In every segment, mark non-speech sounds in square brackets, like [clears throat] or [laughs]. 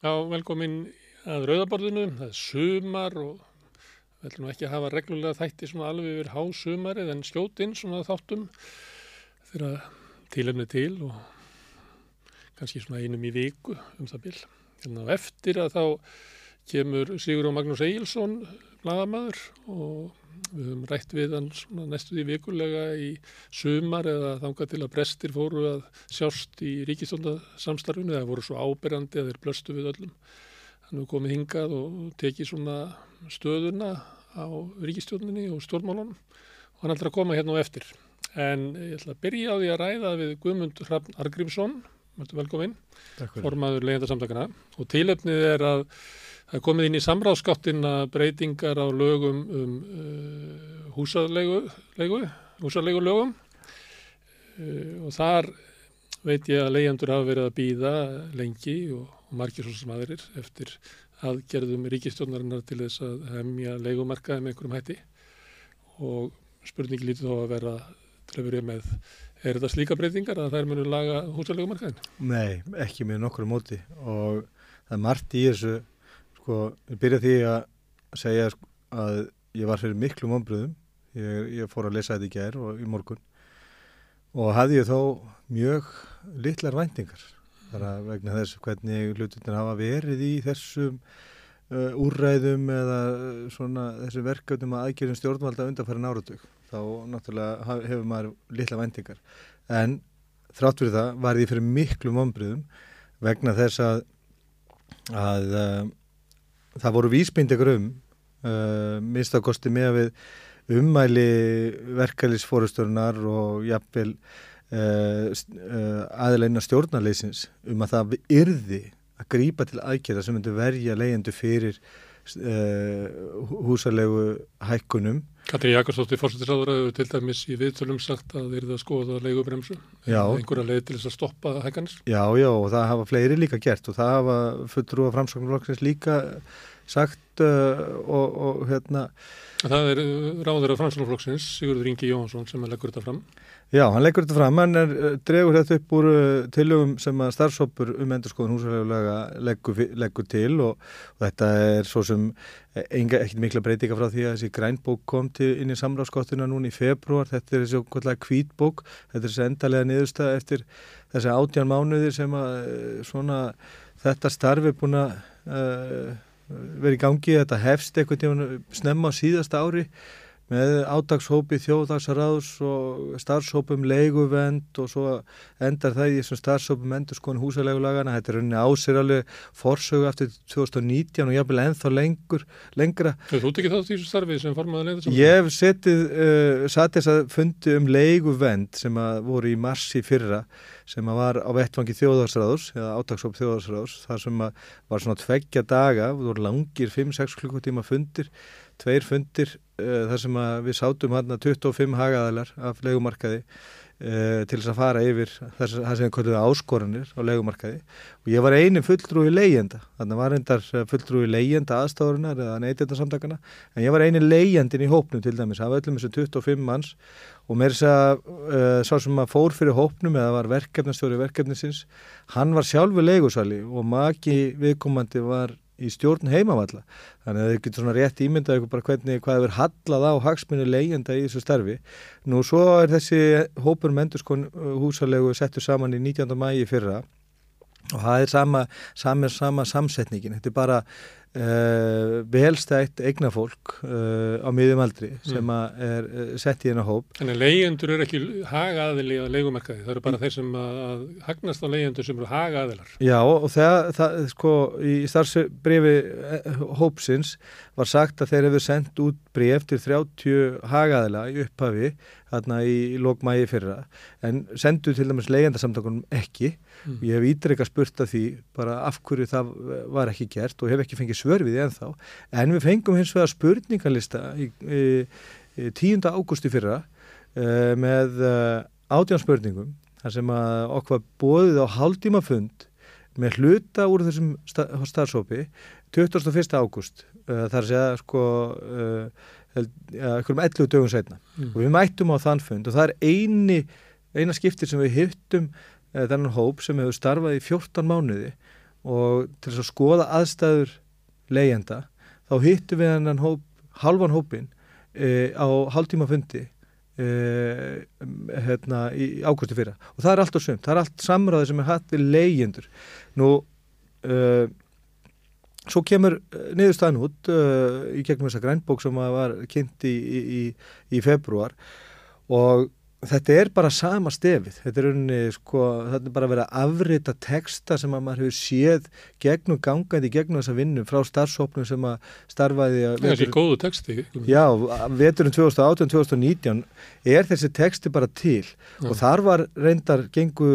Já, velkomin að Rauðaborðinu, það er sumar og við ætlum ekki að hafa reglulega þætti svona alveg yfir hásumarið en skjótinn svona þáttum þegar tílefni til og kannski svona einum í viku um það bil. Hérna á eftir að þá kemur Sigur og Magnús Egilson, bladamæður og við höfum rætt við hann svona næstuði vikulega í sumar eða þangað til að brestir fóru að sjást í ríkistóndasamstarfinu það voru svo áberandi að þeir blöstu við öllum. Hann hefur komið hingað og tekið svona stöðuna á ríkistjóninni og stjórnmálunum og hann ætlar að koma hérna á eftir. En ég ætla að byrja á því að ræða við Guðmund Hrafn Argrímsson velkomin, formaður leyendasamtakana og tilöfnið er að Það er komið inn í samráðskáttina breytingar á lögum um uh, húsalegu, húsalegu lögum uh, og þar veit ég að leyendur hafa verið að býða lengi og, og margir svo sem aðeirir eftir aðgerðum ríkistjónarinnar til þess að hefmja legumarkaði með einhverjum hætti. Og spurningi lítið þó að vera til að verið með Er þetta slíka breytingar að þær munu laga húsalegumarkaðin? Nei, ekki með nokkur móti. Og það er margt í þessu Sko, ég byrja því að segja sko, að ég var fyrir miklu mómbröðum, ég, ég fór að lesa þetta í gær og í morgun. Og hafði ég þó mjög litlar væntingar. Þar að vegna þess hvernig hlututin hafa verið í þessum uh, úrræðum eða svona þessum verkefnum að aðgerðum stjórnvalda undanfæri náratug. Þá náttúrulega hefur maður litla væntingar. En þrátt fyrir það var ég fyrir miklu mómbröðum vegna þess að að uh, það voru vísbyndegur um uh, minnstakosti með við ummæli verkefælisfórusturinnar og jafnvel uh, uh, aðleina stjórnarleysins um að það yrði að grýpa til aðgerða sem myndi verja leyendu fyrir uh, húsalegu hækkunum. Katri Jakobsdóttir fórsættisraður hefur til dæmis í viðtölum sagt að þeir eru að skoða leigubremsu. Einhverja leið til þess að stoppa hækkanir? Já, já, og það hafa fleiri líka gert og það hafa fulltrú af framsóknarflokksins líka sagt uh, og, og hérna Það er ráður af framsóknarflokksins Sigurður Ingi Jóhansson sem leggur þetta fram. Já, hann leggur þetta fram, hann er, dregur þetta upp úr tilögum sem að starfsópur um endurskoðun húsarlegulega leggur, leggur til og, og þetta er svo sem enga, ekkert mikla breytinga frá því að þessi grænbók kom til inn í samráðskottuna núna í februar, þetta er þessi okkurlega kvítbók, þetta er þessi endalega niðurstað eftir þessi átján mánuðir sem að svona þetta starfi búin að uh, verið í gangi, þetta hefst eitthvað snemma á síðasta ári með ádagshópi þjóðdagsraðs og starfshópum leiguvend og svo endar það í þessum starfshópum endur skonu húsalegulagana þetta er rauninni ásýraleg forsögu eftir 2019 og jáfnvel ennþá lengur lengra. Þú ert ekki þátt í þessu starfi sem formaði leið þessum? Ég hef setið uh, satt þess að fundi um leiguvend sem að voru í marsi fyrra sem að var á vettfangi þjóðdagsraðs eða ádagshóp þjóðdagsraðs þar sem að var svona tveggja daga, þú voru langir 5-6 klukkutíma fundir tveir fundir þar sem við sátum hann að 25 hagaðalar af legumarkaði uh, til þess að fara yfir að sem við kallum áskoranir á legumarkaði og ég var einin fulltrúi leyenda þannig var endar fulltrúi leyenda aðstáðurinnar eða neytindarsamtakana en ég var einin leyendin í hópnum til dæmis af öllum þessu 25 manns. Og mér þess að uh, sá sem að fór fyrir hópnum eða var verkefnastjóri verkefnisins hann var sjálfu leigusali og maki viðkomandi var í stjórn heimavalla þannig að þau getur svona rétt ímyndað ykkur bara hvernig hvað hefur hallað á hagsmunni leyenda í þessu starfi. Nú svo er þessi hópur mendurskon húsalegu settur saman í 19. mægi fyrra og það er sama, sama, sama samsetningin. Þetta er bara Uh, velstætt eignafólk uh, á miðjum aldri sem mm. er uh, sett í hennar hóp Þannig að leyendur eru ekki hagaðili á leikumarkaði, það eru bara mm. þeir sem að, að hagnast á leyendur sem eru hagaðilar Já og það, það sko í starfsbrefi hópsins var sagt að þeir hefur sendt út bref til 30 hagaðila í upphafi þarna í, lókmægi fyrra en sendu til dæmis leyendasamtakunum ekki mm. ég hef ídreika spurt að því bara af hverju það var ekki gert og hef ekki fengið svör við því ennþá en við fengum hins vegar spurningalista í, í, í 10. águsti fyrra uh, með uh, átján spurningum þar sem að okkur bóðið á haldíma fund með hluta úr þessum starfsópi 21. águst uh, þar sé að sko eitthvað um 11 dögum setna mm. og við mættum á þann fund og það er eini eina skiptir sem við hittum þennan hóp sem hefur starfað í 14 mánuði og til þess að skoða aðstæður leyenda þá hittum við hennan hóp, halvan hópin e, á hálftíma fundi e, hérna í ágústi fyrra. Og það er allt og sömt, það er allt samræði sem er hatt við leyendur nú e, svo kemur niðurstaðan út í gegnum þessa grænbók sem var kynnt í, í, í februar og Þetta er bara sama stefið, þetta er, unni, sko, þetta er bara að vera að afrita texta sem að maður hefur séð gegnum gangandi, gegnum þessa vinnu frá starfsóknum sem að starfaði að... Það er ekki góðu texti. Já, veturinn 2018-2019 er þessi texti bara til Já. og þar var reyndar gengu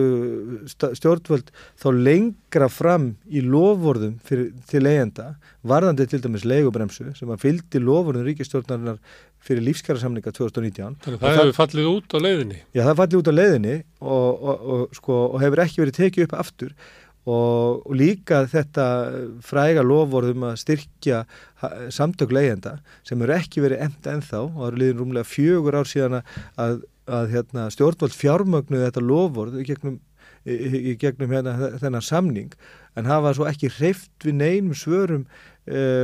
stjórnvöld þá lengra fram í lofvorðum fyrir, til leyenda, varðandi til dæmis leigubremsu sem að fyldi lofvorðum ríkistjórnarinnar fyrir lífskjærasamninga 2019. Þannig það hefur fallið út á leiðinni? Já, það fallið út á leiðinni og, og, og, sko, og hefur ekki verið tekið upp aftur og líka þetta fræga lofvorðum að styrkja samtök leiðenda sem eru ekki verið enda ennþá og það eru liðin rúmlega fjögur ár síðan að, að hérna, stjórnvald fjármögnuði þetta lofvorð í gegnum, í, í gegnum hérna, þennan samning en hafa svo ekki hreift við neinum svörum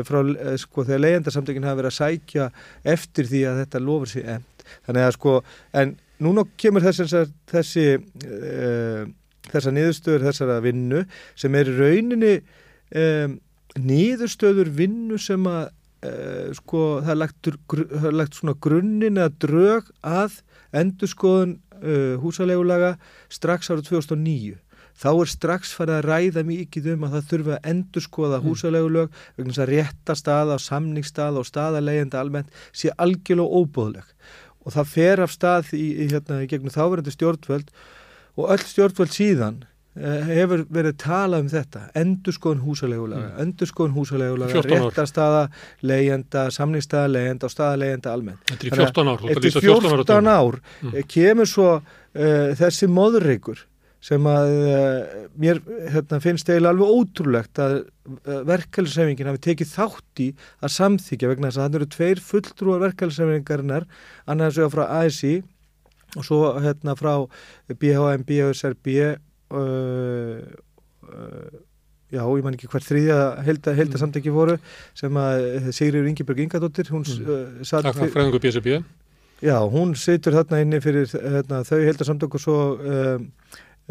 frá, uh, sko, þegar leyendarsamtökin hafa verið að sækja eftir því að þetta lofur sér end. Þannig að sko, en núna kemur þessi, þessi uh, þessa niðurstöður þessara vinnu sem er rauninni um, niðurstöður vinnu sem að sko, það er lagt, það er lagt svona grunninn eða drög að endurskoðun húsalegulega strax árið 2009 þá er strax farið að ræða mikið um að það þurfa að endur skoða mm. húsalegulög vegna þess að rétta staða og samningsstaða og staðalegenda almennt sé algjörlega óbúðleg og það fer af stað í, í, hérna, í gegnum þáverandi stjórnvöld og öll stjórnvöld síðan eh, hefur verið talað um þetta endur skoðun húsalegulaga, mm. endur skoðun húsalegulaga rétta staða legenda samningsstaða legenda og staða legenda almennt Þetta er 14 ár, Þetta er 14 ár mm. kemur svo uh, þessi móðurreikur sem að uh, mér hérna, finnst eiginlega alveg ótrúlegt að uh, verkefælisefingin hafi tekið þátt í að samþykja vegna þess að það eru tveir fulltrúar verkefælisefingarinnar annars vegar frá ASI og svo hérna frá BHM, BHSRB uh, já, ég man ekki hvert þriðja helda, helda mm. samtæki voru sem að Sigriður Ingeborg Ingadóttir hún mm. satt Takk fyrir Já, hún situr þarna inni fyrir hérna, þau helda samtök og svo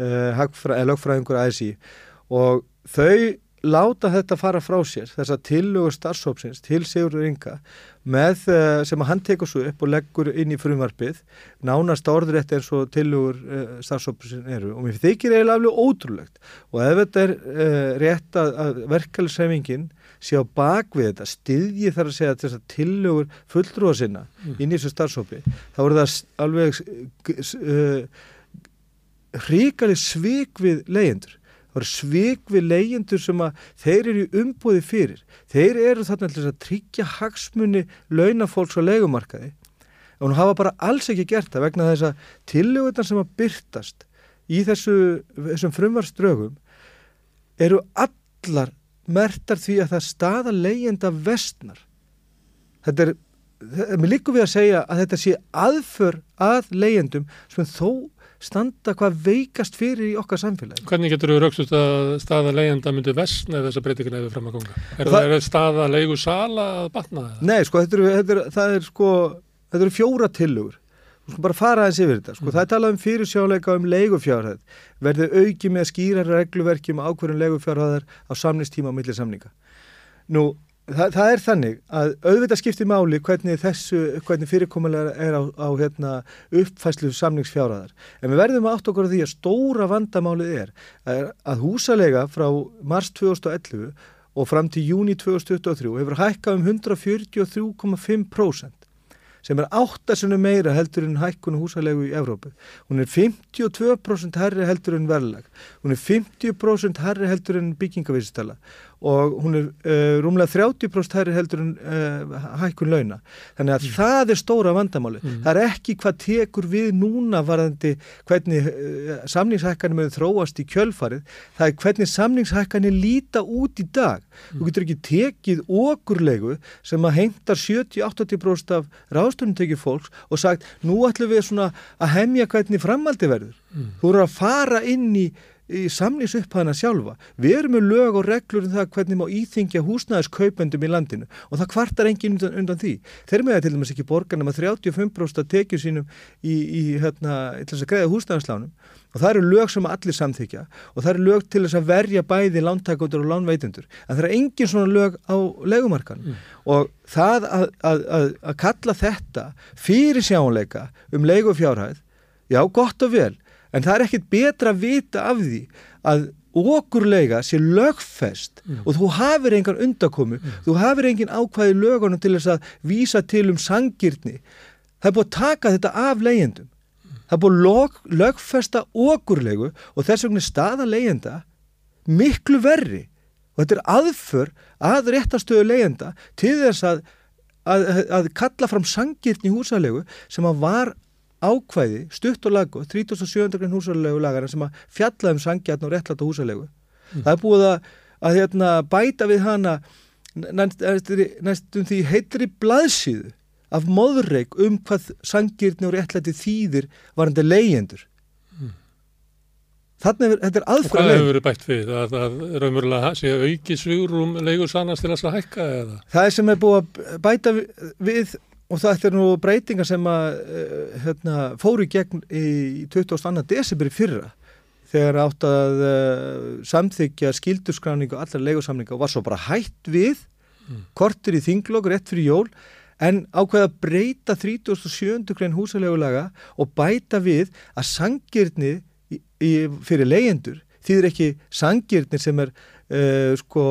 uh, lögfræðingur ASI og þau láta þetta fara frá sér þess að tillögur starfsópsins til Sigurður Inga með uh, sem að hann tekur svo upp og leggur inn í frumvarpið nánast orðrétt eins og tillögur uh, starfsópsin eru. Og mér þykir eiginlega alveg ótrúlegt. Og ef þetta er uh, rétt að, að verkefælsefingin sé á bakvið þetta styðji þar að segja þess að tillögur fulltrúa sinna mm. inn í þessu starfsópi þá er það alveg hrigaleg svik við leyendur. Það eru svik við leyendur sem að þeir eru í umbúði fyrir. Þeir eru þarna til þess að tryggja hagsmunni launafólks á leikumarkaði og hún hafa bara alls ekki gert það vegna þess að tillögutan sem að byrtast í þessu, þessum frumvarströgum eru allar mertar því að það staða leyenda vestnar. Þetta er, mér líku við að segja að þetta sé aðför að leyendum sem þó standa hvað veikast fyrir í okkar samfélagi. Hvernig getur þú raukst að staða leiðenda myndi vestna eða þessa breytingar hefur fram að konga? Er það, það staða leigu sala að batna það? Nei, sko, þetta eru, þetta er, það er sko, þetta eru fjóra tilugur. Þú sko bara fara aðeins yfir þetta. Sko, mm. það er talað um fyrirsjáleika um leigufjárhæð. Verður auki með skýra regluverki um ákverðin leigufjárhæðar á samnistíma á milli samninga. Nú, Það, það er þannig að auðvitað skiptir máli hvernig þessu, hvernig fyrirkomulega er á, á hérna, uppfæslu samningsfjáraðar. En við verðum átt okkur því að stóra vandamálið er að húsalega frá mars 2011 og fram til júni 2023 hefur hækkað um 143,5% sem er áttasunum meira heldur en hækkunu húsalegu í Evrópu. Hún er 52% herri heldur en verðlag. Hún er 50% herri heldur en byggingavísistala og hún er uh, rúmlega 30% hæri heldur en uh, hækkun launa. Þannig að mm. það er stóra vandamáli. Mm. Það er ekki hvað tekur við núna varðandi hvernig uh, samningshækkanir með þróast í kjölfarið. Það er hvernig samningshækkanir líta út í dag. Mm. Þú getur ekki tekið okurlegu sem að heimtar 70-80% af ráðstöndum tekið fólks og sagt nú ætlum við svona að hemja hvernig framaldi verður. Mm. Þú eru að fara inn í í samnins upphæðina sjálfa. Við erum með lög og reglur um það hvernig má íþingja húsnæðiskaupendum í landinu og það kvartar engin undan, undan því. Þeir með það til dæmis ekki borgarna með 35% tekjum sínum í, í hérna, til þess að greiða húsnæðislánum og það eru lög sem allir samþykja og það eru lög til þess að verja bæði lántækundur og lánveitundur. En það er engin svona lög á legumarkan mm. og það að, að, að, að kalla þetta fyrir sjáunleika um legufjárhæð, já gott og vel en það er ekkit betra að vita af því að okurlega sé lögfest mm. og þú hafir engan undakomu, mm. þú hafir engin ákvæði lögunum til þess að vísa til um sangirni. Það er búið að taka þetta af leyendum. Mm. Það er búið að lög, lögfesta okurlegu og þess vegna staða leyenda miklu verri og þetta er aðför að réttastöðu leyenda til þess að, að, að kalla fram sangirni húsalegu sem að var ákvæði, stutt og lagu 37. grunn húsalegu lagana sem að fjalla um sangjarn og réttlata húsalegu mm. það er búið að, að hérna, bæta við hana næstum því heitri blaðsíðu af móðurreik um hvað sangirni og réttlati þýðir varandi leyendur mm. þannig að þetta er aðfram Hvað hefur verið bætt við? Að það raunverulega sé auki svigurum leigur sannast til að hækka eða? Það er sem er búið að bæta við Og það er nú breytingar sem að uh, hérna, fóru gegn í 22. desember í fyrra þegar átt að uh, samþykja skildurskráningu og allar legosamninga og var svo bara hætt við mm. kortir í þinglokk rétt fyrir jól en ákveða að breyta 37. grein húsalegulaga og bæta við að sangirni fyrir leyendur þýðir ekki sangirni sem er Uh, sko,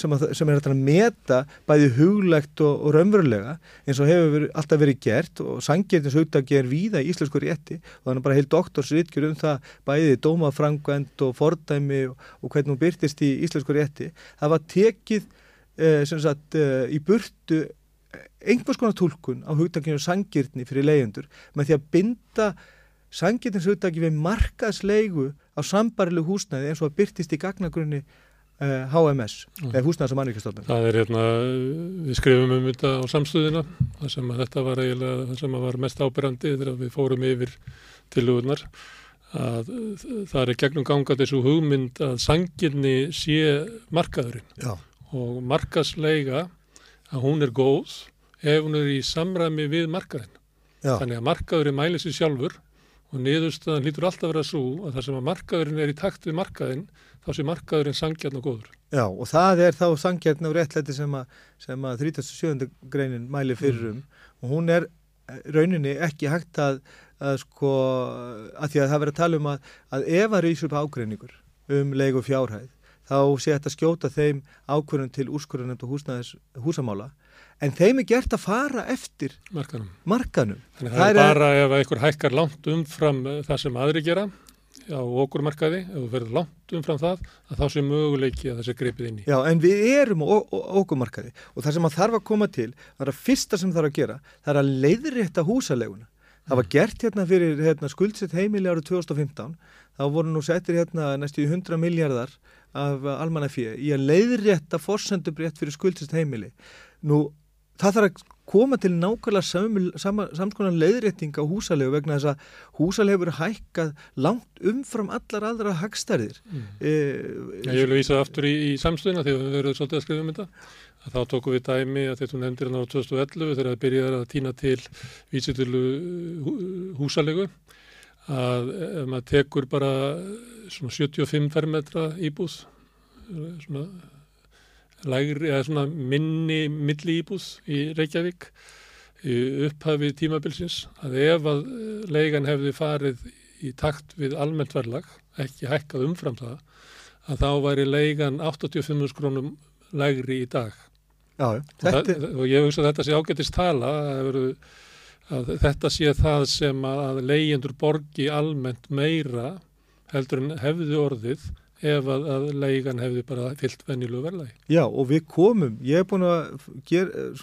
sem, að, sem er að meta bæði huglegt og, og raunverulega eins og hefur veri, alltaf verið gert og sangirtins hugdagi er víða í íslensku rétti og þannig bara heil doktorsritgjur um það bæði dómafrangvend og fordæmi og, og hvernig hún byrtist í íslensku rétti það var tekið uh, sagt, uh, í burtu einhvers konar tólkun á hugdaginu sangirtni fyrir leyendur með því að binda sangirtins hugdagi við markaðslegu á sambarilegu húsnæði eins og að byrtist í gagnagrunni uh, eh, HMS, mm. eða húsnæðis og mannvíkastofnum. Það er hérna, við skrifum um þetta á samstöðina, það sem að þetta var eiginlega það sem að var mest ábyrrandi þegar við fórum yfir til húðunar að það er gegnum ganga þessu hugmynd að sangirni sé markaðurinn Já. og markaðsleiga að hún er góð ef hún er í samræmi við markaðinn. Já. Þannig að markaðurinn mæli sér sjálfur og niðurstaðan lítur alltaf að vera svo að það sem að markaðurinn er í takt við markaðinn þá sé markaðurinn sangjarn og góður. Já og það er þá sangjarn og réttlæti sem að, að 37. greinin mæli fyrir um mm. og hún er eh, rauninni ekki hægt að, að sko að því að það verður að tala um að, að ef að rýsa upp ágreiningur um leiku fjárhæð þá sé þetta skjóta þeim ákvörðun til úrskurðunum húsnæðis húsamála en þeim er gert að fara eftir markanum. markanum. Þannig það, það er bara er... ef einhver hækkar langt umfram eh, það sem aðri gera á okkur markaði, ef þú verður langt umfram það, að þá sé möguleiki að það sé greipið inn í. Já, en við erum á okkur markaði og það sem að þarf að koma til, það er að fyrsta sem þarf að gera, það er að leiðrétta húsaleguna. Það var gert hérna fyrir hérna, skuldsett heimili árið 2015, þá voru nú settir hérna næstu 100 miljardar af almannafíði í að leiðrétta fórsendubrétt fyrir skuldsett heimili. Nú það þarf að koma til nákvæmlega samskonar leiðrétting á húsalegu vegna þess að húsalegu verið hækkað langt umfram allar aðra hagstærðir mm. e, Ég vil vísa aftur í, í samstöðina þegar við verðum svolítið að skrifa um þetta að þá tókum við dæmi að þetta nefndir hérna á 2011 þegar það byrjaði að týna til vísitölu húsalegu að ef maður tekur bara svona 75 fermetra íbúð svona lægri, eða svona minni milli íbúð í Reykjavík upphafið tímabilsins að ef að eh, leigan hefði farið í takt við almennt verðlag, ekki hækkað umfram það, að þá væri leigan 85 krónum lægri í dag. Já, þetta... og, það, og ég hugsa að þetta sé ágættist tala að, að þetta sé það sem að leyendur borgi almennt meira heldur en hefði orðið ef að, að leigan hefði bara fyllt vennilu verðlægi. Já og við komum, ég hef búin að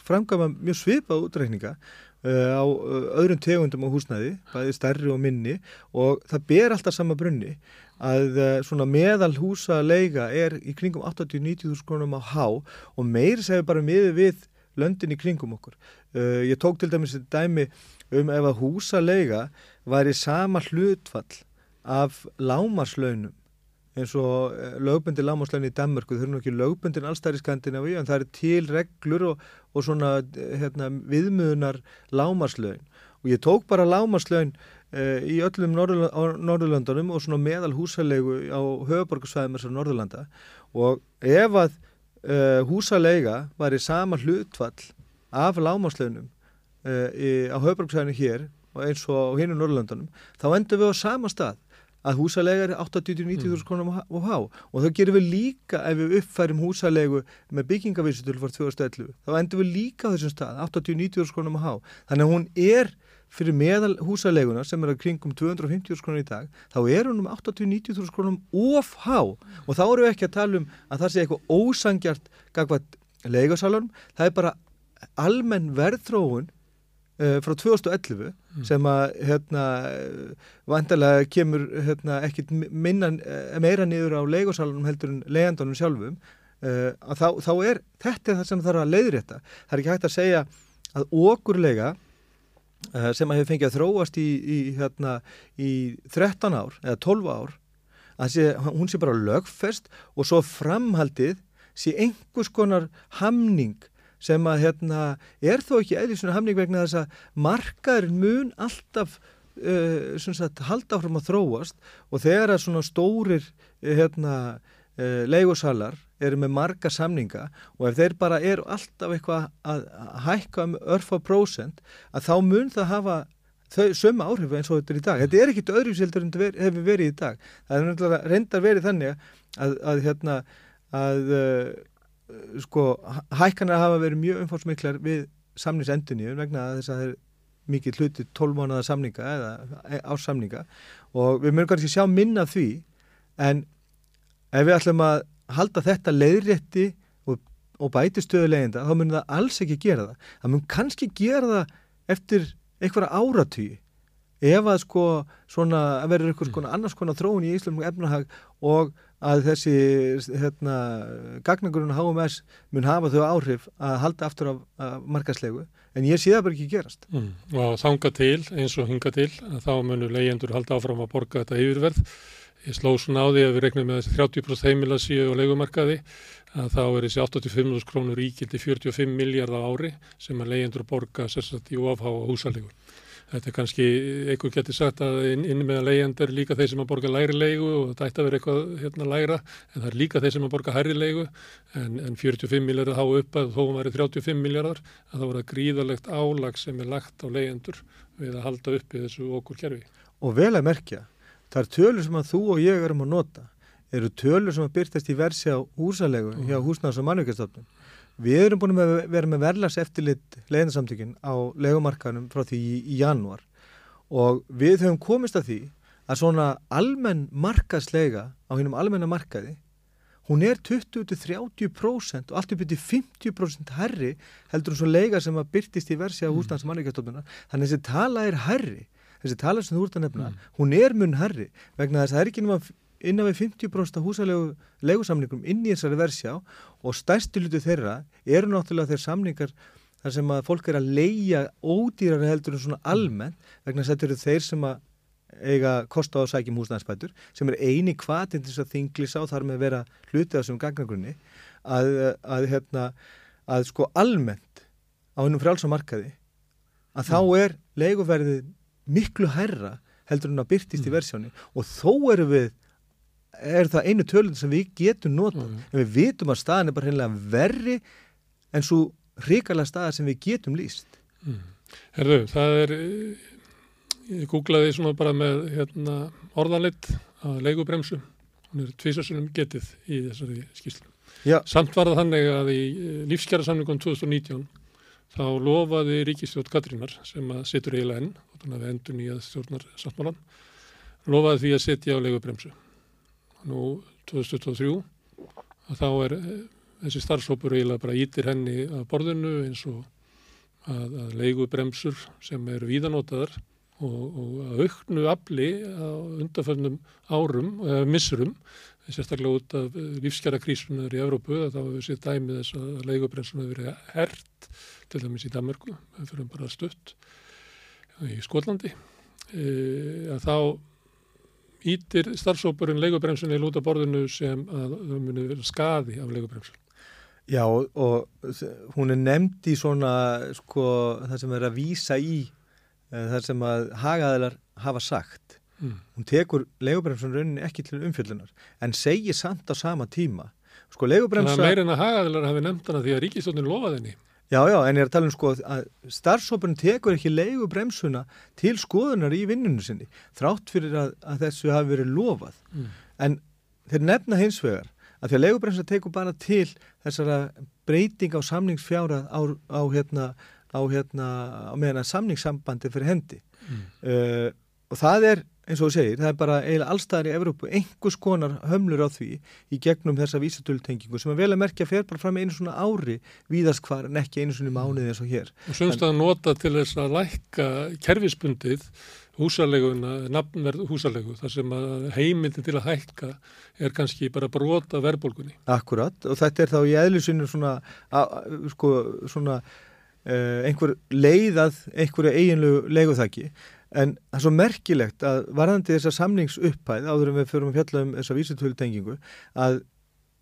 framgama mjög svipa útreikninga uh, á uh, öðrum tegundum á húsnæði, bæði stærri og minni og það ber alltaf sama brunni að uh, svona meðal húsa leiga er í kringum 80-90 krónum á há og meir segir bara miði við löndin í kringum okkur. Uh, ég tók til dæmis þetta dæmi um ef að húsa leiga var í sama hlutfall af lámarslaunum eins og eh, lögbundin lámáslögn í Danmörku, þau eru nú ekki lögbundin allstæðir í Skandinavíu en það eru til reglur og, og svona eh, hérna, viðmöðunar lámáslögn og ég tók bara lámáslögn uh, í öllum Norðurlandunum og svona meðal húsalegu á höfuborgarsvæðum þessar Norðurlanda. Og ef að uh, húsalega var í sama hlutfall af lámáslögnum uh, á höfuborgarsvæðinu hér og eins og hinn í Norðurlandunum þá endur við á sama stað að húsalega er 80-90 þúsund krónum og há og það gerum við líka ef við uppfærum húsalegu með byggingavísutul fyrir 2011 þá endur við líka á þessum stað 80-90 þúsund krónum og há þannig að hún er fyrir meðal húsaleguna sem er að kringum 250 þúsund krónum í dag þá er hún um 80-90 þúsund krónum of há og þá eru við ekki að tala um að það sé eitthvað ósangjart gagvað legasalunum, það er bara almenn verðþróun uh, frá 2011 mm. sem að hérna, vantarlega kemur hérna, ekkit minna, eh, meira niður á legosalunum heldur en leiðandunum sjálfum uh, þá, þá er þetta það sem þarf að leiðrétta. Það er ekki hægt að segja að okurlega sem að hefur fengið að þróast í, í, hérna, í 13 ár eða 12 ár að sé, hún sé bara lögfest og svo framhaldið sé einhvers konar hamning sem að hérna, er þó ekki eða svona hamning vegna þess að markaðurinn mun alltaf uh, sagt, halda áfram að þróast og þegar að svona stórir uh, hérna, uh, leigusalar eru með marga samninga og ef þeir bara eru alltaf eitthvað að hækka um örfa prósent að þá mun það hafa þau sömu áhrif eins og þetta er í dag. Þetta er ekkit öðruvísildur en þetta hefur verið í dag. Það er reyndar verið þannig að, að, hérna, að uh, sko hækkanar hafa verið mjög umfórsmiklar við samningsendunni vegna að þess að það er mikið hluti 12 mánuða samninga eða ársamninga og við mögum kannski sjá minna því en ef við ætlum að halda þetta leiðrétti og, og bæti stöðulegenda þá munum það alls ekki gera það. Það mun kannski gera það eftir einhverja áratýi ef að sko svona verður einhvers konar annars konar þróun í Íslandum efnahag og að þessi hérna, gagnagurinn HMS mun hafa þau áhrif að halda aftur af, af markaslegu en ég sé það bara ekki gerast. Mm. Og þanga til eins og hinga til þá munur leyendur halda áfram að borga þetta yfirverð. Ég sló svona á því að við regnum með þessi 30% heimila síu og legumarkaði að þá er þessi 85.000 krónur íkildi 45 miljardar ári sem að leyendur borga sérstaklega í ofhá og húsalegur. Þetta er kannski, einhver getur sagt að inn, inn meðan leiðand er líka þeir sem að borga læri leigu og þetta ætti að vera eitthvað hérna læra en það er líka þeir sem að borga hærri leigu en, en 45 miljardar há upp að þó var 35 miljardar að það voru að gríðalegt álag sem er lagt á leiðandur við að halda upp í þessu okkur kerfi. Og vel að merkja, það er tölur sem að þú og ég erum að nota eru tölur sem að byrtast í versi á húsalegu hjá mm. húsnáðs- og mannvíkjastofnun Við erum búin að vera með verðlags eftirlit leiðinsamtökinn á legumarkanum frá því í, í janúar og við höfum komist að því að svona almenn markaðslega á hennum almenna markaði hún er 20-30% og allt upp til 50% herri heldur hún svo lega sem að byrtist í versi á mm. húsnans mannvíkjastofnuna þannig að þessi tala er herri þessi tala sem þú ert að nefna, mm. hún er mun herri vegna þess að það er ekki náttúrulega innan við 50% húsalegu legusamningum inn í þessari versjá og stærsti hlutu þeirra eru náttúrulega þeir samningar þar sem að fólk er að leia ódýrar heldur en svona almenn vegna þess að þetta eru þeir sem að eiga kosta á að sækjum húsnæðinsbætur sem er eini kvatinn til þess að þinglis á þar með að vera hlutið á þessum gangagrunni að, að, hérna, að sko almennt á hennum frjálsamarkaði að þá mm. er leiguverðið miklu herra heldur en að byrtist í mm. versjónu og þó eru við er það einu tölun sem við getum nota mm. en við vitum að staðin er bara hreinlega verri en svo hrikalega staðar sem við getum líst mm. Herðu, það er ég googlaði svona bara með hérna, orðanleitt að leigubremsu hún er tvísasunum getið í þessari skýrslu Já. samt var það þannig að í eh, lífskjara samlingum 2019 þá lofaði Ríkistjótt Katrínar sem að situr eiginlega enn og þannig að við endun í að stjórnar sáttmálan lofaði því að setja á leigubremsu nú 2023 að þá er eh, þessi starfsópur eiginlega bara ítir henni að borðinu eins og að, að leigu bremsur sem eru víðanótaðar og, og að auknu afli á undarföldnum árum eða missurum sérstaklega út af lífskjara krísunar í Evrópu að þá hefur séð dæmið þess að leigubremsuna hefur verið hert til dæmis í Danmarku, fyrir bara stutt í Skólandi e, að þá ítir starfsópurinn leigubremsunni í lútaborðinu sem að það muni vera skaði af leigubremsun. Já og hún er nefnd í svona sko það sem er að vísa í uh, það sem að hagaðilar hafa sagt. Mm. Hún tekur leigubremsun rauninni ekki til umfjöldunar en segir samt á sama tíma. Sko leigubremsa... Það er meirinn að hagaðilar hafi nefnt hana því að ríkistónin lofaði henni. Já, já, en ég er að tala um sko að starfsóparinn tekur ekki leigu bremsuna til skoðunar í vinnunum sinni þrátt fyrir að, að þessu hafi verið lofað. Mm. En þeir nefna hins vegar að því að leigu bremsuna tekur bara til þessara breyting á samningsfjárað á, á hérna á hérna á meðan að samningssambandi fyrir hendi. Mm. Uh, og það er eins og þú segir, það er bara eiginlega allstæðar í Evrópu einhvers konar hömlur á því í gegnum þessa vísatöltengingu sem að vel að merkja fer bara fram einu svona ári víðast hvar en ekki einu svona mánuði eins og hér. Og sömst að nota til þess að lækka kerfispundið húsaleguna, nafnverð húsalegu þar sem að heimildin til að hækka er kannski bara brota verðbólgunni. Akkurat og þetta er þá í eðlusinu svona, sko, svona uh, einhver leiðað einhverju eiginlegu leiguþæki En það er svo merkilegt að varðandi þessa samningsupphæð áður en við förum að fjalla um þessa vísutölutengingu að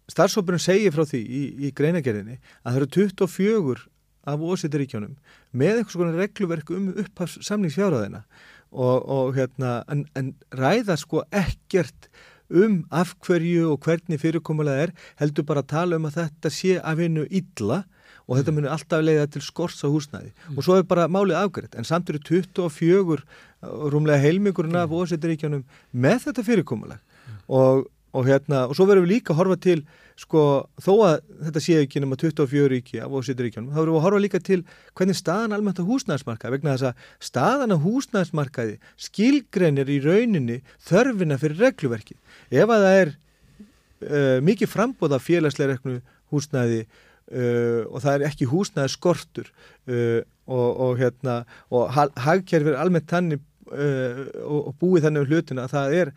starfsópurinn segir frá því í, í greinagerðinni að það eru 24 af ósýttiríkjónum með einhvers konar regluverk um upphafs samningsfjáraðina og, og hérna en, en ræða sko ekkert um af hverju og hvernig fyrirkomulega er heldur bara að tala um að þetta sé að vinna illa og þetta munir alltaf leiða til skors á húsnæði mm. og svo er bara málið afgriðt en samt eru 24 uh, rúmlega heilmingurinn af mm. ósettiríkjanum með þetta fyrirkomuleg mm. og, og hérna og svo verðum við líka að horfa til sko þó að þetta sé ekki nema 24 ríki af ósettiríkjanum þá verðum við að horfa líka til hvernig staðan almennt á húsnæðismarkaði vegna þess að staðan á húsnæðismarkaði skilgreinir í rauninni þörfina fyrir regluverki ef að það er uh, mikið frambóða félagsleira húsnæði Uh, og það er ekki húsnaði skortur uh, og, og hérna og hagkerfið er almennt þannig uh, og, búið þannig um hlutina að það er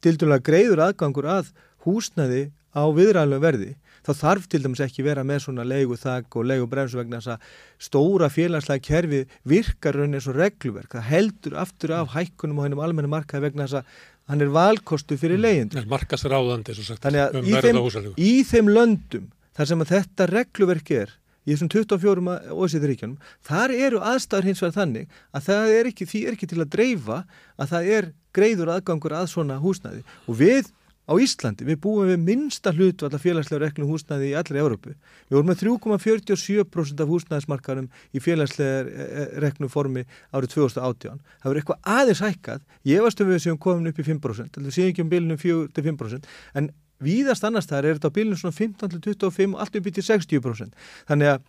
til dæmis greiður aðgangur að húsnaði á viðræðanlega verði. Þá þarf til dæmis ekki vera með svona leigu þakk og leigu bremsu vegna þess að stóra félagslega kerfi virkar raunin eins og regluverk, það heldur aftur af hækkunum og hennum almenna markaði vegna þess að hann er valkostu fyrir leiðin Markast ráðandi, svo sagt, um í þeim, í þeim löndum þar sem að þetta regluverk er í þessum 24 ósýðuríkjunum, þar eru aðstæður hins vegar þannig að það er ekki, því er ekki til að dreifa að það er greiður aðgangur að svona húsnæði og við á Íslandi, við búum við minnsta hlutvall af félagslega reknu húsnæði í allri Európu. Við vorum með 3,47% af húsnæðismarkarum í félagslega e, e, reknu formi árið 2018. Það voru eitthvað aðeins hækkað, ég varstu við sem komum upp í 5%, þetta sé ekki um bilnum 4-5%, en víðast annars þar er þetta á bílunum svona 15-25 og allt upp í til 60%. Þannig að,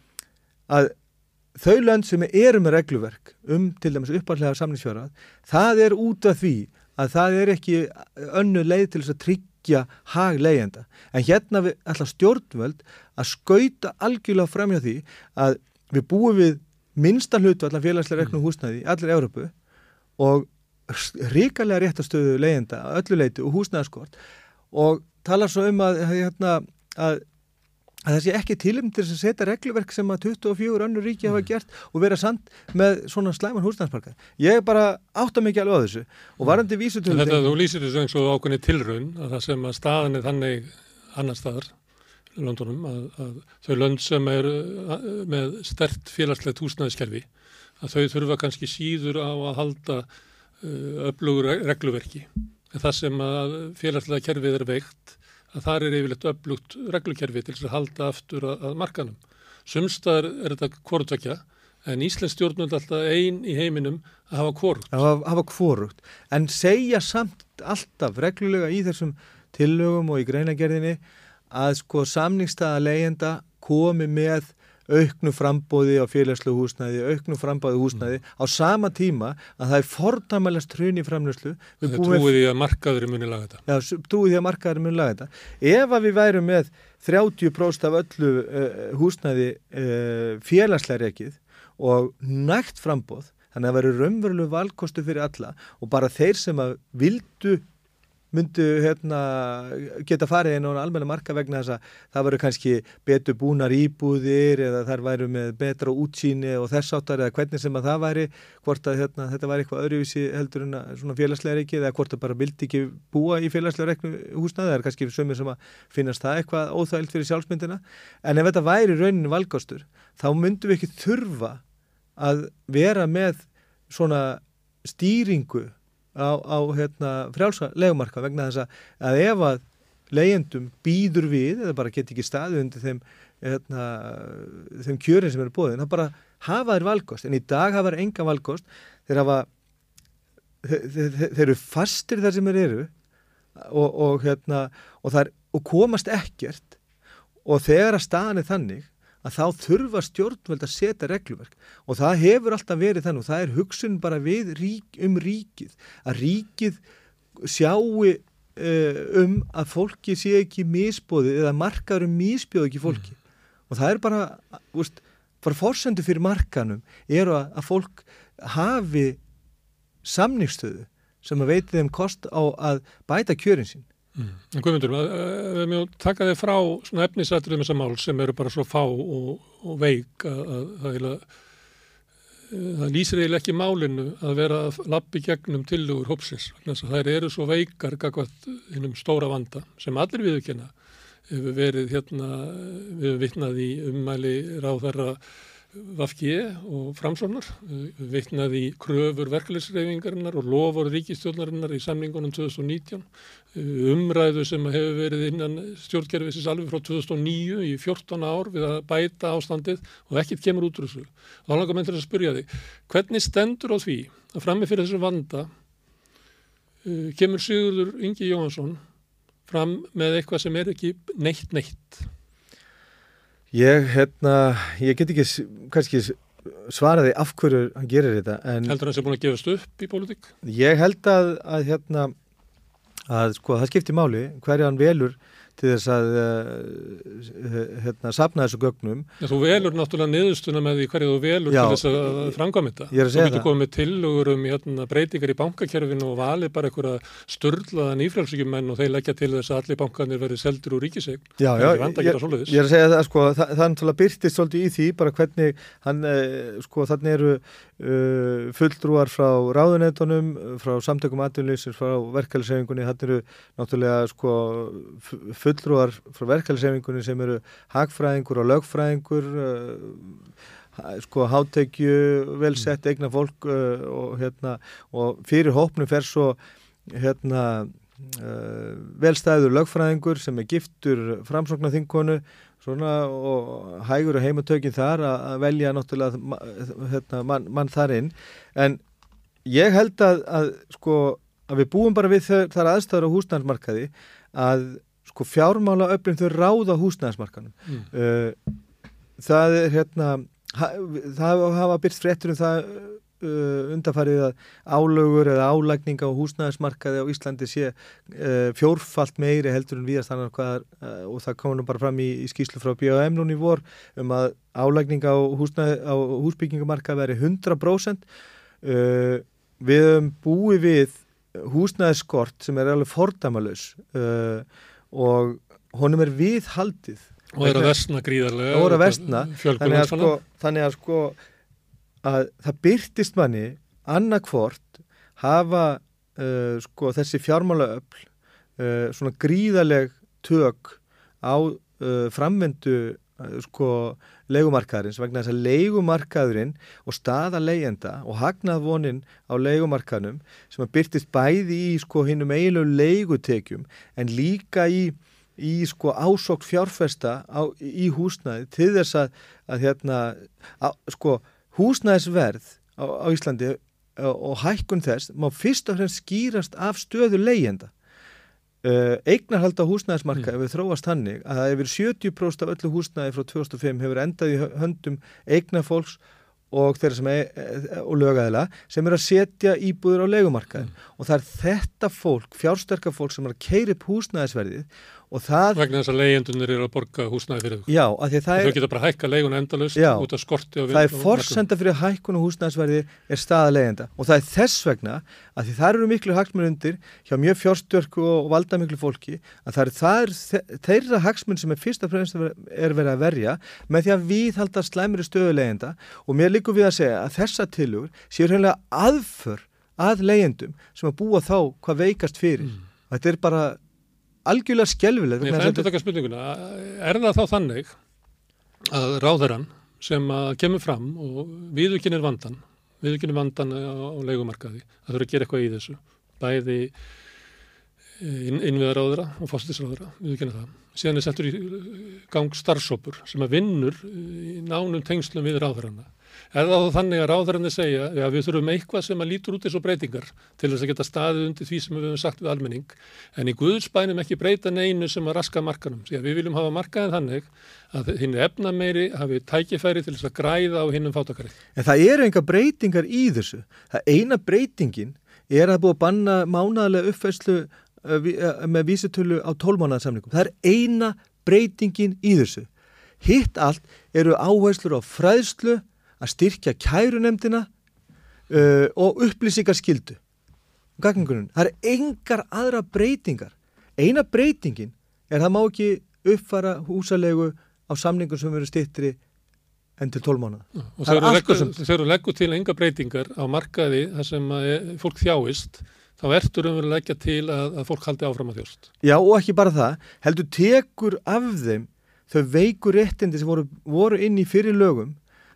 að þau lönd sem eru með regluverk um til dæmis upparlega samlingsfjörað, það er út af því að það er ekki önnu leið til þess að tryggja hag leiðenda. En hérna við ætla stjórnvöld að skauta algjörlega fram hjá því að við búum við minnsta hlutu allar félagslega reknu húsnæði í allir Európu og ríkarlega réttastöðu leiðenda að öllu leiti og húsnæðaskort og talar svo um að, hérna, að, að það sé ekki tilum til að setja regluverk sem að 24 önnur ríki hafa mm. gert og vera samt með svona slæman húsnæðsparka. Ég er bara átta mikið alveg á þessu og mm. varandi vísutölu... Þetta þú lýsir þessu eins og ákveðni tilraun að það sem að staðan er þannig annar staðar Londonum að, að þau lönd sem er með stert félagslegt húsnæðiskerfi að þau þurfa kannski síður á að halda uh, öflugur regluverki það sem að félagslega kerfið er veikt að það er yfirleitt upplugt reglukerfi til að halda aftur að, að markanum. Sumstaðar er þetta kvortvekja en Íslands stjórnvöld alltaf einn í heiminum að hafa kvorugt. Að hafa kvorugt, en segja samt alltaf reglulega í þessum tillögum og í greinagerðinni að sko samningstaða leyenda komi með auknu frambóði á félagslu húsnæði, auknu frambóði húsnæði mm. á sama tíma að það er fordæmalast hrun í framlöslu. Það trúið því að markaður er munið laga þetta. Já, trúið því að markaður er munið laga þetta. Ef að við værum með 30% af öllu uh, húsnæði uh, félagslega rekið og nægt frambóð, þannig að það veri raunverulegu valkostu fyrir alla og bara þeir sem að vildu myndu hérna, geta farið inn á almenna marka vegna þess að það veru kannski betur búnar íbúðir eða þær væru með betra útsýni og þess áttar eða hvernig sem að það væri hvort að hérna, þetta væri eitthvað öðruvísi heldur en svona félagslega reiki eða hvort að bara vildi ekki búa í félagslega reiknu húsnaði, það er kannski sömur sem að finnast það eitthvað óþægilt fyrir sjálfsmyndina. En ef þetta væri raunin valgástur þá myndum við ekki þurfa að vera með svona stýringu á, á hérna, frjálsa legumarka vegna þess að ef að leyendum býður við eða bara get ekki staði undir þeim, hérna, þeim kjörin sem eru bóðin, það bara hafa þeir valgost en í dag hafa þeir enga valgost þeir hafa þeir, þeir, þeir eru fastir þar sem þeir eru og, og, hérna, og, þar, og komast ekkert. Og þegar að staðan er þannig að þá þurfa stjórnvöld að setja regluverk og það hefur alltaf verið þannig og það er hugsun bara við rík, um ríkið að ríkið sjáu uh, um að fólki sé ekki misbóðið eða markaðurum misbjóð ekki fólki mm. og það er bara, úst, bara fórsendu fyrir markanum er að, að fólk hafi samningstöðu sem að veiti þeim kost á að bæta kjörin sín Mm. Guðmundur, við mjög taka þig frá svona efnisættriðum þessar mál sem eru bara svo fá og, og veik að, að, að, að það lýsir eiginlega ekki málinu að vera að lappi gegnum tilugur hópsins. Það eru svo veikar gagvað innum stóra vanda sem allir viðkjöna hefur verið hérna, við hefum vittnað í ummæli ráð Vafki og Framsóknar vittnaði í kröfur verkefliðsreyfingarinnar og lofur ríkistjórnarinnar í samningunum 2019 umræðu sem hefur verið innan stjórnkerfisins alveg frá 2009 í 14 ár við að bæta ástandið og ekkert kemur út úr þessu. Þá langar menn til að spurja þig, hvernig stendur á því að frammi fyrir þessu vanda uh, kemur Sigurður Ingi Jóhansson fram með eitthvað sem er ekki neitt neitt? Ég, hérna, ég get ekki kannski svaraði af hverju hann gerir þetta. Heldur hann sem búin að gefast upp í pólitík? Ég held að, að, hérna, að sko, það skiptir máli hverja hann velur til þess að uh, hérna, sapna þessu gögnum. Já, þú velur náttúrulega niðurstuna með því hverju þú velur Já, til þess að framkvæmja þetta. Ég er að segja það. Þú getur komið tilugur um hérna, breytingar í bankakerfinu og valið bara einhverja störlaðan ífrælsíkjumenn og þeir leggja til þess að allir bankanir verið seldur úr ríkisegn. Já, já, ég, ég er að segja það, sko, það, það er náttúrulega byrtist svolítið í því bara hvernig hann, uh, sko, þannig eru uh, fulltrúar frá ráðunetunum, frá samtökum atvinnlýsins, frá verkefælissefingunni, þannig eru náttúrulega sko fulltrúar frá verkefælisefingunni sem eru hagfræðingur og lögfræðingur uh, sko hátegju velsett eigna fólk uh, og, hérna, og fyrir hópnum fer svo hérna uh, velstæður lögfræðingur sem er giftur framsóknarþinkonu svona og hægur og heimatökin þar að velja náttúrulega hérna, mann man þar inn. En ég held að, að sko að við búum bara við þar aðstæður á húsnæðarsmarkaði að sko fjármála öflum þau ráða húsnæðismarkanum mm. uh, það er hérna ha, það hafa byrst fréttur um það uh, undarfarið að álögur eða álægninga á húsnæðismarkaði á Íslandi sé uh, fjórfalt meiri heldur en viðast þannig hvað uh, og það komur nú bara fram í, í skýslu frá B.A.M. núni vor um að álægninga á, á húsbyggingamarkaði veri 100% uh, við höfum búið við húsnæðiskort sem er alveg fordamalus uh, og honum er viðhaldið. Og er að vestna gríðarlega og er að vestna þannig að, sko, þannig að sko að það byrtist manni annarkvort hafa uh, sko þessi fjármálaöfl uh, svona gríðarleg tök á uh, framvendu sko leikumarkaðurins vegna þess að leikumarkaðurinn og staða leienda og hagnað vonin á leikumarkaðunum sem að byrtist bæði í sko hinnum eiginlegu leikutekjum en líka í, í sko ásókt fjárfesta á, í húsnæði til þess að, að hérna, að, sko húsnæðisverð á, á Íslandi og hækkun þess má fyrst og fremst skýrast af stöðu leienda Uh, eignarhald á húsnæðismarka mm. hefur þróast hannig að hefur 70% af öllu húsnæði frá 2005 hefur endað í höndum eignafólks og þeirra sem er e, og lögæðila sem er að setja íbúður á legumarkaðin mm. og það er þetta fólk, fjársterka fólk sem er að keira upp húsnæðisverðið og það, Vegna þess að leigjendunir eru að borga húsnæði fyrir þau. já, af því að það er, geta bara hækka leigun endalust Já. út af skorti og það er forsenda fyrir hækkun og húsnæðsverði er staða leigjenda og það er þess vegna að því það eru miklu hagsmun undir hjá mjög fjárstjörku og valdamiklu fólki að það er, það er þe- þeirra hagsmun sem er fyrst og fremst er verið að verja með því að við halda slæmri stöðu leigjenda og mér líkur við að segja að þessa tilugur séu hreinlega aðför að leigjendum sem að búa þá hvað veikast fyrir. Mm. Þetta er bara algjörlega skelvilegt. Ég ætla að þess að spurninguna. Er það þá þannig að ráðherran sem að kemur fram og viðurkynir vandan, viðurkynir vandan á, á leigumarkaði, að þurfa að gera eitthvað í þessu, bæði inn, innviðaráðura og fóstisráðura, viðurkynir það. Síðan er settur í gang starfsópur sem að vinnur í nánum tengslum við ráðherrana. Er það þá þannig að ráðherrandi segja að við þurfum eitthvað sem að lítur út eins og breytingar til þess að geta staðið undir því sem við höfum sagt við almenning en í Guðsbænum ekki breyta neinu sem að raska markanum. Því að við viljum hafa markaðin þannig að hinn efna meiri hafi tækifæri til þess að græða á hinnum fátakarið. En það eru enga breytingar í þessu. Það eina breytingin er að búið að banna mánadalega uppfæslu vi- uh, með vísitölu á tólmánaðarsamlingum. Það er eina breytingin í þessu. Hitt allt eru áherslur á fræðslu, að styrkja kærunemdina uh, og upplýsingarskildu. Gagningunum. Það eru engar aðra breytingar. Eina breytingin er að það má ekki uppfara húsalegu á samlingum sem verður styttri en til tólmánaða. Og Það er þegar þú leggur- til enga breytingar á markaði þar sem eh, fólk þjáist, þá ertur um að leggja til að, að fólk haldi áfram að þjóst. Já og ekki bara það, heldur tekur af þeim þau veikur réttindi sem voru, voru inn í fyrir lögum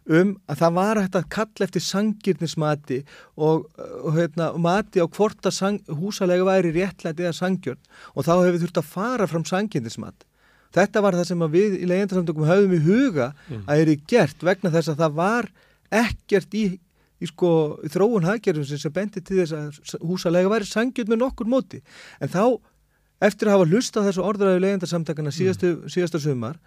um að það var hægt að kalla eftir sangirnismati og, og hérna, mati á hvort að sang, húsalega væri réttlæti eða sangjörn og þá hefur þurft að fara fram sangirnismat. Þetta var það sem við í leyendarsamtökum höfum í huga Mm. að er gert vegna þess að það var ekkert í, í sko, þróun haggerðum sem bendi til þess að húsalega væri sangjörn með nokkur móti. En þá eftir að hafa hlustað þessu orðræðu leyendarsamtakana síðastu, síðasta sumar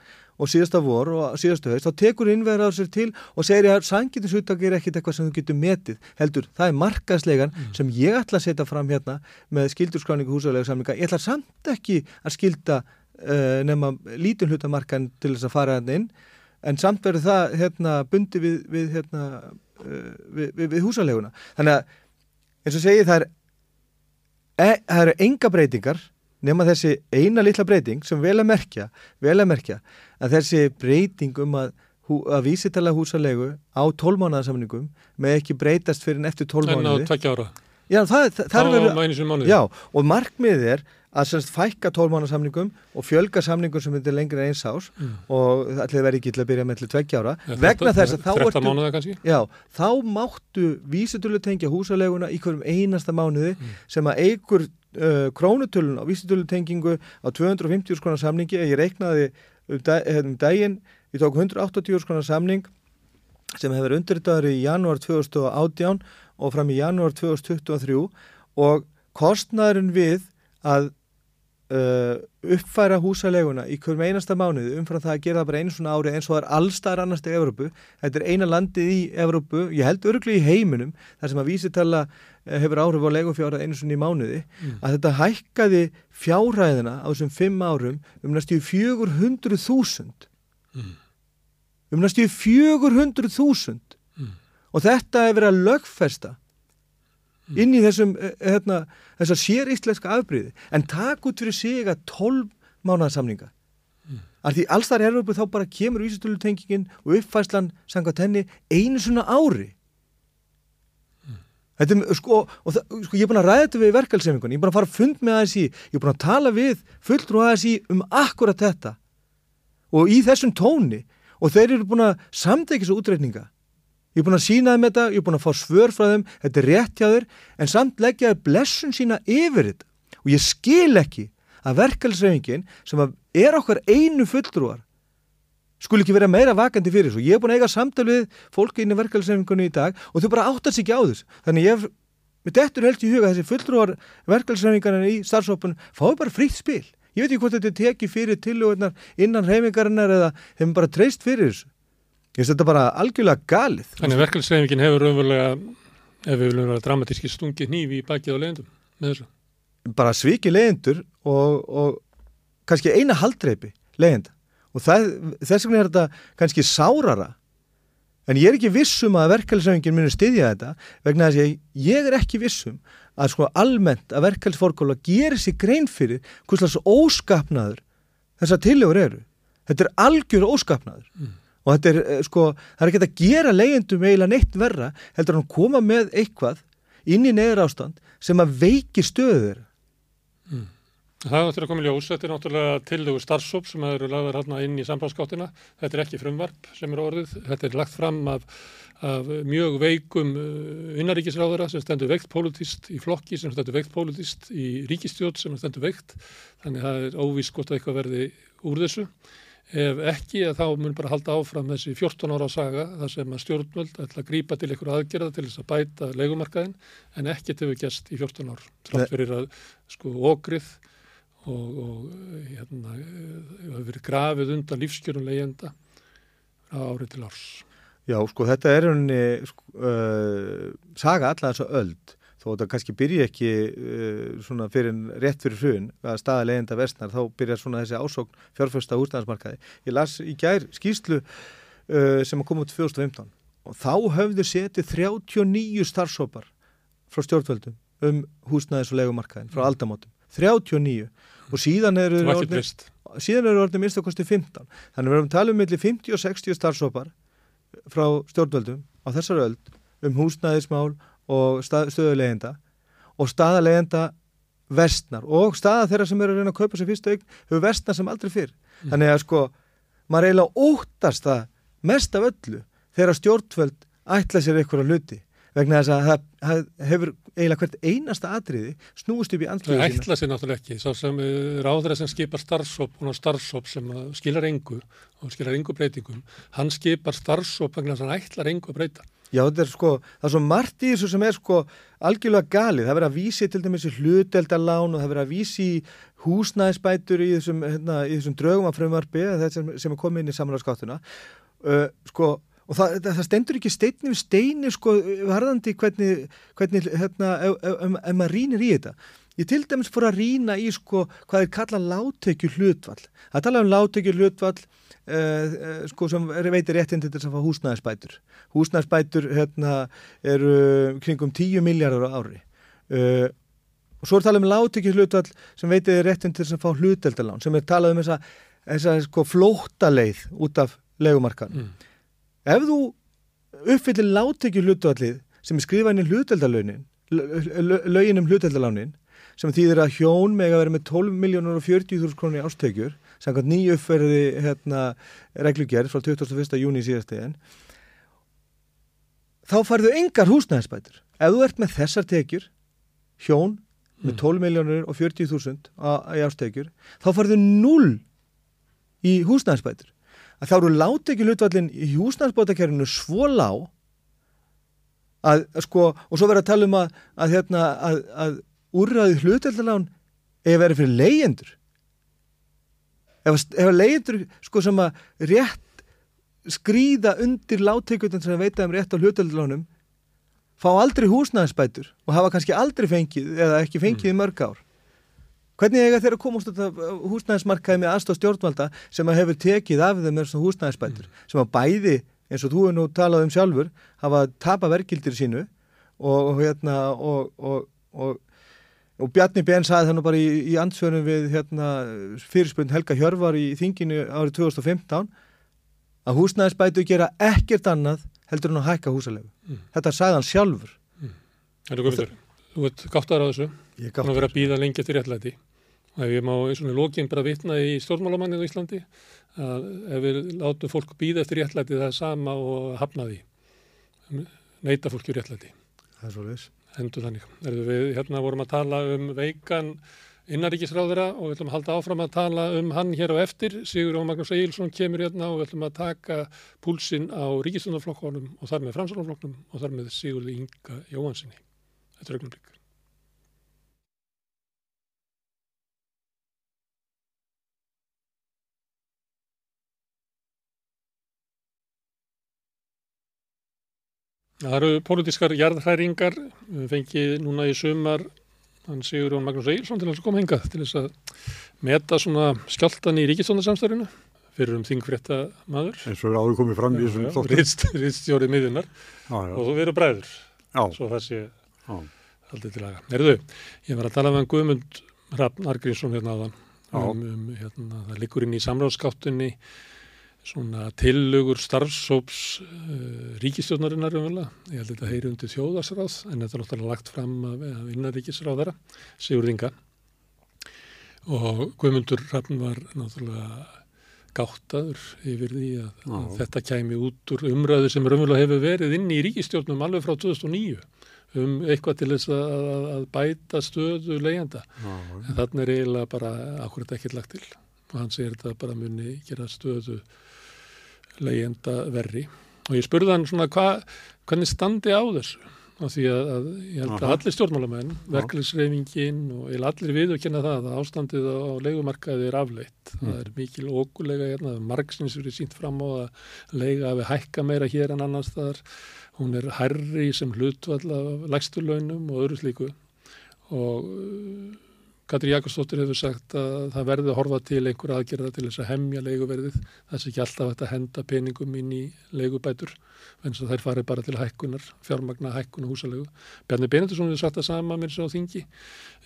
og síðasta vor og síðastu haust, þá tekur innverðar sér til og segir að sangitisuttak er ekkit eitthvað sem þú getur metið. Heldur, það er markaðslegan sem ég ætla að setja fram hérna með skildurskráningu húsalega samlinga. Ég ætla samt ekki að skilda uh, nema lítun hlutamarkan til þess að fara hann inn, en samt verður það hérna, bundi við, við, hérna, uh, við, við, við húsaleguna. Þannig að, eins og segi, það er, e, það eru enga breytingar nema þessi eina litla breyting sem vel að merkja, vel að merkja að þessi breyting um að, að vísitala húsalegu á tólmánaðarsamningum með ekki breytast fyrir en eftir En á tólmánaði. tveggja ára. Já, það, það, það Á er verið, já, og markmiðið er að semst fækka tólmánaðarsamningum og fjölga samningum sem myndir lengri en eins ás Mm. og allir verið ekki til að byrja með til tveggja ára Ja, vegna þess að þá 13 ertu. Já, þá máttu vísitölu tengja húsaleguna í hverjum einasta mánuði Mm. sem að eigur uh, krónutölun á vísitölu tengingu á 250 skronar samningi ég reiknaði um, dag, um daginn ég tók 180 skronar samning sem hefur undirritaður í janúar 2018 og fram í janúar 2023 og kostnæðurinn við að uh, uppfæra húsaleguna í hverjum einasta mánuði umfram það að gera það bara einu svona ári eins og það er allstar annars til Evrópu þetta er eina landið í Evrópu ég held örglega í heiminum þar sem að vísitala eh, hefur áhrif á legufjárað einu svona í mánuði Mm. að þetta hækkaði fjárhæðina á þessum fimm árum um næstu 400.000 Mm. um næstu 400.000 Mm. og þetta er verið að lögfesta Mm. Inn í þessum eh, hérna, þessar sér íslenska afbríði en takk út fyrir sig að 12 mánaðarsamninga. Mm. að því alls þar Evrópu þá bara kemur vísitölutengingin og uppfæslan samkvæmt henni einu svona ári. Þetta er, sko, og það, sko, ég er búin að ræða þetta við verkalsefingun, ég er búin að fara að fund með ASI, ég er búin að tala við fulltrú ASI um akkurat þetta. Og í þessum tóni og þeir eru búin að samtækja svo útreikninga. Ég er búin að sína þeim þetta, ég er búin að fá svör frá þeim, þetta er rétt hjá þeir, en samt leggja þeir blessun sína yfir þetta. Og ég skil ekki að verkalsefingin sem er okkar einu fulltrúar skul ekki vera meira vakandi fyrir þessu. Ég er búin að eiga samtal við fólki inn í verkalsefingunni í dag og þau bara áttar sig ekki á þessu. Þannig ég, með dettur helst í huga þessi fulltrúar verkalsefingarnir í starfsópun fái bara frítt spil. Ég veit ekki hvort þetta tekið fyrir tillögurnar innan reyfingarinnar eða þeim bara treyst fyrir þessu. Ég finnst þetta bara algjörlega galið. Þannig verkefælsreifingin hefur raunverulega, ef við viljum vera dramatíski, stungið hnífi í bakið á leiðendum með þessu. Bara sviki leyendur og, og kannski eina haldreipi leiðenda og það, þess vegna er þetta kannski sárara en ég er ekki vissum að verkefælisöfingin muni styðja þetta vegna þess að ég er ekki vissum að sko almennt að verkefælisforkóla gerir sér grein fyrir hvers óskapnaður þessar tillegur eru þetta er algjör óskapnaður mm. Og þetta er eh, sko, það er ekki að gera leiðendum eiginlega neitt verra heldur að koma með eitthvað inn í neður ástand sem að veiki stöður mm. Það að koma í ljós, þetta er náttúrulega tillögu starfsóp sem eru lagðar hérna inn í samfélagskáttina, þetta er ekki frumvarp sem er orðið, þetta er lagt fram af, af mjög veikum uh, innaríkisráðara sem stendur veikt politist í flokki, sem stendur veikt politist í ríkistjótt sem stendur veikt, þannig að það er óvísk gott að eitthvað verði úr þessu. Ef ekki, þá mun bara halda áfram þessi 14 ára saga þar sem að stjórnvöld ætla að grýpa til einhverju aðgerða til þess að bæta leikumarkaðin en ekkert hefur gæst í 14 ár. Trátt fyrir að sko okrið og, og hérna hefur verið grafið undan lífskjörun leyenda árið til árs. Já, sko þetta er unni sko, uh, saga allar þess að öld þó þetta kannski byrji ekki uh, svona fyrir rétt fyrir hrun að staða leyenda vestnar þá byrjar svona þessi ásókn fjárfjösta úrstæðansmarkaði. Ég las í gær skýslu uh, sem að koma út 2015 og þá höfðu setið 39 starfsópar frá stjórnvöldum um húsnæðis og legumarkaðin frá mm. aldamótum. 39 og síðan eru orðin, síðan eru orðin minnst okkosti 15 þannig við erum talað um millir 50 og 60 starfsópar frá stjórnvöldum á þessar öld um húsnæðismál og stöðulegenda og staðalegenda vestnar og staða þeirra sem eru að reyna að kaupa sér fyrstu augn hefur vestnar sem aldrei fyrr mm. þannig að sko, maður eiginlega óttast það mest af öllu þegar stjórnvöld ætla sér einhverja hluti vegna þess að það hefur eiginlega hvert einasta atriði snúist upp í andluðu sína. Það ætla sér náttúrulega ekki, svo sem eh, ráðra sem skipar starfsóp og starfsóp sem skilar engu og skilar engu breytingum, hann skipar starfsóp vegna þess að hann ætlar engu að breyta. Já, þetta er sko, það er svo margt í þessu sem er sko algjörlega galið, það verður að vísi til dæmis í hluteldalán og það verður að vísi í húsnæðisbætur í þessum, hérna, í þessum drögum af frumvarfi, sem, sem er komið inn í samráðskáttuna, uh, sko og það, það stendur ekki steinni við steini sko varðandi hvernig, hvernig hérna, ef, ef, ef, ef maður rínir í þetta. Ég til dæmis fór að rína í sko hvað er kallað láttekju hlutvall það tala um láttekju hlutvall sko sem veitir réttinn til þess að fá húsnæðisbætur. Húsnæðisbætur hérna eru kringum 10 miljardar á ári. Uh, og svo er talað um láttekju hlutvall sem veitir réttinn til þess að fá hluteldalán sem er talað um þessa, þessa sko flóttaleið út af legumarkan mm. Ef þú uppfyllir láttekju hlutallið sem er skrifað inn í hluteldalaunin lögin um hluteldalánin sem þýðir að hjón með að vera með 12 miljónur og 40.000 krónir ástekjur samkvæmt nýju uppferði hérna, reglugjörð frá 21. júni síðastegin þá farðu engar húsnæðisbætur ef þú ert með þessar tekjur hjón með 12 mm. miljónur og 40.000 í ástekjur þá farðu 0 í húsnæðisbætur að þá eru láti ekki hlutvallin í húsnæðsbótakerfinu svo lág að sko og svo verður að tala um að, að, hérna, að, að úrraðið hlutvallin eða verið fyrir leyendur ef, ef leyendur sko sem að rétt skrýða undir látteikutin sem veita um rétt á hlutvallunum fá aldrei húsnæðsbætur og hafa kannski aldrei fengið eða ekki fengið mm. í mörg ár Hvernig eiga þeir að komast af húsnæðismarkaði með aðstáð stjórnvalda sem að hefur tekið af þeim með húsnæðisbætur mm. sem að bæði, eins og þú hefur nú talað um sjálfur, hafa tapa verkildir sínu og, og hérna og, og, og Bjarni Ben saði það nú bara í, í ansvörnum við hérna, fyrirspönd Helga Hjörvar í þinginu árið 2015 að húsnæðisbætu gera ekkert annað heldur en að hækka húsalegu. Mm. Þetta sagði hann sjálfur. Mm. Það er góður. Þú veit, gáttar á þessu. Ég gáttar. Það verður að býða lengi eftir réttlæti. Og ef ég má eins og lógin bara vitna í stjórnmálamannið í Íslandi, að ef við látum fólk býða eftir réttlæti það er sama og hafna því. Neita fólki réttlæti. Það er svo Hendur þannig. Við hérna vorum að tala um veikan innaríkisráðura og við ætlum að halda áfram að tala um hann hér á eftir. Sigur og Magnús Eilsson kemur hérna og við ætlum að taka púlsinn á ríkistundarflokkonum og þar með fransalofloknum og þar með Sigurði Inga Jóhansinni. Þetta er augnumlík. Það eru pólitískar jarðhæringar, við fengið núna í sumar hann Sigur Jón Magnús Eilsson til þess að koma hingað til þess að meta svona skjáltan í ríkistóndarsamstærinu fyrir um þingfrétta maður eins og áður komið fram í þessum þáttum. Rýststjórið miðjunar Já, já, og þú verður bræður já, svo það sé aldrei til aða. Erðu, ég var að tala með hann Guðmund Hrafn Argrínsson hérna áðan Já. um, um hérna, það liggur inn í samráðskáttunni svona tillugur starfsóps uh, ríkistjórnarinnar umvöla. Ég held að þetta heyri undir þjóðarsráð en þetta er náttúrulega lagt fram af, af innanríkisráðara, Sigur Inga og Guðmundur Hrafn var náttúrulega gáttaður yfir því að, að þetta kæmi út úr umræðu sem raunverulega hefur verið inn í ríkistjórnum alveg frá 2009 um eitthvað til þess að, að, að bæta stöðu leiðanda. En þannig er eiginlega bara akkurat ekkert lagt til og hann segir þetta bara muni gera stöðu leiðenda verri. Og ég spurði hann svona hva, hvernig standi á þessu af því að, að ég held að allir stjórnmálamenn, verkefliðsreifingin og ég allir viðurkenna það að ástandið á leigumarkaði er afleitt. Mm. Það er mikil ókulega hérna, margsins verið sínt fram á að leiga hafi hækka meira hér en annars þar. Hún er herri sem hlutvall af lægsturlaunum og öðru slíku og Katri Jakobsdóttir hefur sagt að það verði að horfa til einhver aðgerða til þess að hemja leiguverðið. Það sé ekki alltaf að henda peningum inn í leigubætur en þær farið bara til hækkunar, fjármagna hækkun og húsalegu. Bjarni Benedusson hefur sagt það sama með þessu á þingi.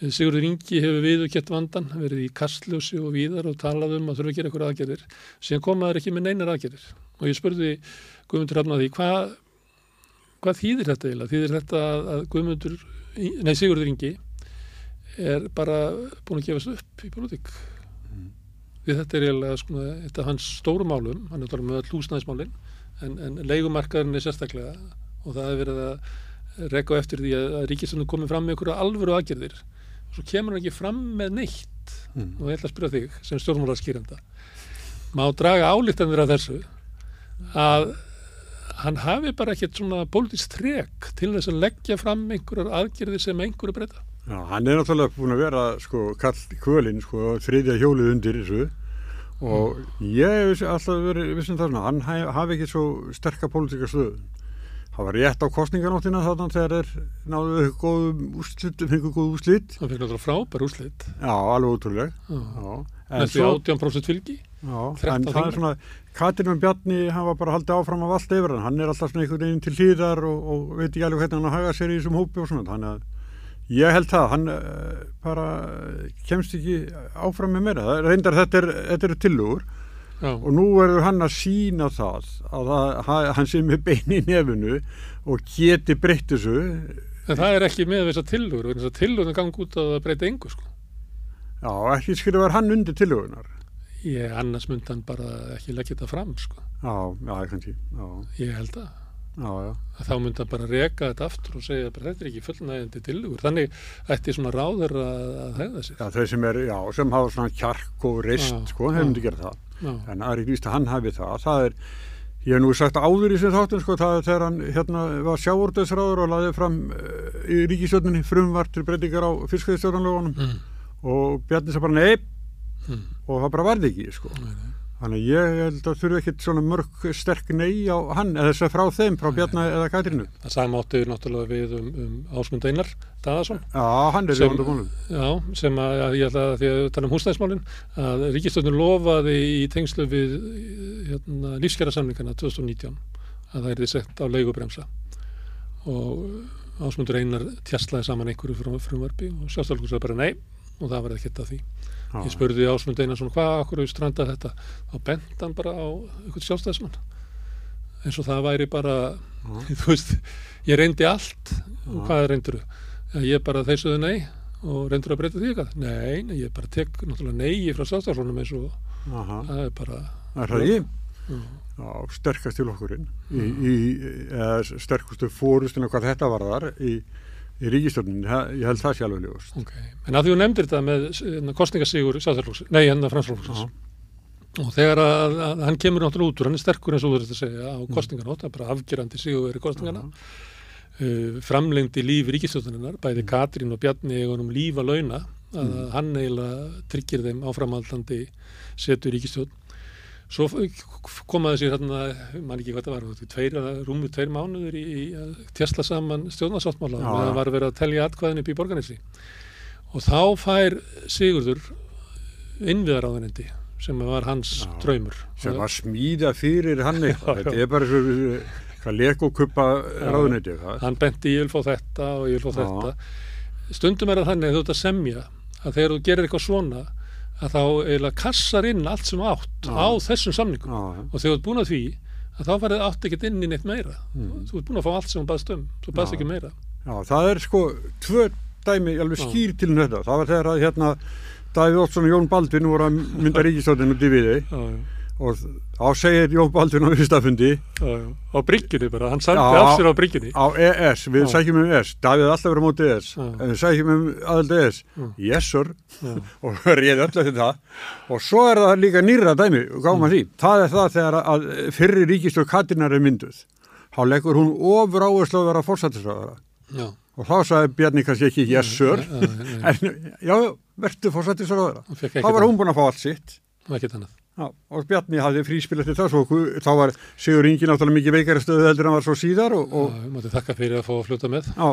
Sigurður Ingi hefur viðurkett vandan, verið í kastljósi og víðar og talað um að þurfa að gera einhver aðgerðir. Síðan komaður ekki með neinar aðgerðir. Og ég spurði Guðmundur Hrafn að því hvað hvað þýðir þetta eiginlega? Þýðir þetta að, að Guðmundur, nei Sigurður Ingi er bara búin að gefast upp í politík. Því þetta er eiginlega sko, þetta er hans stóru málum, hann er talað með all húsnæðismálin, en, en leigumarkaðurinn er sérstaklega og það er verið að reka á eftir því að, ríkistöndum komið fram með einhverju alvöru aðgerðir. Og svo kemur hann ekki fram með neitt Mm. og ég ætla að spyrja þig sem stjórnmálarskýranda. Má draga álíktanir af þessu að hann hafi bara ekkert svona pólitískt trek til þess að leggja fram einhverjar aðgerðir sem einhverju breyta. Já, hann er náttúrulega búin að vera sko kall kvölinn sko þriðja hjólið undir þessu og ég hef alltaf verið vissum það svona, hann haf- hafi ekki svo sterka pólitíka stöðu. Það var rétt á kostninganóttina þarna þegar þeir náðu góðum úrslit, fengu góð úrslit. Það fyrir náttúrulega frábær úrslit. Já, alveg. Já, en því 18% fylgi. Já, 13 en það er svona, Katrin og Bjarni hafa bara haldið áfram af allt yfir hann, hann er alltaf svona einhvern veginn til hlýðar og, og veit ekki alveg hvernig hann að haga sér í þessum hópi og svona, þannig að ég held það, hann uh, bara kemst ekki áfram með meira, það reyndar þetta er, þetta er Já. og nú verður hann að sína það að það, ha- hann sé með bein í nefinu og geti breytt þessu, En það er ekki með þessar tillögur, vegna þess að tillögurna gangi út að breyta engu, sko. já, ekki skrifar hann undir tillugunar. Ég annars myndi hann bara ekki leggja þetta fram, sko. Já, já, kannski, já, Ég held að. Já, já. þá myndi hann bara reka þetta aftur og segja bara þetta er ekki fullnægjandi tillögur. Þannig ætti svona ráður að, hegða sig. Já, þeir sem er, já, sem hafa svona kjark og reist, Já, sko, já. myndi gera það. En Ari víst að hann hafi það. Það er, ég hef nú sagt áður í sem þáttum, sko, það er þegar hann hérna var sjávordaðsráður og laði fram uh, í ríkistöldinni frumvart til breytingar á fiskveðstjórnanlögunum mm. og Bjarni sagði bara nei Mm. og það bara varði ekki, sko. Nei, nei. Þannig ég held að þurfi ekkit svona mörg sterk nei á hann, eða þess að frá þeim, frá Bjarni eða Katrínu. Það sama áttu náttúrulega við um, um Ásmund Einar Daðarsson. Já, hann er í Sem- vandamálum. Já, sem að, ég ætla að því að við tala um húsnæðismálin að ríkistöndun lofaði í tengslu við hérna, lífskjara samlingana 2019 að það er þið sett á leigubremsa og Ásmundur Einar tjastlaði saman einhverju frum, frumvarpi og sjálfstofleikur sagði bara nei og það var ekkert að því. Já. Ég spurði Ásmund Einar svona hvað, okkur hefur strandað þetta og bent hann bara á einhvern sjálfstæðismann eins og það væri bara [laughs] þú veist, ég reyndi allt og Já. hvað reyndur þú? Ég bara þeisuðu nei og reyndur að breyta því eitthvað? Nei, nei, ég bara tek náttúrulega nei frá sjálfstæðismannum eins og Aha. það er bara Er það ég? Já. Já, sterkast til okkurinn í, í, eða sterkustu fórustinu hvað þetta varðar í, í ríkistofnin, ég held það sé alveg ljóst. Ok, en að því þú nefndir þetta með hérna, kostningasígur nei, hérna framsflóks og þegar að, að hann kemur náttúrulega út úr, hann er sterkur eins og þú verður að segja á kostninganótt, það er bara afgerandi sígur verið kostningana uh, framlengdi líf ríkistjóðuninnar, bæði Katrín og Bjarni eigunum lífa launa að hann eiginlega tryggir þeim áframaldandi setur ríkistjóðn svo komaði sér hérna mann ekki hvað það var, tveir, eða rúmur tveir mánuður í, í að tjastla saman stjórnarsáttmála og það var verið að telja atkvæðin upp í borganessi og þá fær Sigurður innviðaráðunendi sem var hans Já. draumur. Sem var smíða fyrir hann [laughs] eitthvað. Þetta er bara svo hvað lekokuppa það hann benti ég vil fá þetta og ég vil fá Já. þetta. Stundum er það þannig að þú ert að semja að þegar þú gerir eitthvað svona að þá eiginlega kassar inn allt sem átt á þessum samningum. Og þegar þú ert búin að því að þá farið átt ekkert inn í neitt meira. Mm. þú ert búin að fá allt sem þú baðst um. Þú baðst ekki meira. Já, það er sko tvö dæmi alveg skýr til um þetta. Það var þegar að hérna Davíð Ótsson og Jón Baldvin voru að mynda [laughs] ríkistóttinu út og þá segir Jón Baldvin á já. á bryggjunni bara, hann Já. af sér á bryggjunni. á ES, við sækjum um ES Davíð er alltaf verið á móti ES en við sækjum um aðald ES Já. [laughs] og réði öll eftir það. Og svo er það líka nýra dæmi. Og gáum að því, það er það þegar að fyrri ríkistöð Katinar er mynduð. Þá leggur hún ofur áherslu að vera fórsættisraðara og þá sagði Bjarni kannski ekki já. [laughs] en já, verður fórsættisraðara þá var hún búin að fá allt sitt. Ekkert annað Já, og Bjarni hafði fríspil eftir það svo þá var Sigur Ingi náttúrulega mikið veikari stöðu heldur en hann var svo síðar og, og Já, ég mátti þakka fyrir að fá að fljóta með. Já,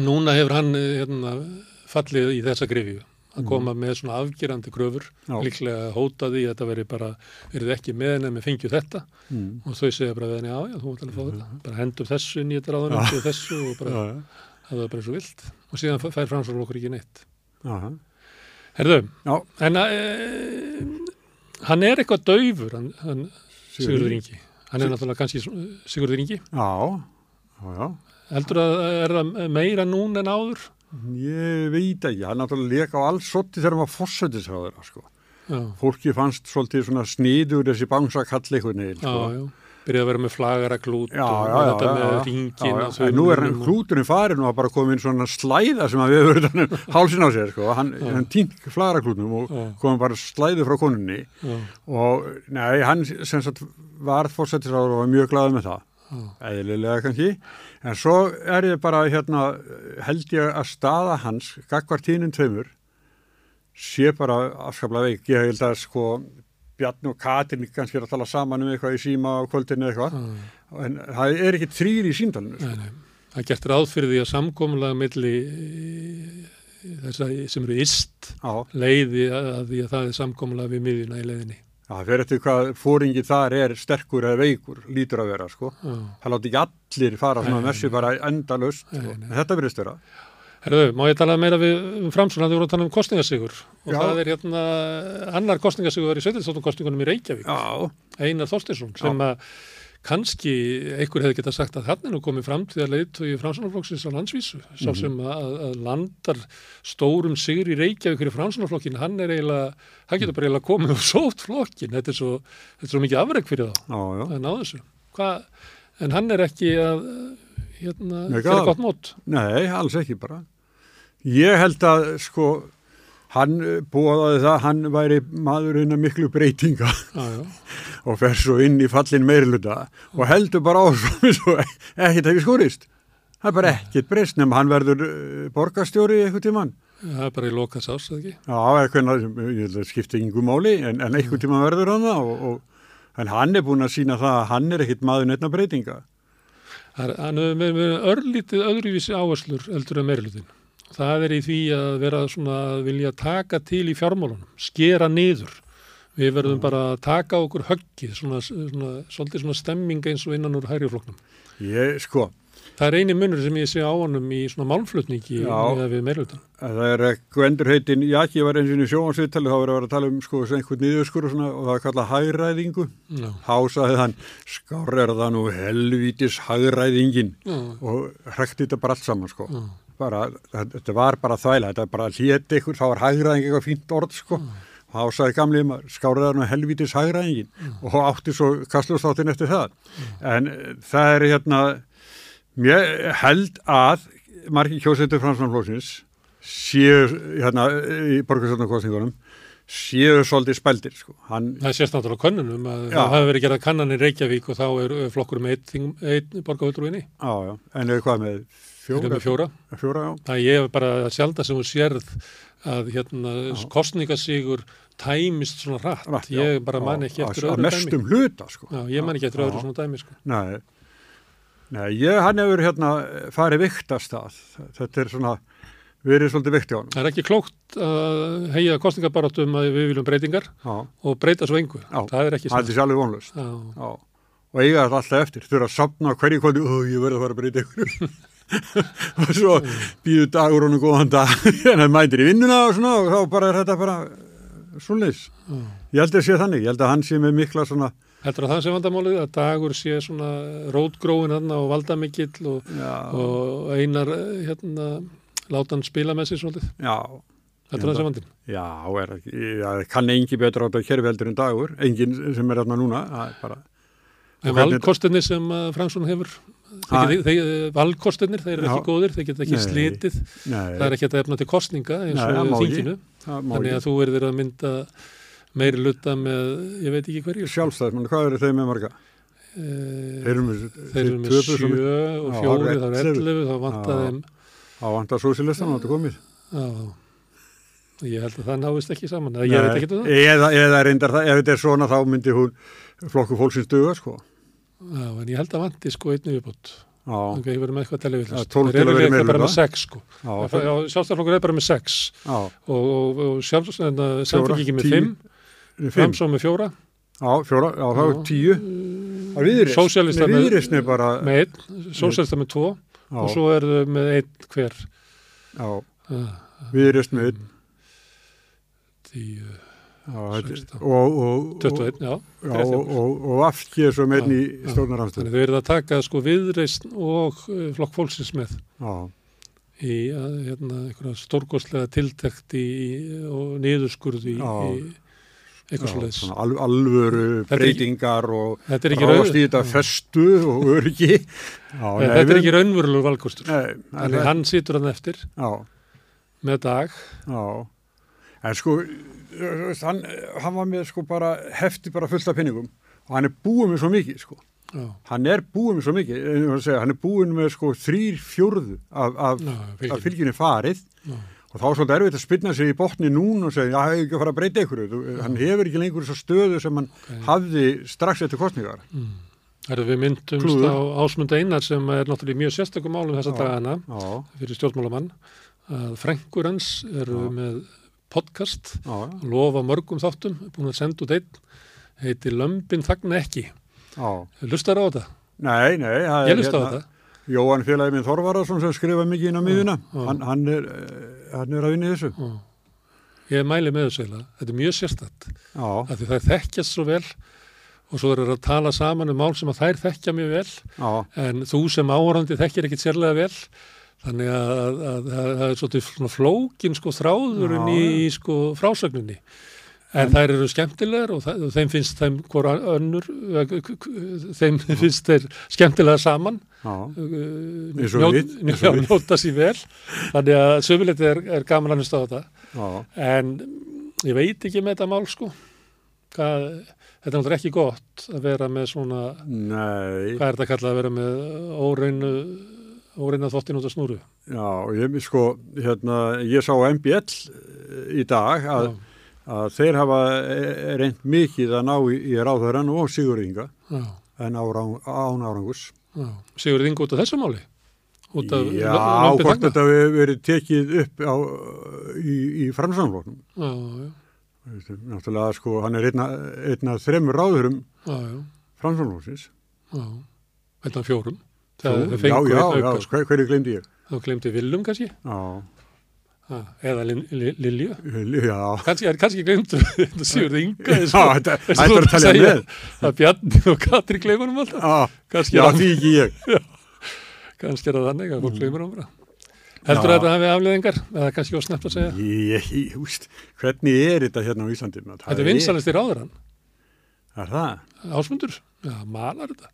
en núna hefur hann eh, hérna, fallið í þessa grifju að Mhm. koma með svona afgerandi kröfur Já. líklega hótaði að þetta veri bara verið ekki með henni með fengju þetta. Mm. og þau segja bara við henni, já, já, þú mátt alveg fá þetta bara hendum þessu inn í þetta ráðunum og þessu og bara, það var bara og vilt. Og síðan fær framsvara ekki neitt. Herðu, en e, hann er eitthvað daufur hann, hann Sigurður Ingi hann er náttúrulega kannski Sigurður Ingi Já, já, já. heldur að er það meira nún en áður Ég veit ekki, hann náttúrulega leka á alls sotti þegar hann var fórsættisráður, sko. já, Fólki fannst svolítið svona sniður þessi bangsakall einhvern veginn, já, sko. já byrjaði að vera með flagara klút Já, og já, þetta já, með ringin. En nú er klúturinn farin og það bara komið inn svona slæða sem að við höfum verið hálsin á sér, sko. Hann, hann týnt flagaraklútnum og Já. komið bara slæðu frá konunni og nei, hann sem sagt var fórsættisráður og var mjög glaðið með það. eðlilega kannski, en svo er ég bara hérna, held ég að staða hans, gagvar tínum tveimur sé bara afskaplega veik, ég held að sko Bjarni og Katrin kannski er að tala saman um eitthvað í síma á kvöldinu eitthvað, já. en það er ekki þrýr í síndalinu, Nei, nei. Það er gert ráð fyrir því að samkomulega milli þess að sem eru ist já, leiði að því að það er samkomulega við miðjuna í leiðinni. það fer eftir hvað fóringi þar er sterkur eða veikur, lítur að vera sko, Já. það láti ekki allir fara svona sér bara endalaust, Nei, sko. en þetta verðist vera. Herðu, má ég tala meira við um framsvona þegar við vorum að tala um kostningasigur og Já. það er hérna annar kostningasigur í sveitilstóttum kostningunum í Reykjavík, Já, Einar Þorstinsson sem að kannski einhver hefði getað sagt að hann er nú komið fram til að leiðtói framsvonarflokksins á landsvísu sá Mhm. sem að, að landar stórum sigur í Reykjavík fyrir framsvonarflokkin hann er eiginlega, hann getur bara eiginlega komið og [laughs] sótt flokkin, þetta er svo, þetta er svo mikið afreg fyrir þá. Já, já. þessu. Hva, en hann er ekki að hérna, fyrir gott mót. Nei, alls ekki bara. Ég held að sko hann bóðaði það, hann væri maðurinn að miklu breytinga [laughs] og fer svo inn í fallin meiriluta og heldur bara áfram svo ekkert ekki skorist. Það er bara ekkert breyst nema hann verður uh, borgarstjóri eitthvað tíman. það er bara í lokað sás, eða ekki? Já, eitthvað, að skipta yngu máli en, en eitthvað tíma verður hann það og, og en hann er búin að sína það að hann er ekkert maður nefna breytinga. Það er- Hann hefur með, með örlítið öðruvísi áherslur eldur en meirilutin. Það er í því að vera svona að vilja taka til í fjármálunum, skera niður. Við verðum bara að taka okkur höggið, svona, svona, svolítið svona stemming eins og innan úr hærjufloknum. Ég, sko, Það er eini munur sem ég sé á honum í svona málflutningi með við meirilutin. að það er Gvendur heitin, já ekki, ég var eins og í sjóhansviðtali, þá var að vera að tala um sko einhvern niðurskur og svona og það er kallað Þá sagði hann, skár er það nú helvítis hægræðingin já, og hrekti þetta bara allt saman sko. já, Bara, þetta var bara þvæla, þetta bara hléti ykkur, þá var hægræðing eitthvað fínt orð sko. Þá sagði gamli maður, skár er það nú helvítis hægræðingin og átti svo kastlustáttin eftir það. En eh, það er hérna, mér held að margir kjósendur fransmannflóksins séu hérna í borgarsöndakostningunum séu svolítið spældir sko. Hann, Það sést náttúrulega á könnunum að Já. það hafi verið gerað kannan í Reykjavík og þá er uh, flokkur með einn, já, en eða hvað með fjóra? eru fjóra. Fjóra. Það ég hef bara sjálf sem þú sérð að hérna kostningasígur tæmist svona rætt. Rætt, ég bara man ekki Á- eftir á- öðru Að dæmi. mestum hluta sko. Já, ég man ekki eftir öðru svona dæmi sko. Nei, Nei ég, hann hefur hérna farið viktast að þetta er svona verið svolítið vekti á hann. Það er ekki klókt að heia kostningabarátum að við viljum breytingar Já, og breyta svo engu. Já. Það er ekki það er sjálfur vonlust. Já, og eiga þetta alltaf eftir. Þurfa að sapna hverju kvöldi, ó, ég verði að fara að breyta ykkur. [laughs] og svo býðu dagur honum góðan dag, [laughs] en það mætir í vinnuna og svona og þá bara er þetta bara svoleiðis. já. Ég held að sé þannig, ég held að hann sé með mikla svona, Heldur að það sé vandamálið að dagur sé svona rótgróin hann og valdamikill og, og einar hérna láta hann spila með sér svolítið. já, Heldur það sé vandin? já, er já, kann engi betur á þetta kerfi heldur en dagur, engin sem er þarna núna, það er bara, En valkostinir sem Fransson hefur, Ha? þeir, eru ekki góðir, þeir geta ekki Nei. slitið, nei, það er ekki að efna til kostninga eins og þinginu, þannig að þú verður að mynda meiri luta með, ég veit ekki hverju. Sjálfstæðismann, hvað eru þeir með marga? Eh, Þeir eru með, eru með sjö mikið. og fjóri, þá er. 11, þá vantar þeim, Á vantar sósilistan, þetta komið. já, ég held að það náist ekki saman, ég veit ekki um það. Eða, eða reyndar það, ef þetta er svona þá myndi hún flokku fólksins duga, sko. Já, en ég held að vanti sko einnig viðbútt. Já, Ok, ég verður með eitthvað Já, televillast. 12 til að vera í meiri bara með sex sko. já, Já, já, Sjálfstæðarflokkur er bara með sex já, og, og, og sjálfstæðarflokkur samfélgiki með tíu, fimm, fimm. framsó með fjóra, Já, fjóra, já, það er Já. tíu. Það er með- Viðreistn er bara, með einn, sósælsta með tvo já, og svo er þau með einn hver. já, Ah, viðreist með einn. Tíu, Já, þetta- 16. og, og, og, 21, já. já, og, og, og afkið svo með einn í. Þannig þau eru að taka sko viðreist og uh, flokk fólksins með Já, í að, hérna, stórgóðslega tiltekt í, og niðurskurði í, Já. al, alvöru breytingar og ráðast í þetta festu og öryggi. Þetta er ekki Þannig það- hann situr hann eftir Já, með dag. já. En sko, hann, hann var með sko bara hefti bara fullt af pinningum og hann er búið með svo mikið sko. Já, Hann er búið með svo mikið, ég að segja, hann er búið með sko þrýr fjórðu af, af, af fylginni farið Já. og þá er svolítið erfitt að spilna sig í botni núna og segja, já, hefur ekki að fara að breyta ykkur. Þú, hann hefur ekki lengur þessa stöðu sem hann Ok. hafði strax eftir kostningar. Mm. Herðu, við myndumst Klúður. á Ásmund Einar sem er náttúrulega mjög sérstökum málum þessa dagana fyrir stjórnmálamann að frængur hans eru með podcast, já, lofa mörgum þáttum, búin að senda út einn, heitir Lömbin þagna ekki. Lustar á þetta? Nei, nei. það er Ég lusta á hérna- þetta. Jóhann félagi minn Þorvarason sem skrifa mikið inn á miðuna, hann, hann, er, hann er að vinna í þessu. Já. Ég mæli með þessu eiginlega. Þetta er mjög sérstætt. Af því það þekkjast svo vel og svo eru að tala saman um mál sem að þær þekkja mjög vel já, en þú sem áhorandi þekkir ekkit sérlega vel þannig að, að, að, að það er svolítið svona flókin sko þráðurinn í, sko frásögninni. En, þær eru skemmtilegar og, það, og þeim finnst þeim hvora önnur þeim finnst þeir skemmtilega saman. Njóta sér vel. Þannig að sömuleiti er, er gaman að hlusta á þetta. Já, en ég veit ekki með þetta mál sko. Hvað, þetta er náttúrulega ekki gott að vera með svona nei, hvað er þetta kallað að vera með óreinu óreina þvottin út af snúru. Já, ég, sko, hérna, ég sá MBL í dag að, að þeir hafa eh, reynd mikið að ná í, í ráðhöran og Sigurðinga já, en árang, án árangus. já. Sigur þing út af þessu máli? Út af Já, hvort þetta hefur verið tekið upp á, í, í framsamloknum. já, já, Náttúrulega, sko, hann er einna, einna þremur ráðurum já, já, þetta fjórum það já, fengu já, einn já, auka sko. hver, hverju glemdi ég? þá glemdi Viljum kannski Já, eða Lilju já, kannski, er glemdu Sigur Inga já, þetta þetta er að talja með. að Bjarni og Katri gleimunum alltaf Já, já, er það- því ekki ég. [laughs] kannski er það þannig að Mm. fólk gleymur um bara heldur Já. að þetta hafi afleðingar eða kannski snett að segja Ég, ég, úst, hvernig er þetta hérna á Íslandi? maður? Það þetta er vinsalist í ráður hann Er það? Ásmundur, já, malar þetta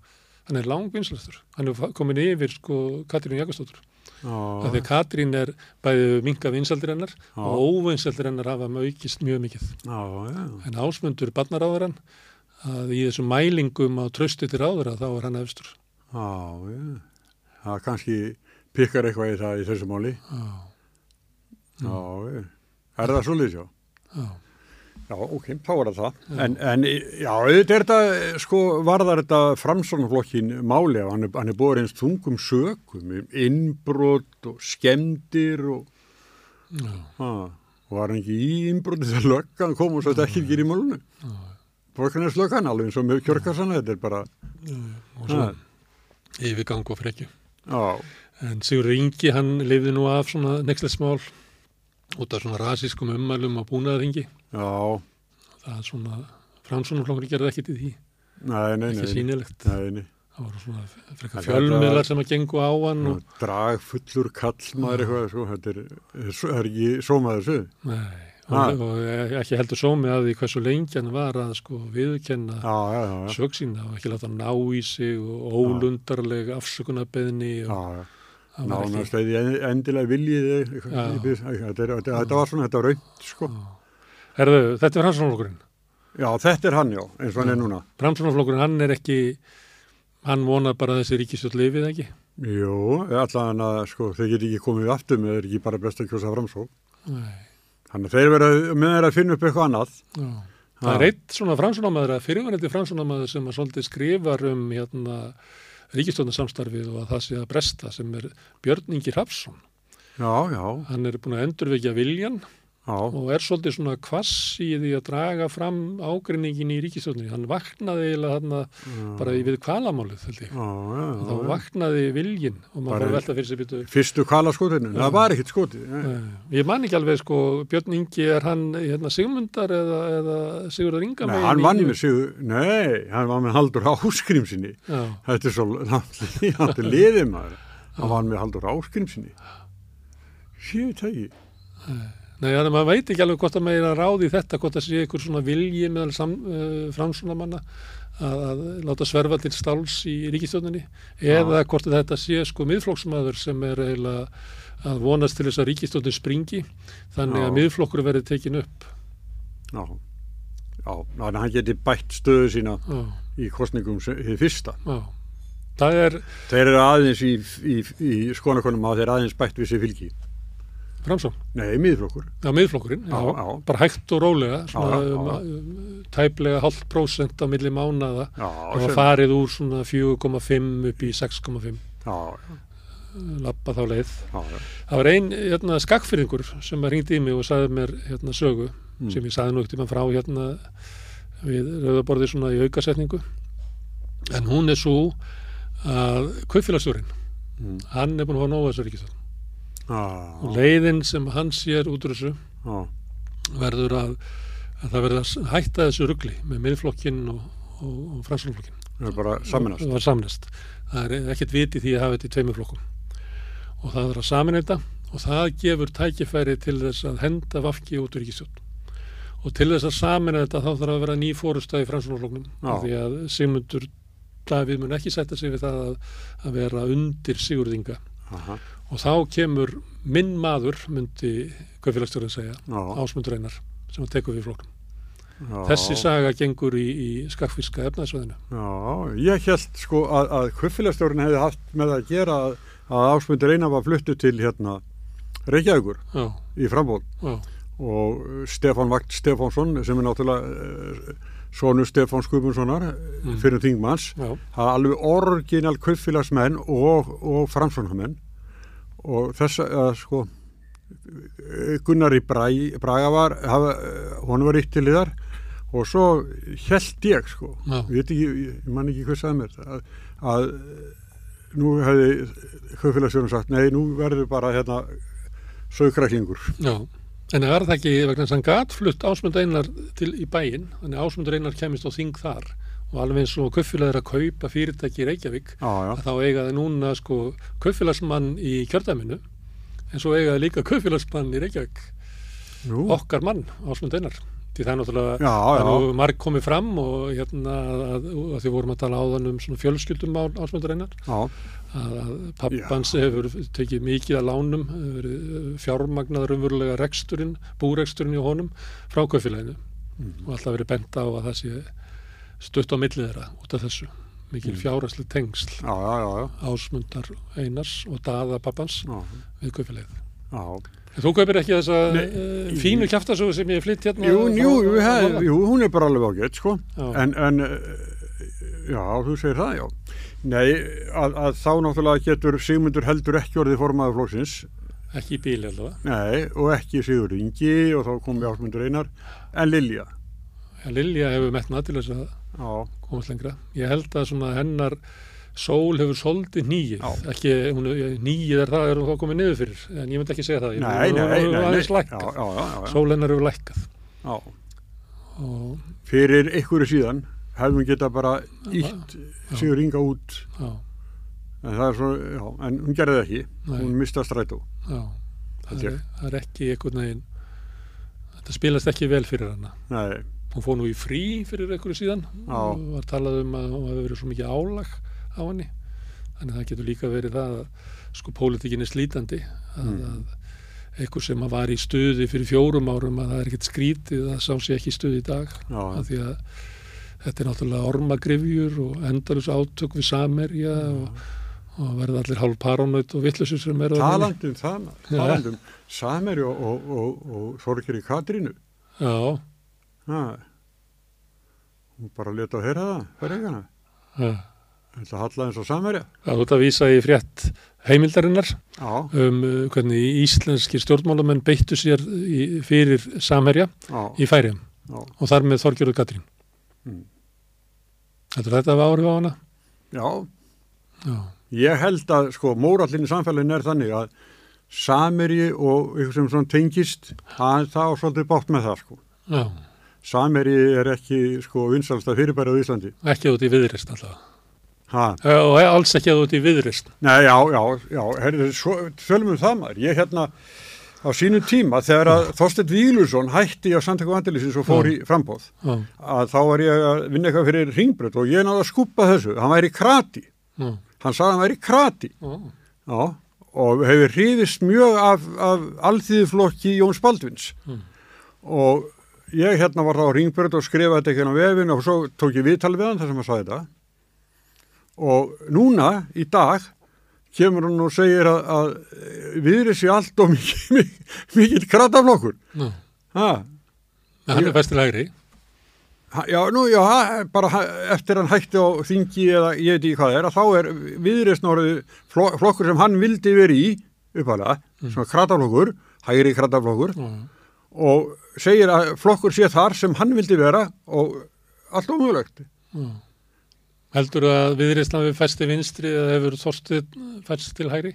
hann er lang vinsalistur hann er komin yfir sko Katrín Jakobsdóttur af því að Katrín er bæði minga vinsaldir hennar Já. og óvinsaldir hennar hafa aukist mjög mikið já. en Ásmundur barnaráður hann að í þessum mælingum á tröstu til ráður þá er hann efstur. Það kannski pikkar eitthvað í það í þessu máli. já, já. Er það svolítið sjá? já, Já, ok, þá var það það. En, en já, auðvitað er þetta, sko, varðar þetta framsóknarflokkin máli og hann er, hann er búið eins þungum sökum, um innbrot og skemdir og og var hann ekki í innbrotið þegar löggan kom og svo þetta ekki ekki í málunum. já, Borgarnes löggan alveg eins og með kjörkarsana, þetta er bara, já. Og svo yfirgang og frekju. já, En Sigur Ingi, hann lifði nú af svona nexlismál út af svona rasískum ummælum á búnaðarhingi. Já, Það er svona, framsvonarflokkur gerði ekkit í því, nei, nei, ekki nei, sýnilegt. nei, nei. Það voru svona er fjölmiðlar sem að gengu á hann og, Drag fullur kall maður eitthvað, sko, þetta er, er ekki sómaður þessu. nei, og, og ekki heldur sómi að því hversu lengi hann var að sko viðkenna Já, já, já, já, sög sína og ekki láta ná í sig og ólundarleg afsökunarbeðni og já, já. Nánast ég endilega viljið Já. þetta, var svona, þetta var raun, sko. Herðu, þetta er framsvonarflokkurinn. Já, þetta er hann, já, eins og hann er núna. Framsvonarflokkurinn, hann er ekki, hann vonar bara þessi ríkistjótt lifið ekki. Jú, allan að, sko, þeir geti ekki komið aftur með, er ekki bara best að kjósa framsók. Nei, Þannig þeir vera með þeir að finna upp eitthvað annað. já. Það er eitt svona framsvonarmaður að fyrirvanandi framsvonarmaður sem að svolítið skrifar um hérna ríkistjóðnarsamstarfið og að það sé að bresta sem er Björn Ingi Hrafsson. Já, já, Hann er búin að endurvekja viljan og er svolítið svona kvass í því að draga fram ágreiningin í ríkistjóðninni. Hann vaknaði eiginlega þarna bara í við kvalamálið, já, já, Þá já. vaknaði viljin og maður Bara- fór velta fyrir sig býtu. Fyrstu kalaskotinu, það var ekkit skotið. nei. Ég man ekki alveg sko, Björn Ingi er hann hérna, Sigmundar eða, eða Sigurðar Inga Nei, hann vann með sig, nei, hann var með Haldur Áskrimsinni. Já, Þetta er svo langt liðið maður. Hann var með Haldur Áskrimsinni. Sér það ekki. Nei, þannig að maður veit ekki alveg hvort að meira ráði í þetta, hvort að sé einhver svona vilji meðal uh, framsónamanna að, að láta sverfa til stáls í ríkistjóninni eða hvort að þetta sé sko miðflokksmaður sem er eiginlega að vonast til þess að ríkistjónin springi þannig að Já. miðflokkur verði tekin upp. Já, já, þannig að hann geti bætt stöðu sína Já, í kostningum hið fyrsta. já. Það er Þeir eru aðeins í, í, í skonakonum að þeir eru aðeins bætt við sér fylgi. Framsón. Nei, miðflokkur. Já, miðflokkurinn, já, Já, bara hægt og rólega, svona Já, um, tæplega hálf prósent á milli mánaða. Það var farið úr svona 4,5 upp í 6,5, já, lappa þá leið. Það var ein hérna, skakfyrðingur sem ringdi í mig og sagði mér hérna, sögu Mm. sem ég sagði nú ekkert frá hérna við rauðaborði svona í aukasetningu en hún er svo að kaupfélagsstjórin Mm. hann er búin að fá nóga þessu ríkistöð og leiðin sem hann sér út úr þessu já, verður að, að það verður að hætta þessu ruggli með miðflokkin og, og, og fransalflokkin það er bara saminast. samnest það er ekkert viti því að hafa þetta í tveimur flokkum. Og það er að samin þetta og það gefur tækifæri til þess að henda vafki út úr ríkistjórn og til þess að samina þetta þá þarf að vera ný fórustæði Já. af því að Sigmundur Davíð mun ekki sætta sig við það að, að vera undir Sigurðinga Aha, og þá kemur minn maður myndi kaupfélagsstjórinn segja já, Ásmundur Einar sem að tekur við flokknum. Já, þessi saga gengur í, í skakfíska efnaðsvæðinu Já, ég held sko að, að kvöffélagstjórn hefði haft með að gera að, að ásmundur eina var fluttu til hérna Reykjavíkur já, í frambóð já, og Stefán Vagt Stefánsson sem er náttúrulega uh, sonu Stefán Skupunssonar mm. fyrir þingmanns er alveg orginal kvöffélagsmenn og, og framsvonarmenn og þess að sko Gunnar í Braga var hafa, hún var ítt til þar og svo held ég sko ekki, ég man ekki hvað sagði mér að, að nú hefði kvöffélagsstjórn sagt nei, nú verður bara hérna sögkræklingur já. En það er það ekki vegna þess að hann gatflutt Ásmund Einar til í bæinn, þannig að Ásmundur Einar kemist á þing þar. Og alveg eins og er að kaupa fyrirtæki í Reykjavík já, já, að þá eiga það núna sko kaupfélagsmann í kjördæminu en svo eiga það líka kaupfélagsmann í Reykjavík nú, okkar mann, Ásmund Einar því það er náttúrulega já, já, marg komið fram og hérna að, að, því vorum að tala áðan um svona fjölskyldum á Ásmundur Einar já, að, að pappans hefur tekið mikið að lánum verið fjármagnaður umverulega reksturinn, búreksturinn í honum frá kaufélaginu Mhm. og alltaf verið bent á að það sé stutt á millið þeirra út af þessu mikil mm. fjárasli tengsl já, já, já, já, ásmundar Einars og daða pappans já, við kaufélagið. já. En þú kaupir ekki þessa Nei, uh, fínu kjaftasögu sem ég flytt hérna? Jú, jú, hef, jú, hún er bara alveg ágætt, sko. En, en, eh, já, þú segir það, já. Nei, að, að þá náttúrulega getur Sigmundur heldur ekki orðið formaður flóksins Ekki í bíli allavega. nei, og ekki Sigur Ingi og þá kom Jásmundur Einar, en Lilja. Ja, Lilja hefur metnað til þess að komast lengra. Ég held að svona hennar sól hefur svolítið nýið. Ekki, hún, nýið er það, er hún þá komið niður fyrir. En ég myndi ekki segja það. Ég- nei, nei, hún nei, hefur aðeins já, lækkað. já, já, já, já. Sól hennar hefur lækkað. Fyrir einhverju síðan hefðum við geta bara ítt Sigur Inga út, já, en það er svo, já, en hún gerði það ekki, Nei. hún mista strætó. já. Það er, það er ekki einhvern veginn, þetta spilast ekki vel fyrir hana. Nei, Hún fór nú í frí fyrir einhverju síðan Já. og var talað um að hún hefur verið svo mikið álag á henni. Þannig að það getur líka verið það að sko pólitíkin er slítandi að, Mm. að einhver sem að var í stuði fyrir fjórum árum að það er ekkert skrítið að sá sér ekki í stuði í dag já, af því að þetta er náttúrulega ormagrifjur og endalus átök við samerja og, og verða allir hálf parónaut og vittlusur sem inni. talandum það, Já. talandum Sameri og, og, og, og Þorgeri Katrínu, Já, það, hún bara leta að heyra það, fyrir eigana. já. Þetta halla eins og Samerja. Það er út að vísa í frétt heimildarinnar Já, um uh, hvernig íslenskir stjórnmálamenn beittu sér í, fyrir samherja já, í færiðum og þar með Þorgjörðu Katrín. Mm. Þetta þetta var áhrif á hana? já. Já, Ég held að, sko, mórallin í samfélagin er þannig að Sameri og eitthvað sem svona tengist, það, það var svolítið bátt með það, sko. já. Sameri er ekki, sko, vinsalsta fyrirbæri á Íslandi. Ekki út í viðrist alltaf. Og alls ekki út í viðrist. Nei, já, já, já, herrðu, svo, tölum um það maður. Ég hérna á sínum tíma þegar að Þorstedt Vílusson hætti á samtöku vandilísins og fór í frambóð Já, að þá var ég að vinna eitthvað fyrir ringbröð og ég náði að skuppa þessu. Hann væri krati. já, Hann sagði að hann væri krati. já, og hefur hrifist mjög af, af alþýðiflokki Jóns Baldvins. Og ég hérna var þá á ringbröð og skrifaði þetta ekki á vefin og svo tók ég viðtal við hann þar sem hann sagði þetta. Og núna, í dag, kemur hann og segir að, að viðri sér allt og mikið, [laughs] mikið En hann er ha, já, nú, já, bara eftir hann hætti á þingi eða ég veit ekki hvað er, að þá er viðreist norðu flokkur sem hann vildi verið í, uppalega, svona krataflokkur, hægri krataflokkur, Já, og segir að flokkur sé þar sem hann vildi vera og allt ómögulegt. já. Heldur að viðrist hafi fæsti vinstri eða hefur Þorstið fæst til hægri?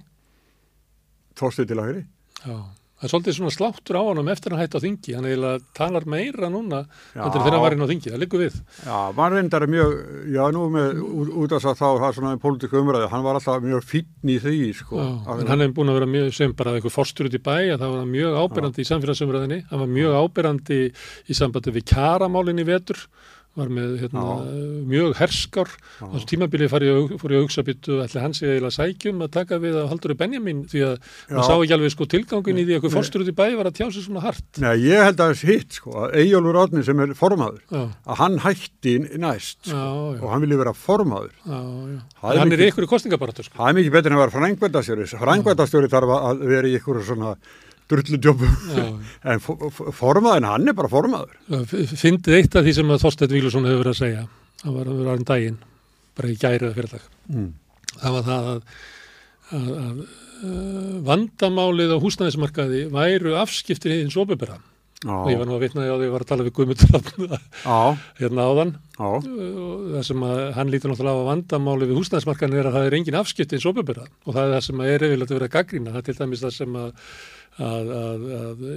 Þorstið til hægri. Já. Það er svolítið svona sláttur á honum eftir að hætta á þingi. Hann eiginlega talar meira núna en þegar hann var inn á þingi. Það liggur við. Já, maður reyndar er mjög, já, nú með út, af þá, það er svona pólitíku umræði, hann var alltaf mjög fínn í því, sko. Já, Að- en hann hefur búin að vera mjög sem bara eitthvað forstur út í bæ að það var hann mjög ábyrrandi í samfélagsumræðinni hann var mjög ábyrrandi í sambandi við kjaramálinn í vetur var með hérna, mjög herskár á þessu tímabili fór ég, að- hugsa býttu ætli hans eiginlega sækjum að taka við að haldur Benjamin því að Já. maður sá ekki alveg sko tilgangin í því að eitthvað Nei. forstur út í bæ var að tjá sig svona hart Nei, ég held að þess hitt, sko, að Eyjólfur Átni sem er formaður, já, að hann hætti næst, já, sko, já, og hann vilja vera já, já. Það er hann er mikið- í ykkur kostningabaratu sko. Það er mikið betur en að vera frængvændastjóri. Frængvændastjóri þarf að vera í ykkur svona drulludjópum. [laughs] En fo- fo- formaðurinn, hann er bara formaður. fyndið eitt af því sem að Þorsteinn Vílusson hefur verið að segja. Það var að vera um daginn bara í gærið fyrir dag Mm. það var það að, að, að uh, vandamálið á húsnæðismarkaði væru afskiptir hins opibera og ég var nú að vitna því á því að ég var að tala við Guðmundur [laughs] hérna áðan. Já, og það sem að hann lítur náttúrulega á að vandamálið við húsnæðismarkaðin er að það er engin afskipti hins opibera og það er það sem að er yfirlega að vera gaggrína það er til dæmis það sem að að, að, að e,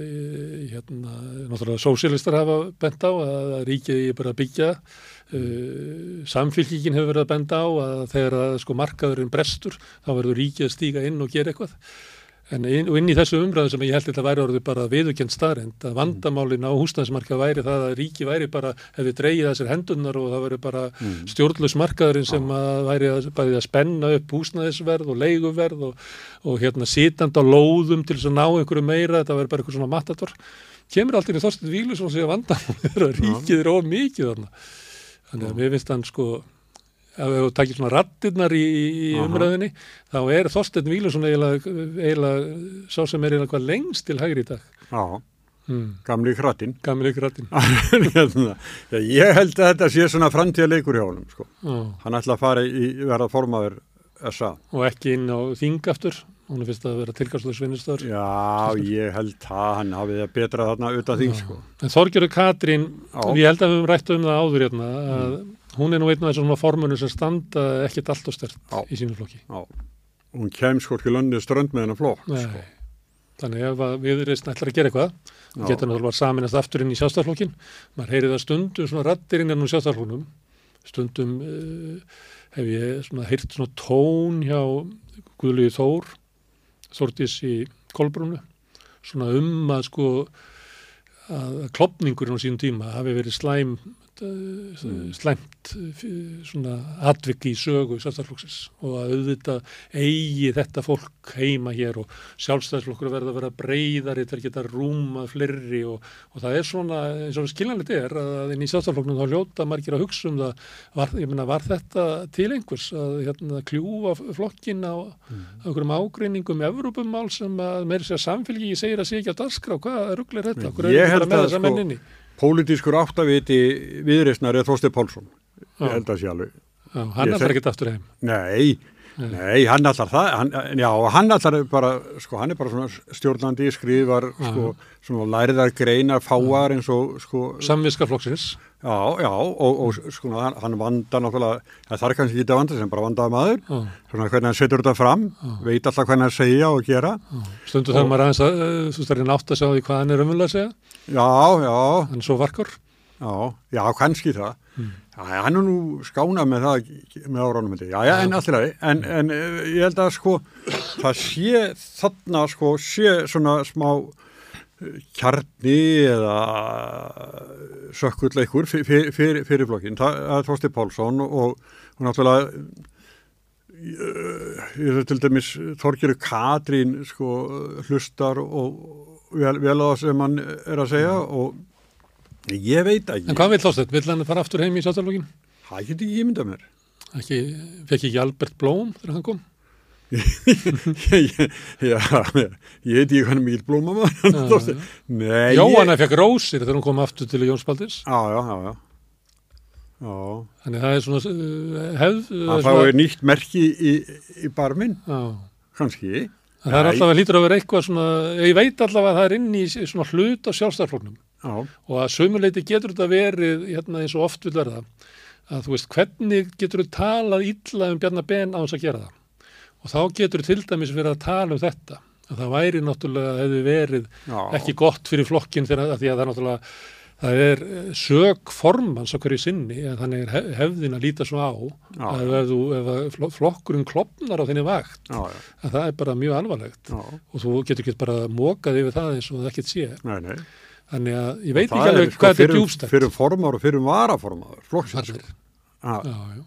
hérna, náttúrulega sósialistar hafa bent á að, ríkið er bara að byggja uh, samfylkingin hefur verið að benda á að þegar að sko markaðurinn brestur þá verður ríkið að stíga inn og gera eitthvað en inn, inn í þessu umræðu sem ég held þetta væri orðið bara viðukent staðrind að vandamálin á húsnæðismarkað væri það að ríki væri bara hefði dreigið að sér hendurnar og það væri bara mm. stjórnlaus markaðurinn sem að væri að, að spenna upp húsnæðisverð og leiguverð og, og hérna sitand á lóðum til þess að ná einhverju meira, þetta væri bara eitthvað svona matator kemur alltaf í Þorstein Vílus og segja vandamálin er að ríkið er of mikið þarna. Þannig að mér finnst hann sko ef þú takir svona rattirnar í, í umræðinni þá er Þorstein Vílusson eiginlega, eiginlega sá sem er eiginlega hvað lengst til hægri í dag já, hmm. gamli krattinn. gamli ykkur rattin [laughs] Hérna, ég held að þetta sé svona framtíða leikur hjá honum, sko. Já. Hann ætla að fara í verða formaður SA. og ekki inn á þing aftur hún er fyrst að vera tilgangslega svinnustar Já, ég held að hann hafið það betra þarna auðvitað því, sko. En Þorgjörður Katrín, Já. ég held að við höfum rætt um það áður hérna, að hún er nú einn af þessum formunum sem standa ekkert allt og stert Já. í sínum flokki. Já. Hún kem sko ekki löndið strönd með hennar flokk, sko. Þannig ef við reysn ætlar að gera eitthvað, þá getur náttúrulega saminast aftur inn í sjálfstæðarflokkin. Maður heyrið það stundum svona rattir inn í sjálfstæðarflokknum. Stundum uh, hef ég svona heyrt svona tón hjá Guðlíði Þór, Þórdís í Kolbrúnu, svona um að sko að klopningurinn á sínum tíma hafi verið slæm mm. slæmt eh, svona atvik í sögu sjálfstæðarflokksins og að auðvitað eigi þetta fólk heima hér og sjálfstæðarflokkur verða að vera breyðari til að geta rúmað fleiri og, og það er svona eins og skiljanlegt er að inn í sjálfstæðarflokknum þá hljóta margir að hugsa um það var, meina, var þetta til einhvers að hérna, kljúfa flokkin á mm. einhverjum ágreiningum Evrópumál sem að meiri sér samfélgi segir að sé ekki að daskra hvað rugglir þetta, Ég held með að, þessa sko, Pólitískur áttaviti viðreysnar er Þorstein Pálsson. Ég held að sé alveg. Já, hann ætlar seg- ekkert aftur heim Nei, Nei. hann allar það, hann, já, hann allar bara, sko, hann er bara svona stjórnandi, skrifar, sko, svona læriðar greinar, fáar eins og, sko, samviska flokksins. Já, já, og, og sko, hann, hann vandar náttúrulega, það þarf kannski ekki að vanda sem bara vandaði maður, Já. svona hvernig hann setur þetta fram, veit alltaf hvernig hann segja og gera, stundu þarf maður aðeins að uh, þú stærri nátt að sjá því hvað hann er umvöld að segja. Já, já, hann er svo varkar. Já, já, kannski það, já, hann er nú skánað með það, með áránum þetta, já, já, en alltaf, en, en eh, ég held að, sko, það sé þarna, sko, sé svona smá eh, kjarni eða sökkulleikur fyrir, fyrir, fyrir flokkin, það er Þorsti Pálsson og hún náttúrulega eh, ég er til dæmis Þorgjöru Katrín sko hlustar og vel, vel á það sem hann er að segja og ég veit ekki en hvað vil Þorsteinn, vil hann fara aftur heim í sjálfstæðarflokkin það get ekki ímynda mér. Ekki, fekk ekki Albert Blóm þegar hann kom? [laughs] Já, ég veit ekki hvað mikið blóma maður nei Jóhanna fekk rósir þegar hann kom aftur til Jóns Baldins já, já, já, já. já. þannig það er svona uh, hefð það er það svona- fái nýtt merki í, í barminn Já. kannski. Það er alltaf að lítur að vera eitthvað svona, ég veit allavega að það er inn í svona hlut á sjálfstæðarfloknum já, og að sömuleiti getur þetta verið hérna eins og oft vil verða að þú veist hvernig getur þú talað illa um Bjarnar Ben á þess að gera það? Og þá getur til dæmis verið að tala um þetta að það væri náttúrulega hefði verið já. ekki gott fyrir flokkin þegar því að það náttúrulega það er eh, sök formans á hverju sinni að þannig er hef- hefðin að líta svo á Já. að ef, þú, ef flokkurinn klopnar á þinni vakt já, já, að það er bara mjög alvarlegt. Og þú getur ekki bara mókað yfir það eins og það ekkert sé. Nei, nei þannig að ég veit Það ekki alveg er, sko, hvað þetta er fyrir- djúbstætt fyrir formar og fyrir varaformaður flokksins.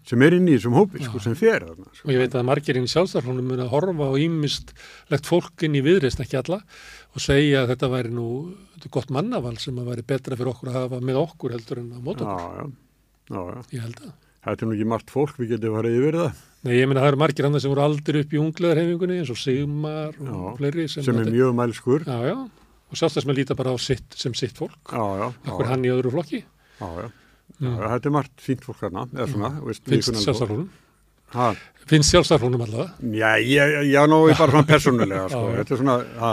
Sem er inn í þessum hópi sko, sem fer þarna sko. og ég veit að margir inn í sjálfstæðarflónum mun að horfa á ímislegt fólk inn í viðreist ekki alla og segja að þetta væri nú þetta er gott mannaval sem að væri betra fyrir okkur að hafa með okkur heldur en að móta okkur. Já, já, já. ég held að. Þetta er nú ekki margt fólk, við getum farið yfir það. Nei, ég meina það eru margir annað sem voru aldrei upp í ungleðarhefingunni eins og Sigmar og Já, fleiri sem, sem er mjög mælskur. Já, já, og sjálfstæðsmenn líta bara á sitt sem sitt fólk. Já, já, já, okkur hann í öðru flokki. Já, já. Já, þetta er margt fínt fólk hérna, finnst Ha, finnst sjálfstæðarflónum allavega? Já, ég, ég ná ég bara svona [laughs] persónulega, sko, Já, já. þetta er svona, ha,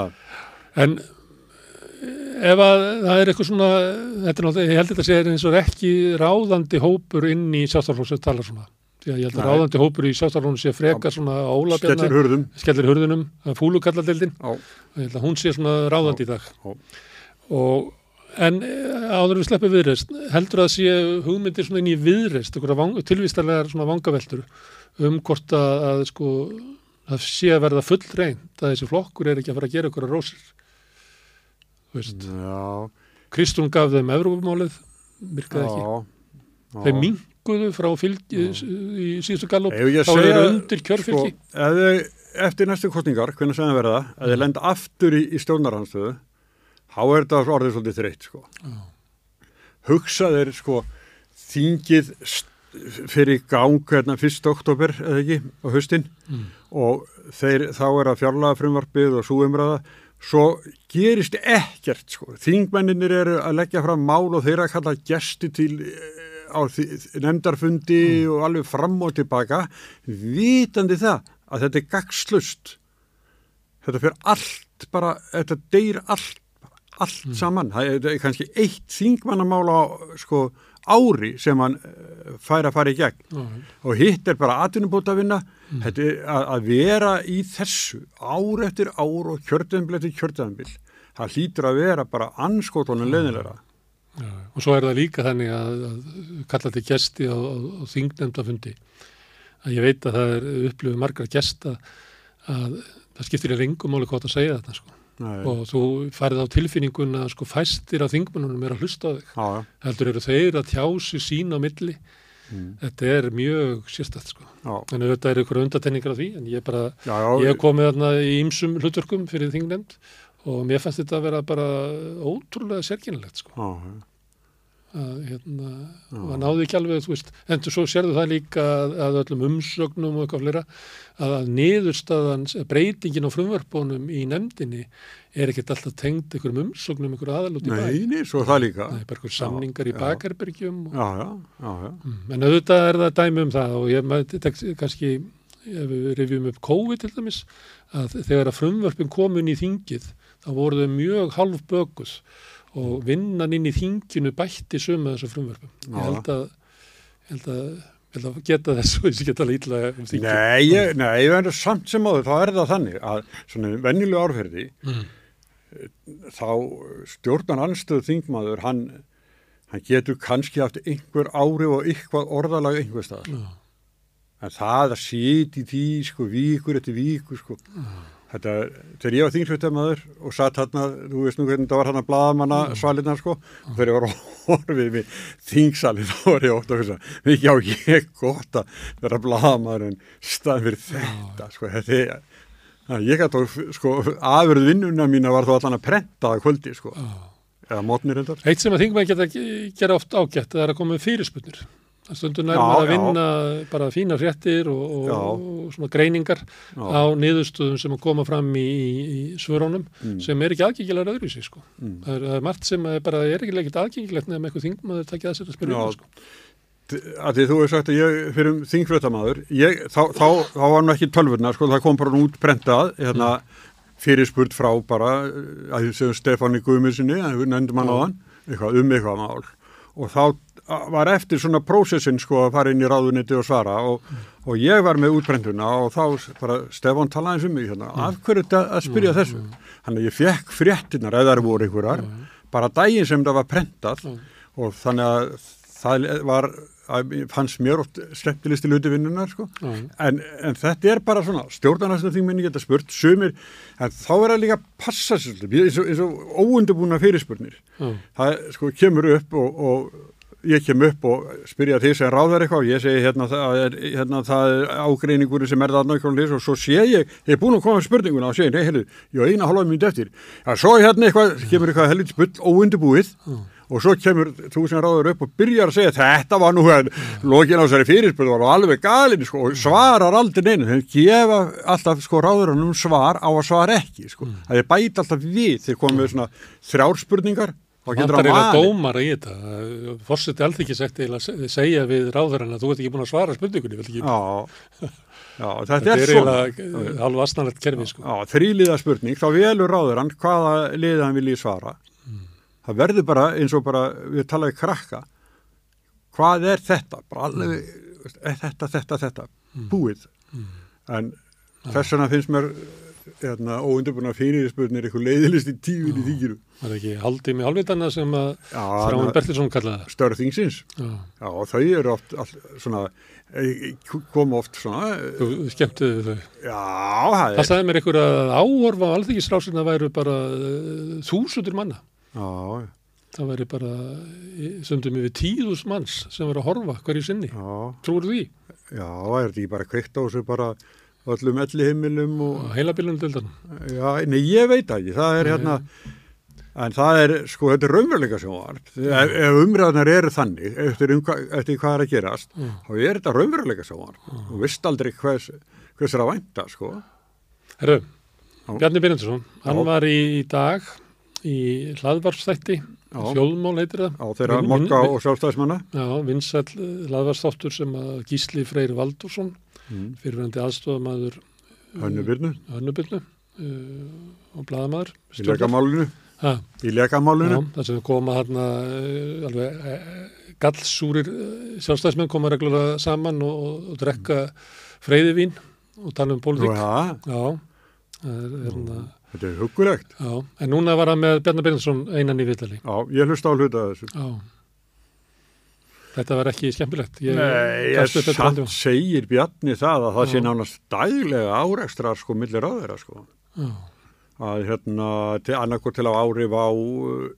En eh, ef að það er eitthvað svona, er ég held þetta sé eins og ekki ráðandi hópur inn í sjálfstæðarflónum sem talar svona. Ég held að Nei. ráðandi hópur í sjálfstæðarflónum sé frekar svona skellir ólabjarna, hurðum. skellir hurðunum, fúlukalladeildin. Já, Ég held að hún sé svona ráðandi í dag. já. Og, en eh, áður við sleppum viðreist, heldur að sé hugmyndir svona inn í viðreist, vang, tilvistarlegar svona vangaveltur um hvort að, að sko, það sé að verða full reynd að þessi flokkur er ekki að fara að gera ykkur að rósir. Þú veist, Já, Kristún gaf þeim Evrópumálið, virkaði ekki. já, já. Minguðu frá fylgi í síðustu ég þá segja, þeir undir kjörfylgi. Sko, eftir næstu kostningar, hvernig sem það verða, ef þið lenda aftur í, í stjórnarhanstöðu, þá er þetta orðið svolítið þreytt, sko. Hugsa þeir, sko, þingið fyrir gang hérna 1. oktober, eða ekki, á haustin Mm. og þeir, þá er að fjárlaga frumvarpið og súumræða, svo gerist ekkert, sko. Þingmenninir eru að leggja fram mál og þeir að kalla gesti til á nefndarfundi og alveg fram og tilbaka vitandi það að þetta er gagslust þetta fyrir allt bara, þetta deyr allt allt Mm. saman, það er, kannski eitt þingmannamál á sko, ári sem hann eh, fær að fara í gegn. Já, og hitt er bara atvinnubóta að vinna Mm. þetta er að, að vera í þessu ár eftir ár og kjörðanbil eftir kjörðanbil það hlýtur að vera bara anskotunum leðnilega já. Og svo er það líka þannig að, að kalla til gesti á, á, á þingnefndafundi. Að ég veit að það er upplifið margra gesta að það skiptir í ringum máli hvort að segja þetta sko. og þú farið á tilfinningun að sko fæstir á þingmannunum er að hlusta á þig. Já, já, heldur eru þeir að tjási sín á milli. Mm. þetta er mjög sérstætt sko. En þetta er ykkur undatenningar af því en ég bara, já, ég komið þarna í ýmsum hlutverkum fyrir þingnefnd og mér fannst þetta að vera bara ótrúlega sérkynilegt sko. Að hérna, það náði ekki alveg þú veist, en svo sérðu það líka að, að öllum umsögnum og eitthvað fleira að, að niðurstaðan, breytingin á frumvarpunum í nefndinni er ekkert alltaf tengd einhverjum umsögnum, einhverju aðalút í bæ. Nei, nei, svo það líka. Það er bara einhver samningar í já. bakherbergjum og, Já, já, já, já. Mm, en auðvitað er það dæmi um það og ég maður tek- kannski ef við rifjum upp COVID til dæmis að þegar að frumvörpin komin í þingið þá voru þau mjög halv bökuð og vinnan inn í þinginu bætti sömu þessu frumvörpum ég held að, held að, held að geta þessu og ég geta lítla um þingið Nei, ég, nei, ég verður samt sem áður, þá er það þannig að svona venjulega árferði Mm. þá stjórnan anstöðu þingmaður, hann, hann getur kannski haft einhver ári og eitthvað orðalag einhver stað. Já. En það að sitja í því, sko, víkur eftir víkur, sko. Þetta, þegar ég var þingsveitamæður og satt hérna, þú veist nú hvernig það var hérna bladamanna svalinna, sko, og þegar ég var að [laughs] horfið við þingsalinn, þá var ég ótt að hugsa, mikið á ég gott að vera bladamaður en stað fyrir þetta, sko, þetta er, að ég gæti á, sko, afurð vinnuna mína var þá allan að prenta það kvöldi, sko, Já. eða mótnir endar. Eitt sem að þingmaður geta ge- gera oft ágætt það er að koma með fyrirspunir. Já, nærmar að já. vinna bara fína fréttir og, og, Já. og svona greiningar Já. á niðurstöðum sem að koma fram í, í, í svörónum Mm. sem er ekki aðgengilegar öðruvísi sko. Mm. Það, er, það er margt sem að bara er ekki ekkert aðgengilegt nefnum eitthvað þingmaður takja það sér að spyrja um Já. það, sko. að því þú hefur sagt að ég fyrir um þingfréttamaður þá, þá, þá var nú ekki tölvurna sko, það kom bara út prentað hérna, fyrirspurt frá bara að því sem Stefáni Guðmundssoni við nefndum hann á hann, eitthvað um eitthvað mál og þá var eftir svona prósessin sko að fara inn í ráðuniti og svara og, og ég var með útprentuna og þá bara Stefán talaði eins um mig hérna, af hverju þetta að spyrja þessu? Þannig að ég fekk fréttinar eða það voru einhverjar bara daginn sem það var prentað og þannig að það var að fannst mér oft skemmtilegsti luti vinnunar sko. Já. en, en þetta er bara svona stjórnarnastum þingminni geta spurt sumir, en þá er það líka að passa sér eins og, óundubúna fyrirspurnir. Það sko kemur upp og, og ég kem upp og spyrja því sem ráðar eitthvað og ég segi hérna það er, hérna, það er ágreiningur sem er það nákvæmlega og svo sé ég, ég er búin að koma með spurninguna og segi, nei, heyrðu, ég var eina halva mínúti eftir. Já, svo hérna eitthvað, kemur eitthvað helvits bull óundubúið og svo kemur þú sem ráður upp og byrjar að segja þetta var nú hérna, lokin á þessari fyrirspurning var alveg galin sko, og svarar aldrei neina, þeir gefa alltaf sko ráðurunum svar á að svara ekki sko, það er bæt alltaf við þeir komið með svona þrjár spurningar og Það getur er að dómar í þetta. Fórseti alþykki sagt eiginlega að se- segja við ráðurinn að þú ert ekki búin að svara spurningunni. vilt ekki- Já, já, þetta, Þetta er er svona. eiginlega halv astnalegt kerfi sko. Já, þrýliða spurning, þá velur ráður hann hvaða liðið hann vilji svara. Það verður bara eins og bara við talaðum krakka. Hvað er þetta? Bara alveg, er þetta, þetta, þetta, búið. En þess vegna finnst mér hérna, óundurbúna fyrirspurnir eitthvað leiðilist í tífin í þýkiru. Það er ekki haldið með halvvitana sem að Já, Þráin Bertilsson kallaði það. Störð þingsins. Já. Já, og þau eru oft all, svona, eh, koma oft svona, eh, Þú skemmtiði þau. já, það Það er, sagði mér einhver að áhorfa á alþykisrásina væru bara þúsundur manna. já, Það væri bara stundum yfir tíðus manns sem var að horfa hverju sinni. já. Trúur því? Já, er þetta ekki bara kveikt á þessu bara öllum elli heimilum og, Heilabilunum þannig. já, nei, ég veit ekki, það er hérna, en það er, sko, þetta er raunveruleika sjónvarp, ef, ef umræðnar eru þannig, eftir, um, eftir hvað er að gerast, Mm. þá er þetta raunveruleika sjónvarp, og veist aldrei hvers, hvers er að vænta, sko. Herru, Já. Bjarni Byrjandusson, hann Já. var í, í dag í hlaðvarsþætti, Já. hljóðmál heitir það. Á þeirra mokka og sjálfstæðismanna. Já, vinsæll hlaðvarsþáttur sem að Gísli Freyr Valdursson, Mm. fyrirverandi aðstofamaður Hönnu Byrnu. Önnubyrnu, uh, og bladamaður í lekamálinu Ha, í já, lekamálinu það sem koma uh, alveg uh, gallsúrir uh, sjálfstæðismenn koma reglulega saman og, og, og drekka freyðivín og tala um pólitík. ja, Já, er, hérna, þetta er hugulegt já, en núna var hann með Bjarnar Byrjansson einan í viðtali. já, ég hlusta á hluta þessu Já. Þetta var ekki skemmtilegt. Ég Nei, ég haldum. segir Bjarni það að það sé Já. nánast daglega árekstrar sko millir á þeirra sko Já, að hérna til annarko til að árif á uh,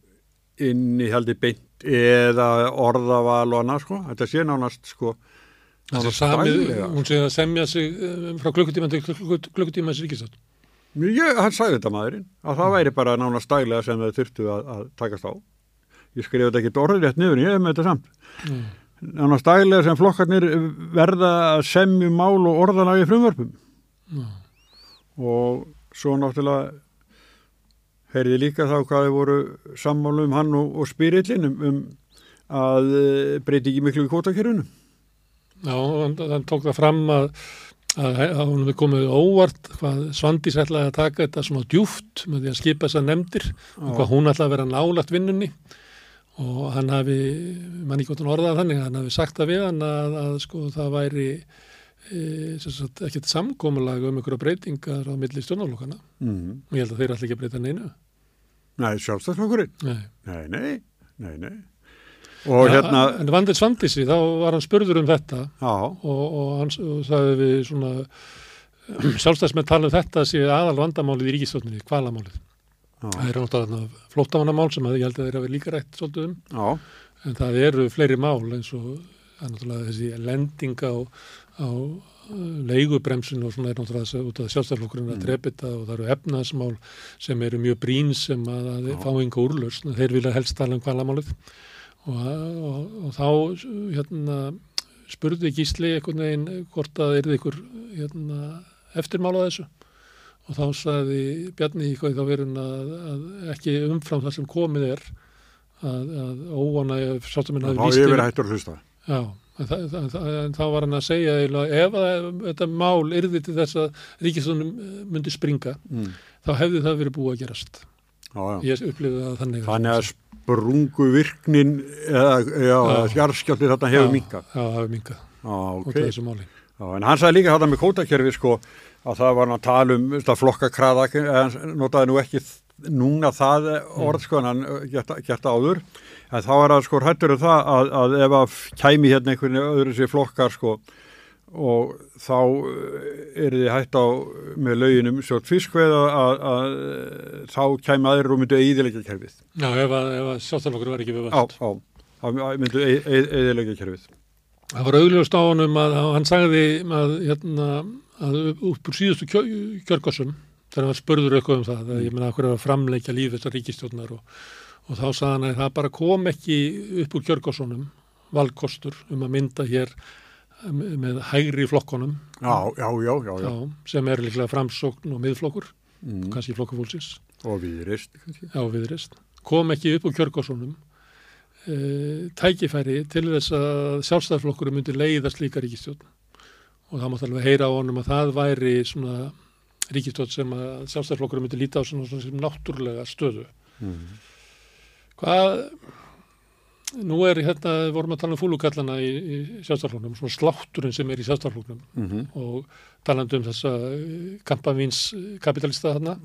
innihaldi beint eða orðaval og annað sko þetta sé nánast sko það nánast samið, hún sé að semja sig um, frá klukkutíma til klukk- klukkutíma þessi ríkistátt. Ég, hann sagði þetta maðurinn að það væri bara nánast daglega sem þau þurftu að, að takast á ég skrifa þetta ekki orðið rétt niður ég hef með þetta samt. Mm. nánast daglega sem flokkarnir verða að semju mál og orðalagi frumvörpum. Já. og svo náttúrulega heyrði líka þá hvað þau voru sammálu um hann og, og spyrillin um, um að eh, breyti ekki miklu í kvotakerfinu Já, hann, hann tók það fram að, að, að hún hefði komið óvart hvað Svandís ætlaði að taka þetta svona djúft með því að skipa þessar nefndir og hvað hún ætlaði að vera nálagt vinnunni og hann hafi, mann ekki hann orðaði þannig, hann hafi sagt það við hann að, að sko það væri e, sagt, ekkert samkomulag um einhverja breytingar á milli stjórnarlokana mm. og ég held að þeir ætla ekki að breyta neinu. Nei, sjálfstæðsflokkurinn Nei. Nei, nei, nei, nei og Ja, hérna En vandið Svandísi, þá var hann spurður um þetta og, og hann sagði við svona [clears throat] sjálfstæðsmenn tala um þetta sé aðal vandamálið í ríkistofninni, kvalamálið. Það er náttúrulega flóttamannamál sem að ég held að þeir hafi líka rætt svolítið um, já, en það eru fleiri mál eins og það er náttúrulega þessi lending á, á uh, leigubremsun og svona er náttúrulega þess að út af sjálfstæðarflokkurinn að drepa þetta og það eru efnaðsmál sem eru mjög brín sem að, að fá enga úrlausn, þeir vilja helst tala um kvalamálið og, og, og þá hérna, spurði Gísli einhvern veginn hvort að er ykkur hérna, eftirmála þessu og þá sagði Bjarni í hvað þá verið að, að ekki umfram það sem komið er að, að óvana sjálfstaminn þá hafi víst yfir- hættur að hlusta Já, en, það, það, það, en þá var hann að segja eiginlega, ef að þetta mál yrði til þess að ríkistunum myndi springa, mm. þá hefði það verið búið að gerast. já, já. Ég upplifði það þannig. þannig að sprungu virknin eða, já, Já. jarðskjálfti þarna hefur minkað Já, hefur minkað já, út ok af þessu máli. Já, en hann sagði líka þetta með kótakerfi sko að það var að tala um flokkakraða, en notaði nú ekki núna það orð sko en hann uh, gert, gert áður en þá er það sko hættur um það að, að ef að kæmi hérna einhvern öðru sér flokkar sko og þá er þið hætt á með lauginum svo fiskveið að, að, þá kæmi aðrir og myndu eðilegja kerfið. Já, ef að, að sjálfstæðanlokkur var ekki við völd. já, þá myndu eðilegja kerfið. Það var honum að, hann sagði að, hérna, úr síðustu kjö, kjörgossum, þegar hann spurður eitthvað um það, að ég menna að hverju að framleikja líf þessar ríkistjórnar og, og þá sagði hann að það bara kom ekki upp úr kjörgossunum valkostur um að mynda hér með með hægri flokkonum Já, já, já, já, já. já, sem er líklega framsókn og miðflokkur, Mm. kannski flokkufólksins Og viðrist, kannski. á viðrist, kom ekki upp úr kjörgossunum e, tækifæri til þess að sjálfstæðarflokkur myndi leiða slíka ríkistjórn og það mátt alveg heyra á honum að það væri svona ríkistjórn sem að sjálfstæðarflokkur myndi líta á svona, svona sem náttúrulega stöðu. Mm. hvað nú er hérna, vorum að tala um fúlugallana í, í sjálfstæðarflokknum, svona slátturinn sem er í sjálfstæðarflokknum Mm -hmm. og talandi um þessa kampavíns kapitalista þarna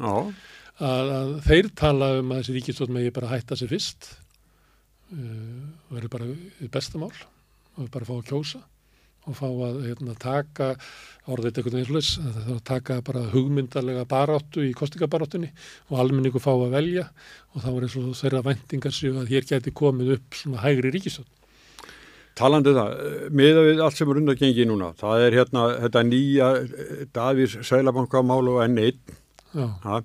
að, að þeir tala um að þessi ríkistjórn megi bara hætta sér fyrst. Uh, og verður bara bestamál og bara fá að kjósa og fá að hérna, taka orðið eitthvað einsleis, það þarf að taka bara hugmyndarlega baráttu í kostingabaráttunni og almenningu fá að velja og þá er eins og þeirra væntingar séu að hér geti komið upp svona hægri ríkistjórn. Talandi um það, miða við allt sem er undan gengi núna, það er hérna þetta nýja eh, Davís Sælabankamál og N1 Já, ha,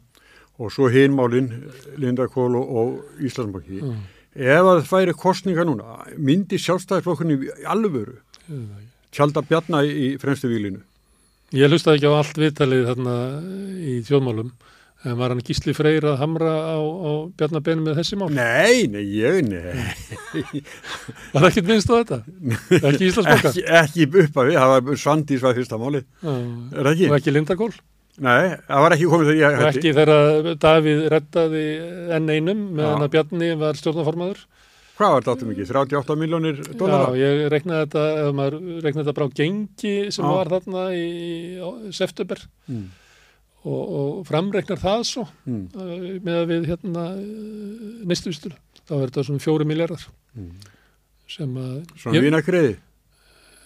og svo hinmálin Lindakól og, Íslandsbanki. Ef að það færi kostninga núna, myndi sjálfstæðisflokkunni alvöru ég veit það ekki. Tjálta bjarna í fremstu výlinu? Ég hlustaði ekki á allt viðtalið þarna í þjóðmálum en var hann gísli freyr að hamra á, á Bjarnabenni með þessi mál? Nei, nei, ég, nei. [laughs] Var ekkert minnst á þetta? Ekki Íslandsbanka? ekki, ekki upp af við, það var Svandís var fyrsta máli. Er ekki? Og ekki Lindakól? Nei, það var ekki komið þegar ég hætti. ekki þegar Davíð reddaði enn einum meðan að Bjarni var stjórnaformaður. Hvað var þetta áttum ekki? 38 miljónir dólara? Já, ég reiknaði þetta, ef maður reiknaði þetta bara á gengi sem Já. var þarna í, í september Mm. og, og framreiknar það svo Mm. uh, með að við hérna neistuvistulu. Þá er þetta svona fjóri miljardar Mm. sem að, Svona vínakriði já,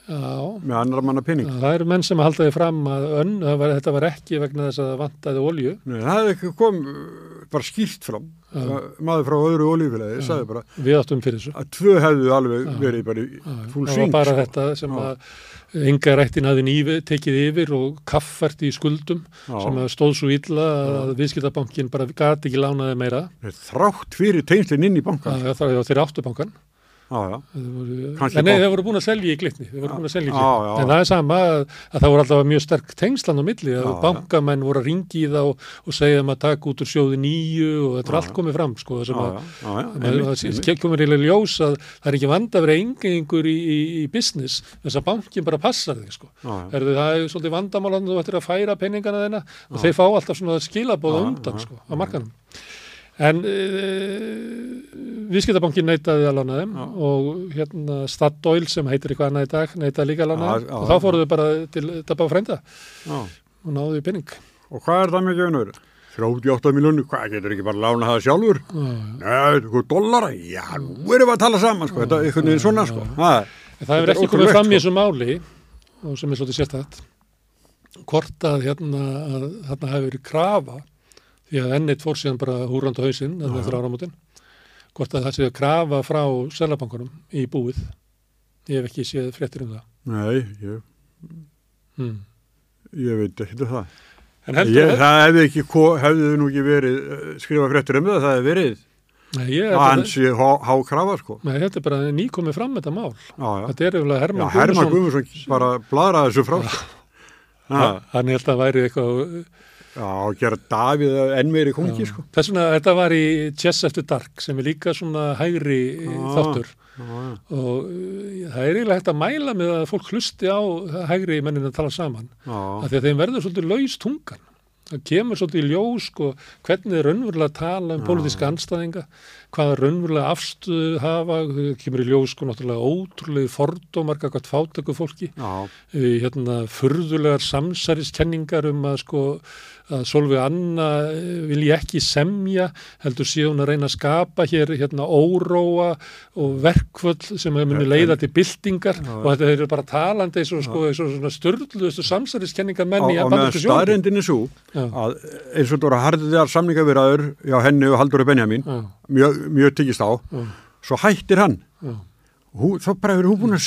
með annar manna pinning. það eru menn sem að halda því fram að önn, það var, þetta var ekki vegna þess að það vantaði olju. Nei, það kom uh, bara skýrt fram. Já. Maður frá öðru olífélagi sagði bara Við áttum fyrir þessu. að tvö hefðu alveg Já. verið bara Já, full það var bara sko. þetta sem Já. að enga rættin hafði tekið yfir og kaffært í skuldum Já. sem að stóð svo illa að viðskiptabankin bara gati ekki lánaði meira Þrátt fyrir teinslinn inn í bankan. það var þeirra áttubankan Já, já. En nei, þeir voru búin að selja í glitni þeir voru búin að selja í Já, glitni já. en það er sama að, að það voru alltaf mjög sterk tengslan á milli að Já, já. bankamenn voru að ringi í þá og segja um að taka út úr sjóði nýju og þetta er Já, allt komið fram sko, Já, sem að já, já, já. Það það kemur í ljós að það er ekki vanda að vera engengur í, í, í business þess að bankin bara passar þig sko. Já, já. Herðu, það er svolítið vandamálan þú ættir að færa peningana þeina og þeir fá alltaf svona skilabóða Já, undan já, sko, á markanum. En e, viðskiptabankin neitaði að lána þeim Já. og hérna Statoil sem heitir eitthvað annað í dag neitaði líka að lána þeim og þá já. fóruðu bara til Dabba frænda Já. og náðu í penning. Og hvað er það með gefnur? 38 miljónir, hvað getur ekki bara lána það sjálfur? Já, já. Nei, eitthvað dollara, já, nú erum við að tala saman, sko, þetta er einhvern veginn svona, sko. Það hefur ekki komið fram í sko. þessu máli og sem er svolítið sérstætt hvort að hérna að þarna hefur verið krafa því að ennit fór síðan bara húrandi á hausinn þarna eftir áramótin hvort að það sé að krafa frá selabankunum í búið ég hef ekki séð fréttir um það nei, ég, hmm. ég veit ekki um það. en heldur Ég, það hefði ekki, hefði nú ekki verið eh, skrifa fréttur um það, það hefði verið nei, ég, held að- ansi há, há krafa, sko. nei, þetta er bara nýkomið fram þetta mál Já, já. þetta er yfirlega Herman Herman Guðmundsson Guðmundsson bara bladraði þessu frá. [laughs] Ha, hann held að væri eitthvað já, og gera Davíð enn meiri kongi, sko. þess vegna þetta var í Chess After Dark sem er líka svona hægri Ah. þáttur. Já, já. og uh, það er eiginlega hægt að mæla með að fólk hlusti á hægri mennin að tala saman. Já, af því að þeim verður svolítið laus tungan. Það kemur svolítið í ljós sko, hvernig þeir raunverulega tala um pólitíska anstæðinga hvaða raunverulega afstöðu hafa kemur í ljós sko náttúrulega ótrúlega fordómar kakvært fátöku fólki. Já, Eh, hérna furðulegar samsæriskenningar um að sko að Solveig Anna eh, vilji ekki semja heldur hún að reyna að skapa hér hérna óróa og verkvöld sem hefur muni leiða til byltingar. Já. og þetta eru bara talandi eins og sko svona störluðustu samsæriskenningar menn í og, og meðan staðrindin er svo að eins og þetta voru harðiðar samningaviraður já henni og Halldóri Benjamin mjög, mjög tyggist á svo hættir hann. Já. Hú, þá bara hefur hún búin að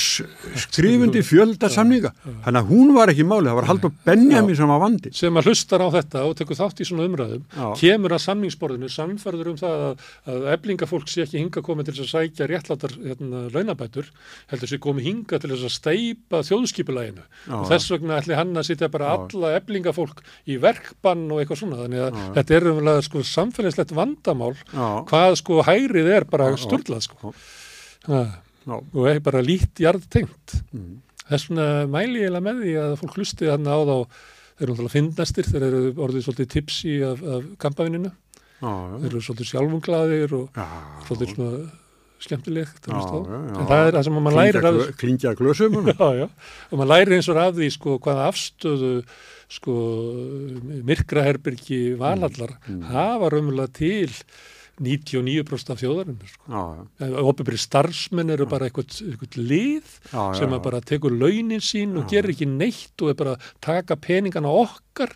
skrifundi fjölda samninga. Þannig að hún var ekki máli, það var Halldór Benjamin sem var vandi sem að hlustar á þetta og tekur þátt í svona umræðum Já. kemur að samningsborðinu samferður um það að, að eflingafólk sé ekki hinga komið til þess að sækja réttlátar hérna, launabætur heldur sé komið hinga til þess að steipa þjóðskipulæginu og þess vegna ætli hann að sitja bara Já. alla eflingafólk í verkbann og eitthvað svona. Þannig að Já. þetta er umlega sko samfélagslegt vandamál hvað sko er Já. og er bara lít jarðtengt. Mm, þess vegna mæli ég með því að fólk hlusti þarna á þá þeir eru náttúrulega fyndnastir, þeir eru orðið svolítið tipsi af, af kampavininu þeir eru svolítið sjálfunglaðir og já, svolítið svona skemmtilegt Já, en það er það sem lærir af þessu. klingja glösum [laughs] og maður lærir eins og af því sko hvaða afstöðu sko myrkraherbyrgi valallar Mm. hafa raunverulega til 99% af þjóðarinn sko. opibri starfsmenn eru bara eitthvað, eitthvað lið já, sem já, að bara tekur launin sín og gerir ekki neitt og er bara að taka peningana okkar.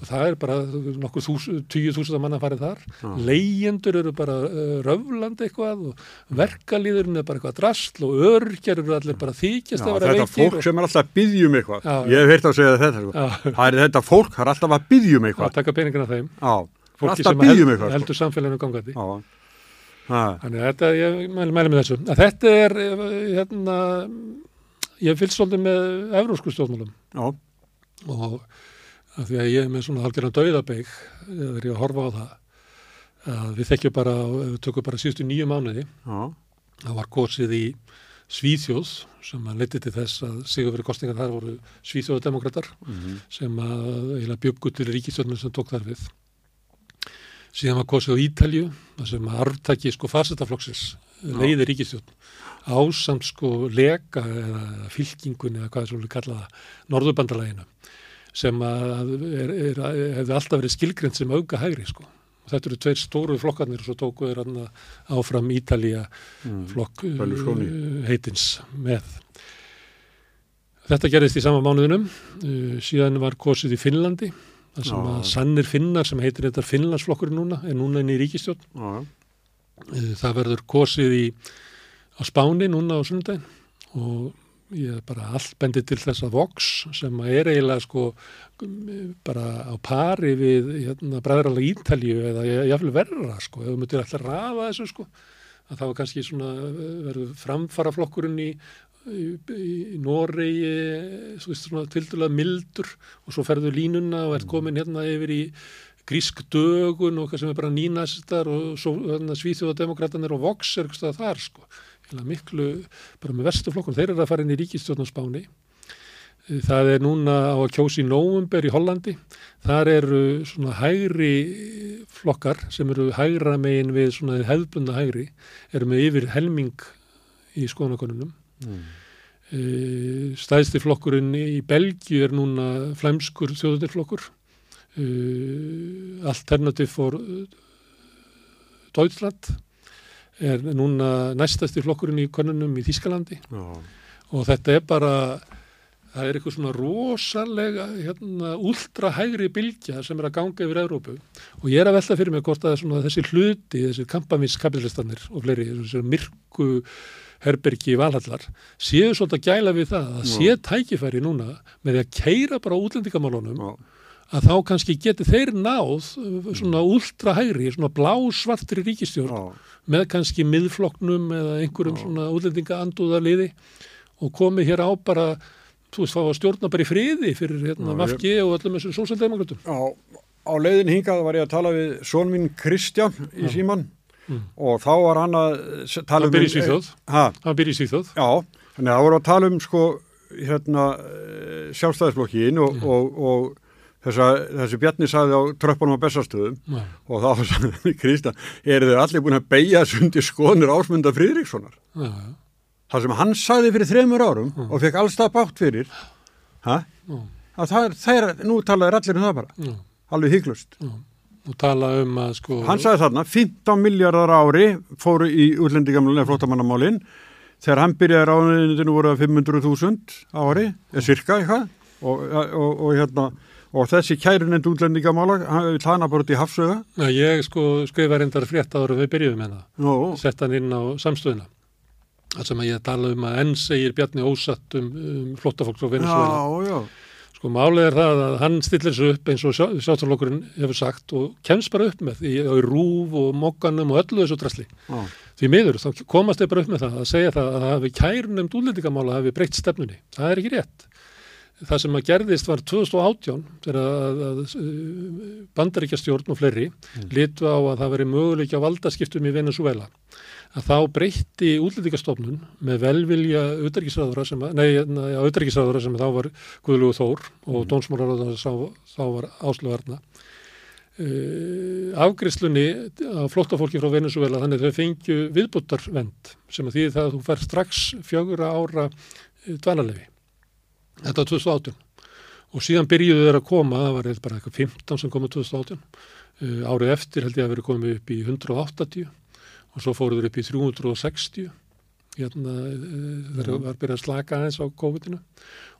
Og það er bara nokkuð tíu þúsund manna farið þar. Leyendur eru bara uh, röfland eitthvað og verkalýðurinn er bara eitthvað drasl og örgjar eru allir bara þykjast að vera þetta veikir fólk sem er alltaf að byggja um eitthvað. Já, ég hef heyrt að segja þetta sko. og, það er þetta fólk, það er alltaf að byggja um já, eitthvað. að taka peningana þeim. Já, fólki sem held, heldur samfélaginu gangandi. Þannig að þetta, ég mæli, mæli með þessu. Að þetta er eh, hérna ég fylgst svolítið með evrósku stjórnmálum. Og að því að ég er með svona halgerðan dauðabeig þegar ég horfa á það að við þekkjum bara, við tökum bara síðustu nýju mánuði. Já, það var kosið í Svíþjóð sem að leti til þess að sigur fyrir kostningar þar voru Svíþjóðademokrater Mhm. sem að byggu til ríkistjórnum sem tók þar við. Síðan var kosið á Ítalju, þar sem að arftaki sko farsetaflokksins leiði ríkistjórn ásamt sko lega eða fylkingun eða hvað sem við kalla það, Norðurbandalæginu sem að er, er, hefði alltaf verið skilgrend sem auka hægri sko. Og Þetta eru tveir stóru flokkarnir og svo tóku þeir hann áfram Ítalía Mm. flokk uh, heitins með. Þetta gerðist í sama mánuðinum, uh, síðan var kosið í Finnlandi, þar sem að sannir finnar sem heitir þetta Finnlandsflokkur núna, er núna inn í ríkistjórn. Já, Uh, Það verður kosið í, á Spáni núna á sunnudaginn. Og ég er bara allt bendið til þess að Vox sem er eiginlega sko bara á pari við hérna, bræðralega Ítalju eða jáfnvel verra sko, ef þú myndir alltaf rafa þessu sko, að það var kannski svona uh, verður framfara flokkurinn í í, í Noregi svona tildulega mildur og svo ferðu línuna og ert komin hérna yfir í grísk dögun og hvað sem er bara nínastar og svo svíþjóðademokratanir og Vox er eitthvað þar sko. Eða miklu, bara með vestu flokkun þeir eru að fara inn í ríkistjórn á Spáni. Það er núna á að kjósi í nóvumber í Hollandi. Þar eru svona hægri flokkar sem eru hægra megin við svona hefðbunda hægri eru með yfir helming í skoðanakonunum Mm. Uh, stæðsti flokkurinn í Belgíu er núna flæmskur þjóðutirflokkur uh, Alternative for uh, Deutschland er núna næstasti flokkurinn í konunum í Þískalandi Já, og þetta er bara það er eitthvað svona rosalega hérna, ultrahægri bylgja sem er að ganga yfir Evrópu og ég er að velta fyrir mig hvort að svona, þessi hluti, þessi kampaminskapitalistanir og fleiri, þessi myrku herbergi valhallar séu svolítið að gæla við það að Já. sé tækifæri núna með því að keira bara útlendingamálunum já, að þá kannski geti þeir náð uh, svona ultrahægri, svona blásvartri ríkistjórn já, með kannski miðflokknum eða einhverjum Já. svona útlendinga andúðarliði og komið hér á bara þú veist, fá að stjórna bara í friði fyrir hérna Já, Vafki og öllum þessum sósaldemokratum. á, á leiðin hingað var ég að tala við són minn Kristján í Já. síman Mm. og þá var hann að tala Hann byrja í Svíþjóð, Ha, hann byrja í Svíþjóð. já, þannig að það voru að tala um sko hérna sjálfstæðisblokkin og, Já. og, og þessa, þessi Bjarni sagði á tröppunum á Bessastöðum Já, og þá [laughs] sagði Kristján, eru þeir allir búin að beigja sundi skoðnir ásmunda Friðrikssonar já, já, það sem hann sagði fyrir þremur árum Mm. og fekk allstað bátt fyrir ha? já, að það er, nú talaði allir um það bara já, alveg hygglust já. Og tala um að sko... hann sagði þarna, 15 miljardar ári fóru í útlendingamlunni flótamannamálin þegar hann byrjaði ráðunitinu voru það 500.000 á ári eða cirka eitthvað og, og, og, hérna, og þessi kærunend útlendingamála hann hana bara út í hafsöga Já, ég sko skrifa reyndar frétt ára við byrjuðum það. Nú, Sett hann inn á samstöðuna. Það sem að ég tala um að enn segir Bjarni ósatt um, um flottafólk frá Venezuela. Sko málið er það að hann stillir sig upp eins og sjáttalokkurinn hefur sagt og kemst bara upp með því á rúf og mokkanum og öllu þessu drasli. já, Því miður, þá komast þeir bara upp með það að segja það að hafi kærnum útlendingamála hafi breytt stefnunni. Það er ekki rétt. Það sem að gerðist var 2018 þegar að bandaríkjastjórn og fleiri Mm. litu á að það veri möguleik á valdaskiptum í Venezuela að þá breytti útlendingastofnun með velvilja auðverkisræðura sem, að- auðverkisræðura sem þá var Guðlugu Þór og mm. dónsmálaráðan þá, var Ásluvarna uh, afgriðslunni á flóttafólki frá Venezuela þannig að þau fengju viðbúttarvend sem að því það að þú fer strax fjögura ára uh, dvalarlefi þetta var 2018 og síðan byrjuðu þeir að koma það var eitthvað 15 sem komið 2018 uh, árið eftir held ég að verið komið upp í 180 og svo fóruð þeir upp í 360 hérna uh, þegar var byrjað að slaka aðeins á COVID-inu.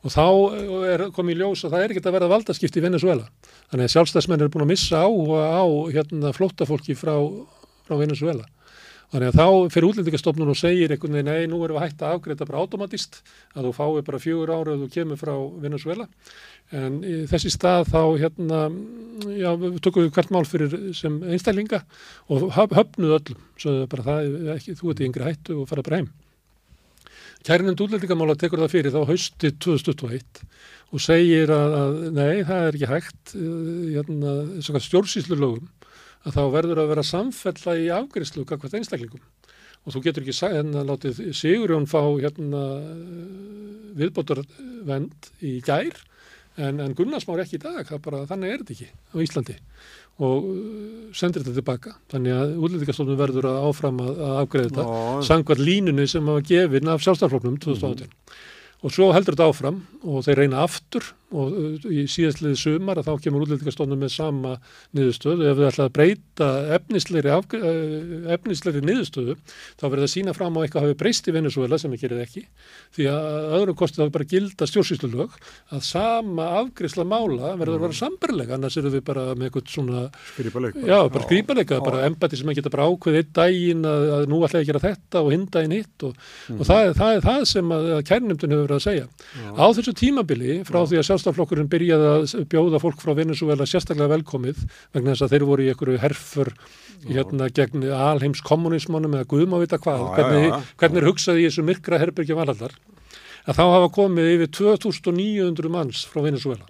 Og þá uh, er komið í ljós að það er ekkert að verða valdaskipti í Venezuela þannig að sjálfstæðsmenn er búin að missa á, á hérna, flóttafólki frá, frá Venezuela Þannig að þá fyrir útlendingastofnun og segir einhvern veginn, nei, nú erum við hægt að afgreita bara automatist, að þú fái bara fjögur ára að þú kemur frá Venezuela. En þessi stað þá, hérna, já, við tökum við hvert mál fyrir sem einstaklinga og höf- höfnuð öllum. Svo bara það, ekki, þú ert í yngri hættu og fara bara heim. Kærinend útlendingamála tekur það fyrir þá haustið 2021 og segir að, að nei, það er ekki hægt, eh, hérna, stjórnsýslu lögum að þá verður að vera samfella í afgriðslu kakvært einstaklingum. Og þú getur ekki sagt, hérna, látið Sigurjón fá hérna viðbótarvend í gær en, en Gunnarsmár ekki í dag, það bara, þannig er þetta ekki á Íslandi. Og uh, sendir þetta tilbaka. Þannig að útlýtingastofnun verður að áfram að, að afgreða þetta sangvað línunni sem hafa gefin af sjálfstæðarfloknum 2018 mm. og svo heldur þetta áfram og þeir reyna aftur og uh, í síðastliði sumar að þá kemur útlýtingastofnun með sama niðurstöðu. Ef við ætlaði að breyta efnisleiri, uh, efnisleiri niðurstöðu þá verður það sína fram á eitthvað hafi breyst í Venezuela sem við gerum ekki. Því að öðru kosti þá bara gilda stjórnsýslulög að sama afgriðsla mála verður að vera sambarlega annars eru við bara með eitthvað svona Skrýpaleg já, bara skrýpalega, bara embati sem að geta bara ákveð einn daginn að, að nú ætla ég að gera þetta og hinn daginn hitt og, mm. og það, það er það sem að, að kærnumdun hefur verið að segja. Já. Á þessu tímabili frá því að sjálfstaflokkurinn byrjaði að bjóða fólk frá Venezuela sérstaklega velkomið vegna þess að þeir voru í einhverju herfur hérna gegn alheims kommunismannum eða guðmávita hvað, já, hvernig, já, hvernig hugsaði í þessu myrkra herbergi valhallar að þá hafa komið yfir 2900 manns frá Venezuela.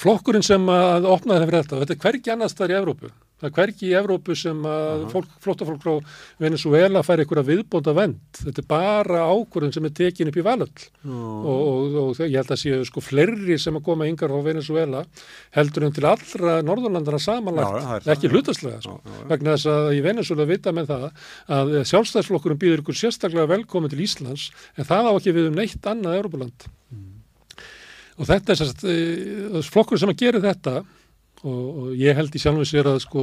Flokkurinn sem að opnaði það fyrir þetta, þetta er hvergi annars þar í Evrópu. Það er hvergi í Evrópu sem að fólk, flóttafólk frá Venezuela fær einhverja viðbónda vend. Þetta er bara ákvörðun sem er tekin upp í valöll og, og, og ég held að séu sko fleiri sem að koma yngar frá Venezuela heldur en til allra Norðurlandana samanlagt, ekki hlutaslega sko. já, já. vegna þess að í Venezuela vita með það að sjálfstæðsflokkurinn býður ykkur sérstaklega velkomin til Íslands en það á ekki við um neitt annað Európaland. Mm og þetta er sérst, uh, flokkur sem að gera þetta og, og ég held í sjálfum sér að sko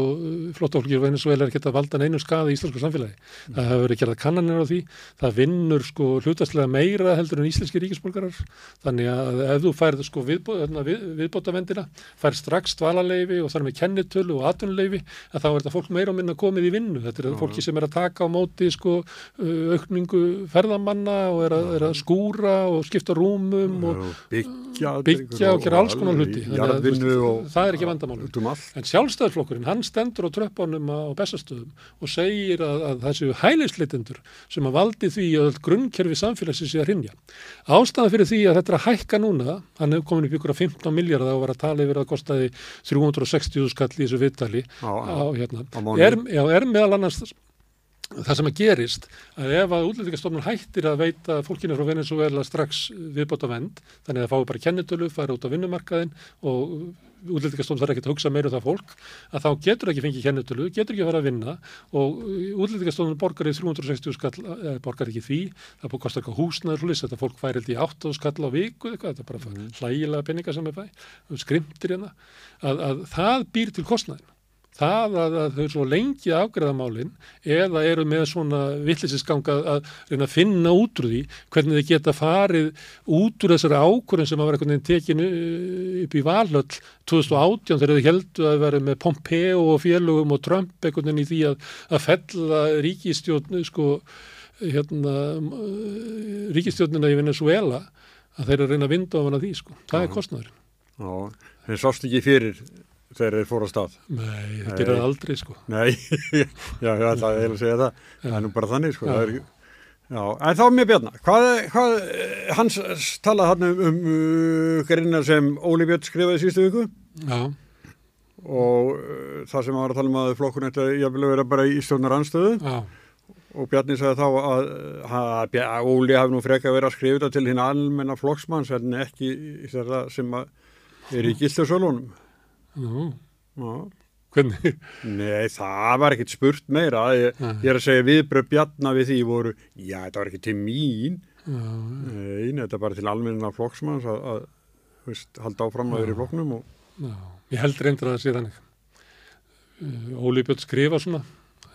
flottafólki og Venezuela er ekki að valda neinu skadi í íslensku samfélagi. Mm. Það hefur verið gerað kannanir á því, það vinnur sko hlutastlega meira heldur en íslenski ríkisborgarar þannig að ef þú færð sko viðbó, hérna, við, viðbótavendina fær strax dvalarleifi og þar með kennitölu og atvinnuleifi að þá er þetta fólk meira og minna komið í vinnu. Þetta er fólki sem er að taka á móti sko aukningu ferðamanna og er að, er að skúra og skipta rúmum og byggja, byggja og gera alls konar hluti. Það er ekki vandamál vandamálum. En sjálfstæðarflokkurinn, hann stendur á tröppunum á bestastöðum og segir að, að það séu hælisleitendur sem að valdi því að grunnkerfi samfélagsins sé að rinja. Ástæðan fyrir því að þetta er að hækka núna, hann hefur komin upp ykkur að 15 miljardar og var að tala yfir að kostaði 360 skall í þessu á, hérna. er, er meðal annars það sem að gerist að ef að útlendingastofnun hættir að veita fólkinu frá Venezuela strax viðbóta vend, þannig að það fái bara kennitölu, fara út á vinnumarkaðin og útlendingastofnun þarf ekki að hugsa meira um það fólk, að þá getur ekki fengið kennitölu, getur ekki að fara að vinna og útlendingastofnun borgar í 360 skall, eh, borgar ekki því, það kostar eitthvað húsnaður, þetta fólk fær held í 8 skall á viku, eitthvað, þetta er bara mm. hlægilega peninga sem er fæ, skrimtir hérna, að, að það býr til kostnæðin það að, að þau svo lengi afgreðamálinn eða eru með svona vittlisisganga að reyna að finna út úr því hvernig þau geta farið út úr þessari ákvörðin sem að vera einhvern veginn tekinu uh, upp í valhöll 2018 þegar þau heldu að vera með Pompeo og félögum og Trump einhvern veginn í því að, að fella ríkistjórn sko hérna ríkistjórnina í Venezuela að þeir eru að reyna að vinda ofan að því sko, það er kostnæður Já, þeir sást ekki fyrir þegar þeir fóru á stað. Nei, það gerir það aldrei sko. Nei, [laughs] já, ég ætla að segja það. Það er nú bara þannig sko er, já, En þá með Bjarnar hvað, hvað, hans talað hann um, um uh, greinar sem Óli Björn skrifaði síðustu viku? Já. Og uh, það sem hann var að tala um að flokkun ég vil vera bara í stjórnar anstöðu Já. Og Bjarni sagði þá að, að, að Óli hafi nú freka verið að skrifa þetta til hinn almenna flokksmanns en ekki sem er í gildarsölunum Já. Já. Hvernig? Nei, það var ekkert spurt meira. Ég, ég er að segja viðbröð bjarnar við því voru, já, þetta var ekki til mín. Já, Nei, þetta er bara til almenna flokksmanns að, að veist, halda áfram að vera í flokknum. Og... Ég held reyndur að það sé þannig. Uh, Óli Björn skrifa svona,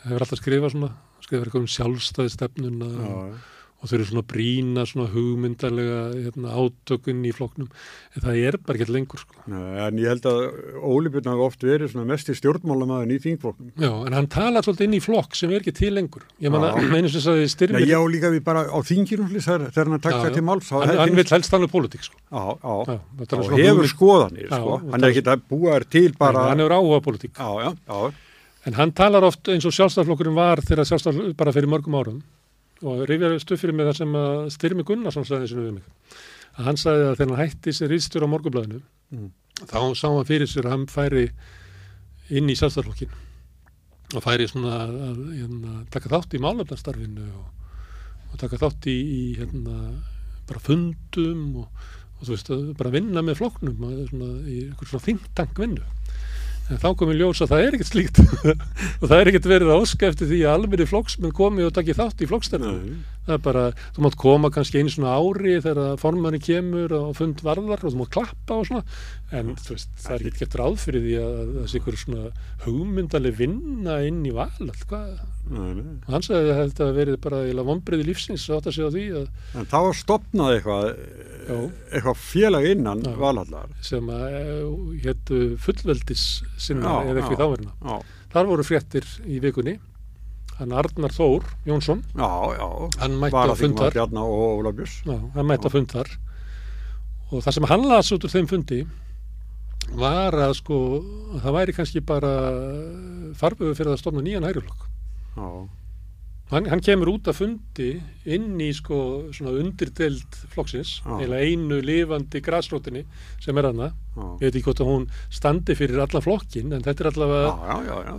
hefur alltaf skrifað svona, skrifað eitthvað um sjálfstæði stefnuna og og þau eru svona brína, svona hugmyndarlega hérna, átökun í floknum en það er bara ekki lengur sko. En ég held að Óli Björn hafa oft verið svona mest í stjórnmálamæðin í þingfloknum Já, en hann talar svolítið inn í flokk sem er ekki til lengur. Ég manna, einu sem sagði styrmir Já, líka við bara á þinginum þegar hann takk það til máls Hann, hann vil helst alveg pólitík sko. Já, já, já og hefur skoðanir sko. hann er ekki að búa þér til bara Hann hefur áhuga pólitík. En hann talar oft eins og sjálfstæðarflokkurinn var þegar sjálfstæðar bara fyrir mörgum árum og rifjar stuð fyrir mig það sem að Styrmi Gunnarsson sagði þessu við mig að hann sagði að hann hætti sér ístur á morgunblæðinu mm. þá sá hann fyrir sér að hann færi inn í sjálfstæðarflokkin og færi svona að, að hérna, taka þátt í málefnastarfinu og, og taka þátt í, í hérna, bara fundum og, og þú veist, að bara vinna með flokknum að, svona, í einhver svona think tank vinnu en þá komið ljós að það er ekkert slíkt. [laughs] Og það er ekkert verið að óska eftir því að almenni flokksmenn komi og taki þátt í flokkstærnu það er bara, þú mátt koma kannski einu svona ári þegar formanni kemur og fund varðar og þú mátt klappa og svona. En veist, það er ekki gett ráð fyrir því að það sé ykkur svona hugmyndaleg vinna inn í val hvað? Og hann sagði að þetta verið bara vonbreiði lífsins átt að segja því að en þá stopnaði eitthvað Já. eitthvað félag innan já. valhallar. Sem að héttu fullveldis sinna eða ekki þáverna. þar voru fréttir í vikunni hann Arnar Þór Jónsson. Já, já, hann mætti að fundar. Hann mætti að fundar. Og það sem hann las út úr þeim fundi var að sko að það væri kannski bara farbuðu fyrir að stofna nýjan hægriflokk. Já. Hann, hann kemur út af fundi inn í sko svona undirdeld flokksins, eða einu lifandi græsrótinni sem er hana ég veit ekki hvort að hún standi fyrir alla flokkin, en þetta er allavega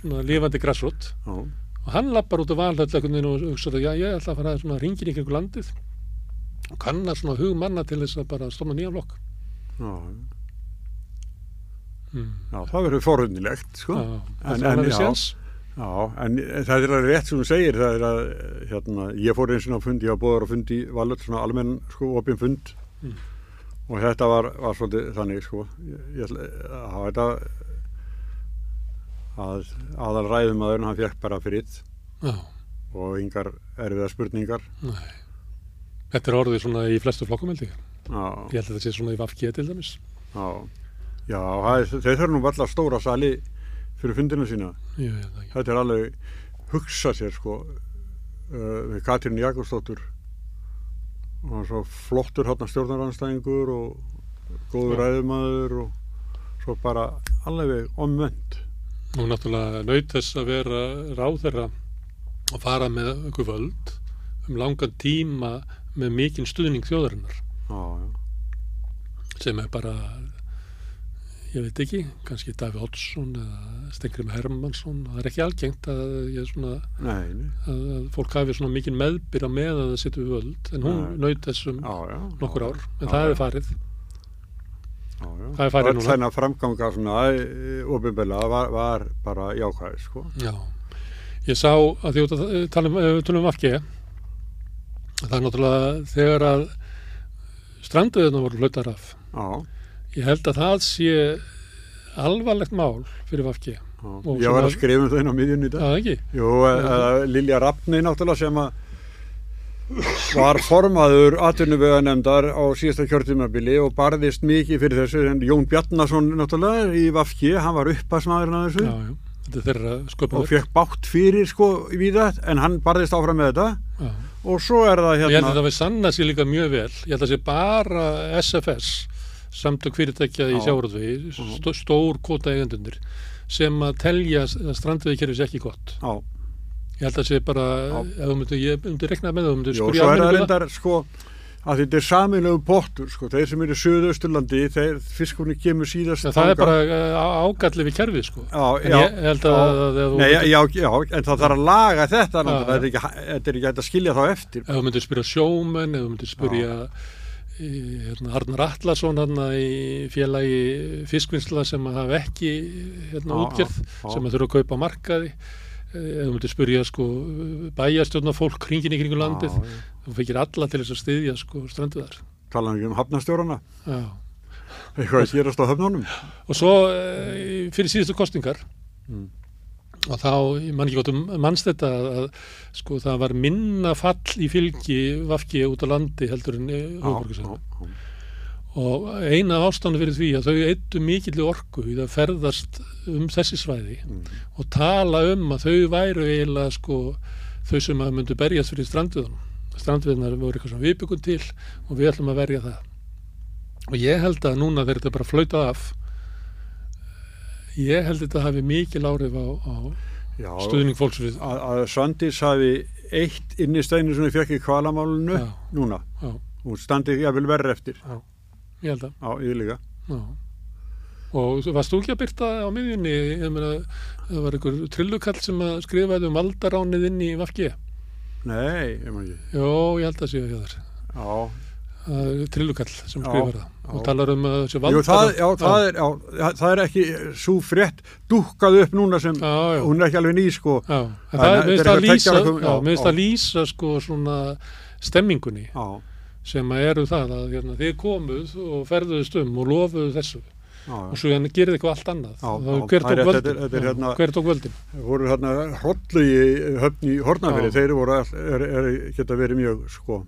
svona lifandi græsrót og hann lappar út af valhaldleikuninu og hugsaður, já ég ætla að fara svona ringin í kringu landið og kannar svona hug manna til þess að bara stofna nýja flokk Já, hmm. já það verður forhundilegt sko. Já, en, en já. Já, en það er rétt sem þú segir, það er að hérna, ég fór eins og fundi, ég var búður að fundi valöld svona almenn sko, opinn fund. Mm. og þetta var, var svolítið þannig sko, ég, ég hafa þetta að aðal ræðumæðurinn hann fekk bara fritt Já. og yngar erfiða spurningar. Nei. Þetta er orðið svona í flestu flokkum held ég. Já. Ég held að þetta sé svona í Vafki til dæmis. Já, Já þau þurfum nú alltaf stóra sali fyrir fundina sína þetta er alveg hugsa sér sko uh, Katrín Jakobsdóttur og svo flottur hátna stjórnaranstæðingur og góður ræðumadur og svo bara alveg omvend og náttúrulega naut þess að vera ráðherra og fara með einhver völd um langan tíma með mikinn stuðning þjóðarinnar. Já, já. sem er bara ég veit ekki, kannski Daví Oddsson eða Stengrim Hermansson það er ekki algengt að, svona, nei, nei. að, að fólk hafi svona mikið meðbyrja með að það sittu við völd. En hún naut þessum já, já, nokkur ár. en já, það er farið það er farið núna Þannig að framganga svona ofinbella var, var bara jákvæði sko. Já, ég sá að því að tala um, um afgeð það er náttúrulega þegar að stranduðina voru hlutar af Já Ég held að það sé alvarlegt mál fyrir Vafki. Ég var að skrifa um það inn á miðjunni í dag. Það ekki? Jú, Lilja Rappni náttúrulega sem að var formaður atvinnuveganemdar á síðasta kjörtumabili og barðist mikið fyrir þessu. En Jón Bjarnason náttúrulega í Vafki, hann var uppasmaðurinn að þessu. Já, já. Og fekk bátt fyrir sko við það, en hann barðist áfram með þetta. Já. Og svo er það hérna... Ég held að það við sanna sér líka mjög vel. Ég held að það sé bara SFS samtök fyrirtækja í sjáuröðvegi stó, stór kóta eigendunir sem að telja að strandvegikerfis ekki gott Já. Ég held að það sé bara myndir, ég myndir rekna með það Jó, svo er það reyndar sko að þetta er saminlegu pottur sko, þeir sem eru í Suðausturlandi, þeir fiskunni kemur síðast ja, það er bara uh, ágallið við kerfið sko. Já, en ég held að, að, að, að Nei, já, já, já, en það þarf að laga þetta þetta er ekki hægt að skilja þá eftir. Ef þú myndir spyrja sjómen, ef þú myndir spyrja hérna, Arnar Allarsson hérna, í félagi fiskvinnsla sem að hafa ekki hérna, útgerð sem að þurfa að kaupa markaði eða þú myndir spyrja sko, bæjastjórna fólk kringin í kringu landið þú fekir alla til þess að styðja sko, stranduðar Tala ekki um hafnastjórna Já. Eitthvað að gerast á höfnunum? Og svo e, fyrir síðustu kostingar mm. og þá, ég man ekki gott um mannstætta að sko það var minna fall í fylgi vafki út á landi heldur en höfuborgarsæðin og eina ástæðan fyrir því að þau eittu mikill orku í það ferðast um þessi svæði mm. og tala um að þau væru eiginlega sko þau sem að myndu berjast fyrir strandviðunum strandviðunar voru eitthvað sem við byggum til og við ætlum að verja það og ég held að núna þegar þetta bara flauta af ég held að þetta hafi mikil árif á, á Já, stuðning fólks við að, að Svandís hafi eitt inn í steinu sem við fekk í kvalamálunu Já. núna Já. og standið ég vil verða eftir ég held að Já, ég líka Og varst þú ekki að byrta á miðjunni, ég meina, það var einhver trillukall sem að skrifaði um valdaránið inn í Vafki. Nei, ég maður ekki. Jó, ég held að séu hjá þér. Já, trillukall sem Já, skrifar það og já. talar um þessi valdar... það, já, það, er, já, það er ekki svo frétt dúkkað upp núna sem Já, já. hún er ekki alveg ný sko. Já, en Það það minnst já, já, já. að lýsa sko svona stemmingunni Já, sem að eru það að hérna, þið komuð og ferðuðust um og lofuðu þessu. Já, og svo hérna gerði eitthvað allt annað. Já, og já, hver það er tók rétt, þetta völdin hérna- hver tók völdin? Voru hérna hrollu í höfn í Hornafyrir, Já. þeir voru all, er, er, geta verið mjög sko,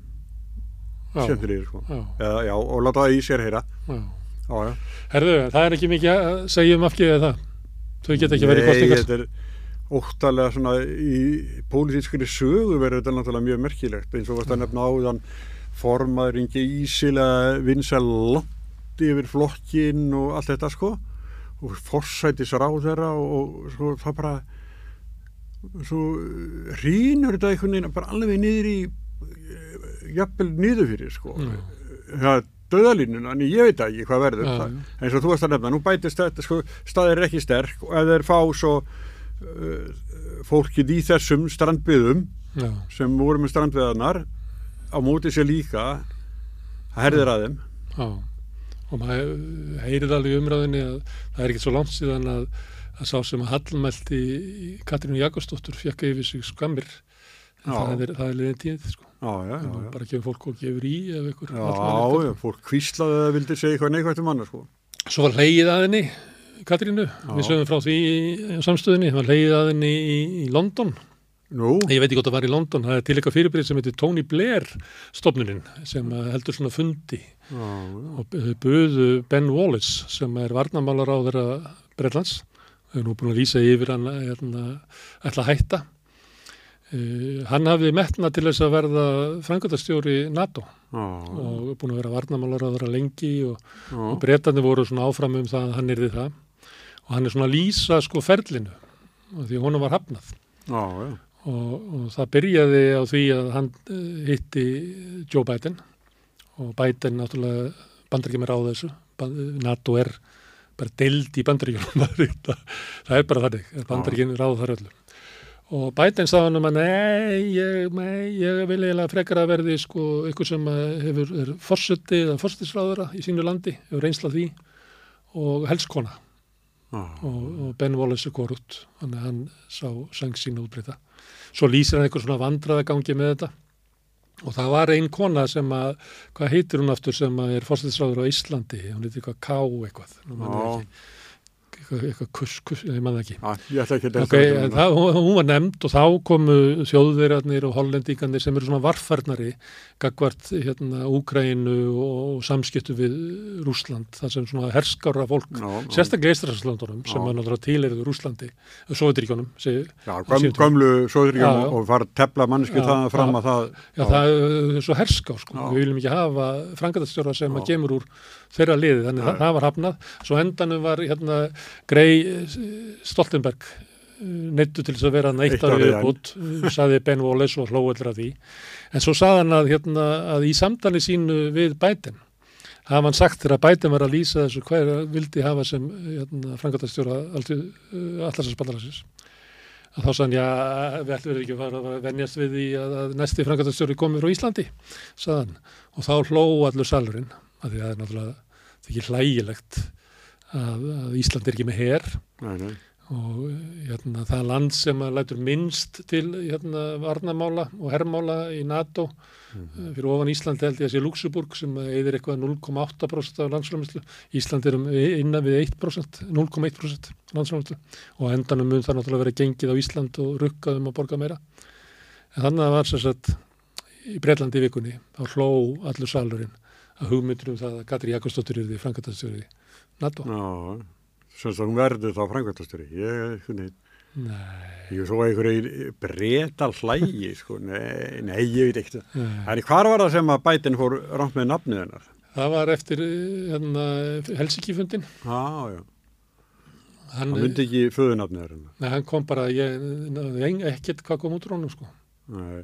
skemmtilegir sko. já, Eða, og láta það í sér heyra. Herðu, það er ekki mikið að segja um afgjöðið það? Þau geta ekki verið er óttalega svona í pólitískri sögu verður þetta náttúrulega mjög merkilegt eins og varst að nefna áðan formaður ringi ísilega vinsæl langt yfir flokkin og allt þetta sko. Og forsætis ráðherra og, og svo það bara svo rínur þetta einhvern veginn bara alveg niður í eh, jafnvel niður fyrir sko. Mm. það er döðalínun en ég veit ekki hvað verður Já, það, eins og þú varst að nefna, nú bætist þetta sko, staðir er ekki sterk og ef þeir fá svo uh, fólkið í þessum strandbyðum já, sem voru með strandbyðanar á móti sér líka það herðir að þeim. Já og maður heyrið alveg umræðinni að það er ekki svo langt síðan að, að sá sem að Hallmælti Katrínu Jakobsdóttur fekk yfir sig skammir. Það er, það er liðin tíð sko. já, já, já, bara gefur fólk og gefur í Já, já, fólk kvíslaði að það vildi segja eitthvað neikvægt um annars sko. Svo var leiðið að henni, Katrínu, við sögum frá því samstöðinni, það var leiðið að henni í, í London. Nú, Ég veit ekki hvort það var í London, það er til eitthvað fyrirbyrð sem heitir Tony Blair stofnunin sem uh, heldur svona fundi já, já. og buðu Ben Wallace sem er varnamálar á þeirra Breitlands. Þau er nú búin að lýsa yfir hann hérna, ætla að hætta. Uh, hann hafði metna til þess að verða frangöldastjóri NATO já, og búin að vera varnamálar á þeirra lengi og já, og breytarnir voru svona áfram um það að hann yrði það og hann er svona að lýsa sko ferlinu og því honum var hafnað já, já. Og, og það byrjaði á því að hann eh, hitti Joe Biden. Og Biden náttúrulega bandaríkjum er á þessu NATO er bara deild í bandaríkjum [laughs] það. Er bara þannig bandaríkjum ráð þar öllu. Og Biden sagði hann um að nei, ég, ég vil eiginlega frekar að verði sko ykkur sem að hefur er fórseti eða fórsetisráðara í sínu landi hefur reynslað því og helskona já. og, og Ben Wallace er þannig að hann sá sang sína útbreyta svo lýsir hann einhver svona vandraðagangi með þetta og það var ein kona sem að hvað heitir hún aftur sem að er fórsetisráður á Íslandi hún heitir eitthvað K eitthvað Nú man ég Já. ekki. Eitthvað, eitthvað kuss, kuss, ég man það ekki. Já, ég ætla ekki að Ok, en það, hún, hún var nefnd og þá komu þjóðverjarnir og hollendingarnir sem eru svona varfarnari gagvart hérna Úkræinu og samskiptu við Rúsland, það sem svona herskára fólk, sérstaklega Ísraelslandunum sem Já. er náttúrulega tileriðu Rúslandi segi, Já, göm, gömlu sóðuríkjum og að tefla manneski Já, það fram að það já, það er svo herská sko, við viljum ekki hafa frangatastjóra sem að gemur úr þeirra liði, þannig Nei. það, var hafnað svo endanum var hérna Grey eh, Stoltenberg neittu til þess að vera hann eitt Eitt ári árið enn. viðbútt, saði Ben Wallace og hlóðlega af því, en svo saði hann að, hérna, að í samtali sínu við Biden, hafa hann sagt þegar Biden var að lýsa þessu hver vildi hafa sem hérna, frangatastjóra allarsasbandalagsins að þá sann, já, við ætlum ekki að fara að venjast við því að, að næsti frangatastjóri komið frá Íslandi, saðan og þá hló allur salurinn að því að það er náttúrulega það er ekki hlægilegt að, að Ísland er ekki með her. Nei, nei. og hérna, það land sem að lætur minnst til hérna, varnamála og herrmála í NATO. Mhm. fyrir ofan Ísland held ég að sé Luxemburg sem eðir eitthvað 0,8% af landsframleyslu Ísland er um innan við 1% 0,1% landsframleyslu og á endanum mun það náttúrulega vera gengið á Ísland og rukkað um að borga meira. En þannig að það var sagt í Breitlandi vikunni þá hló allur salurinn að hugmyndur um það að Katri Jakobsdóttir er því frangatastjóri NATO Já, sem að hún verður þá frængvæntastjóri. Ég, hvernig, Nei, ég svo einhverju breytal hlægi, sko. Nei, nei, ég veit ekkert. En hvar var það sem að bætin fór rámt með nafnið hennar? Það var eftir hérna, Helsinki-fundin. Já, já. Hann, myndi ekki föðunafnið hennar. nei, hann kom bara, ég ekkert hvað kom út honum, sko. Nei.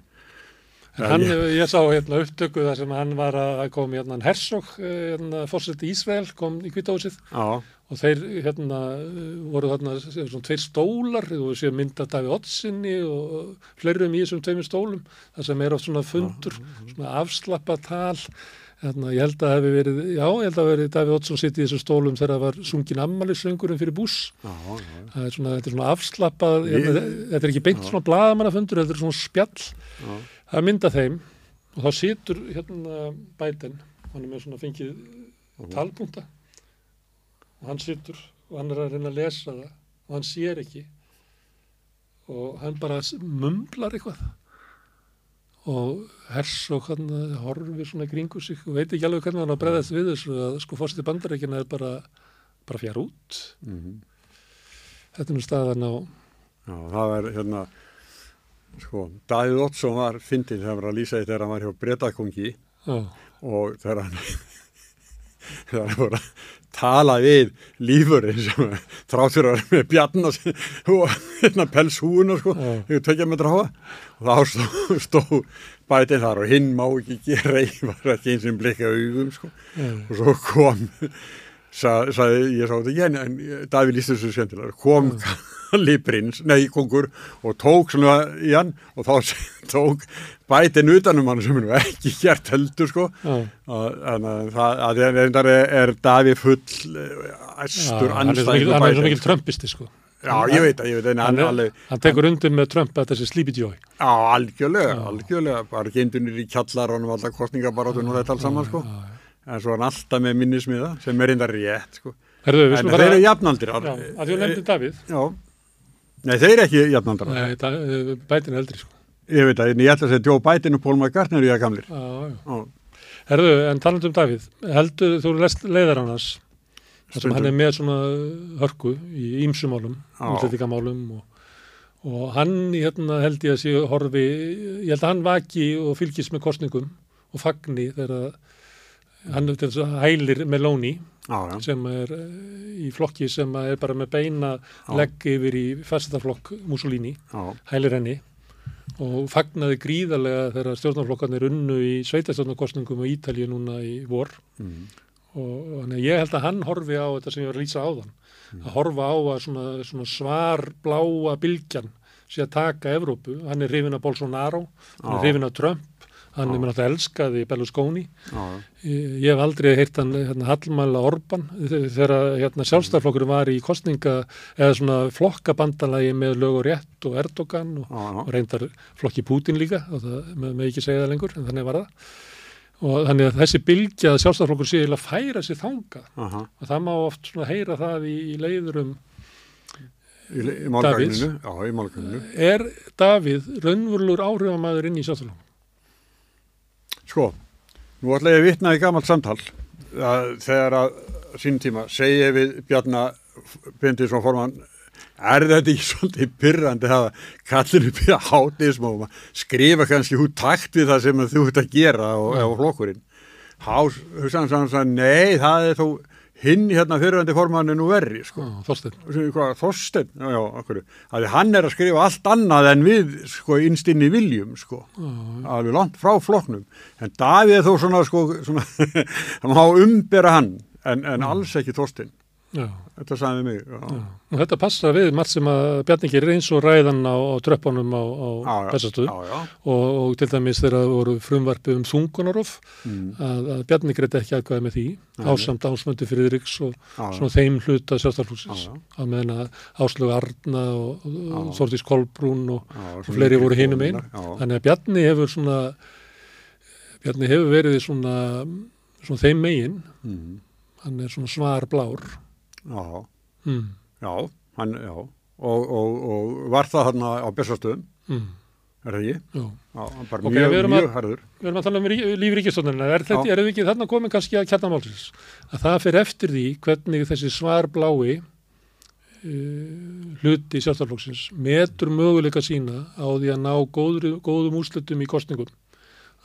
Hann, ég- sá hérna upptöku þar sem hann var að koma hérna Hersog, hérna fórseti Ísrael, kom í kvítahúsið og þeir hérna voru þarna svona tveir stólar og séu mynda Daví Ottsinni og fleirum í þessum tveimur stólum það sem er oft svona fundur svona afslappa tal hérna, ég held að hefði verið, já, ég held að verið Daví Ottsson sitt í þessum stólum þegar það var sungin ammælisöngurinn fyrir bús já, já. það er svona, þetta er svona afslappað hérna, þetta er ekki beint svona bladamannafundur þetta er svona spjall. Já. Það er mynda þeim og þá situr hérna bætin hann er með svona fengið talpunta og hann situr og hann er að reyna að lesa það og hann sér ekki og hann bara mumblar eitthvað og hers og hann horfir svona í kringu sig og veit ekki alveg hvernig hann á breðast við þessu að sko fórstu bandarækina er bara bara fjár út Mhm. þetta er nú staðan á Já, það var hérna, sko, Davíð Ottsson var fyndin þegar hann var að lýsa því þegar hann var hjá Bretakongi á, og þegar hann, [laughs] þegar hann voru að tala við lífurinn sem þráttur að vera með bjarnar [laughs] og hérna pelshúuna, sko, Já. þegar tvekja með dráa og þá stó, [laughs] stó bætinn þar og hinn má ekki gera í, var ekki eins og blikka augum, sko, á, og svo kom sa, sagði, ég sá þetta ekki en, en Davíð líst þessu skemmtilega. Kom [laughs] Kalli prins, nei kongur og tók svona í hann og þá [laughs] tók bætin utanum hann sem hann ekki gert heldur sko. Og að það að því að er, er Davíð full eh, æstur Já, hann er svo mikil, hann trömpisti sko. Já, ég veit að, ég veit að, en hann, hann er, alveg, hann tekur undir með Trump að þessi joy. Já, algjörlega, algjörlega, bara geindunir í kjallarunum, alltaf kostningabarátunum og þetta alls saman, sko. En svo hann alltaf með minnismiða, sem er enda rétt, sko. Herðu, En þeir eru jafnaldir. Að því að nefndi Davíð Já, nei þeir eru ekki jafnaldrar. Nei, eh, bætin er eldri sko Ég veit að en ég ætla að segja Joe Biden og McCartney eru ég að gamlir. Herðu, en talandi um Davíð heldur þú lest leiðar hann hans þar sem hann er með svona hörku í ímsumálum, Já. útlendingamálum og, og hann hérna, held ég að sé horfi ég held að hann vaki og fylgist með kostningum og fagni þegar hann er þess að hælir Meloni já, sem er eh, í flokki sem er bara með beina Já. legg yfir í fæstaflokk Mussolini, já, hælir henni. Og fagnaði gríðarlega þegar stjórnarflokkarnir unnu í sveitastjórnarkostningum á Ítalju núna í vor. Mm, og og að ég held að hann horfi á þetta sem ég var að lýsa áðan. Að horfa á að svona, svona svar bláa bylgjan sé að taka Evrópu, hann er hrifin af Bolsonaro hann er hrifin af Trump hann er mér alltaf elskaði Berlusconi. Já, ég hef aldrei heyrt hann hérna, Hallmæla Orban þegar hérna, sjálfstæðarflokkur var í kostninga eða svona flokkabandalagi með lög og rétt og Erdogan og, og reyndar flokki Pútin líka og það með, með ekki segja það lengur en þannig var það. Og þannig að þessi bylgja að sjálfstæðarflokkur sé að færa sér þanga aha, og það má oft svona heyra það í, í leiðurum í, í málgagninu, já, er Davíð raunverulegur áhrifamæður inn í sjálfstæðarflokkur? Sko, nú ætla ég að vitna í gamalt samtal. Að þegar að sín tíma segi ég við Bjarnar Bindisson formann er þetta ekki svolítið pyrrandi að kallir upp í hátismóma skrifa kannski hú takt við það sem þú ert að gera og, og flokkurinn. Hás, hugsaðan sann sann, nei, það er þó hinn hérna fyrirvændi formann nú verri, sko. Já, Þorsteinn. Hvað, Þorsteinn, já, já, okkur. Að hann er að skrifa allt annað en við, sko, innst inn í viljum, sko. Alveg langt frá flokknum. En Davíð þó svona, sko, svona, [laughs] hann má umbera hann, en, en alls ekki Þorsteinn. Já, Þetta sagði mig. Og þetta passar við margt sem að Bjarni gerir eins og ræðan á, á tröppunum á, á Bessastöðu og, og til dæmis þegar það voru frumvarpið um þungunarof Mm. að, að Bjarni greiti ekki aðgæði með því ásamt ásmöndi Friðriks og Já, já. þeim hluta já. að meðan að Áslögu Arna og, og Já. Þórdís Kolbrún og, og fleiri voru hinum einn þannig að Bjarni hefur svona Bjarni hefur verið svona, svona þeim megin Mm. hann er svona svar blár Já, mm. já, hann, já. Og, og, og var það hann á Bessastöðum, Mm. er það ekki? Já. Já, hann bara Ok, mjög, erum mjög að- harður. Við erum að tala um rí, líf ríkistofnarina, er, þetta, Já. er við ekki þarna komin kannski að kjarnamálsins? Að það fyrir eftir því hvernig þessi svarblái uh, hluti sjálfstaflokksins metur möguleika sína á því að ná góður, góðum úrslutum í kostningum.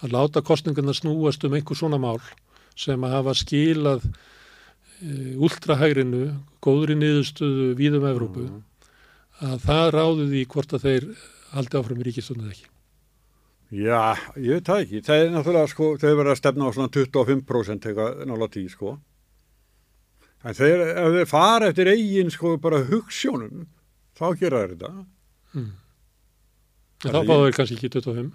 Að láta kostningarna snúast um einhver svona mál sem að hafa skilað uh, ultrahægrinu, góðri niðurstöðu víðum Evrópu, að það ráði því hvort að þeir haldi áfram í ríkistofnarina ekki. Já, ég veit það ekki. Það er náttúrulega sko, þau verða að stefna á svona 25% eitthvað nála tí sko. En þeir, ef þeir fara eftir eigin sko bara hugssjónum, þá gera þeir þetta. Mm. Það Þá fáðu þeir kannski ekki 25.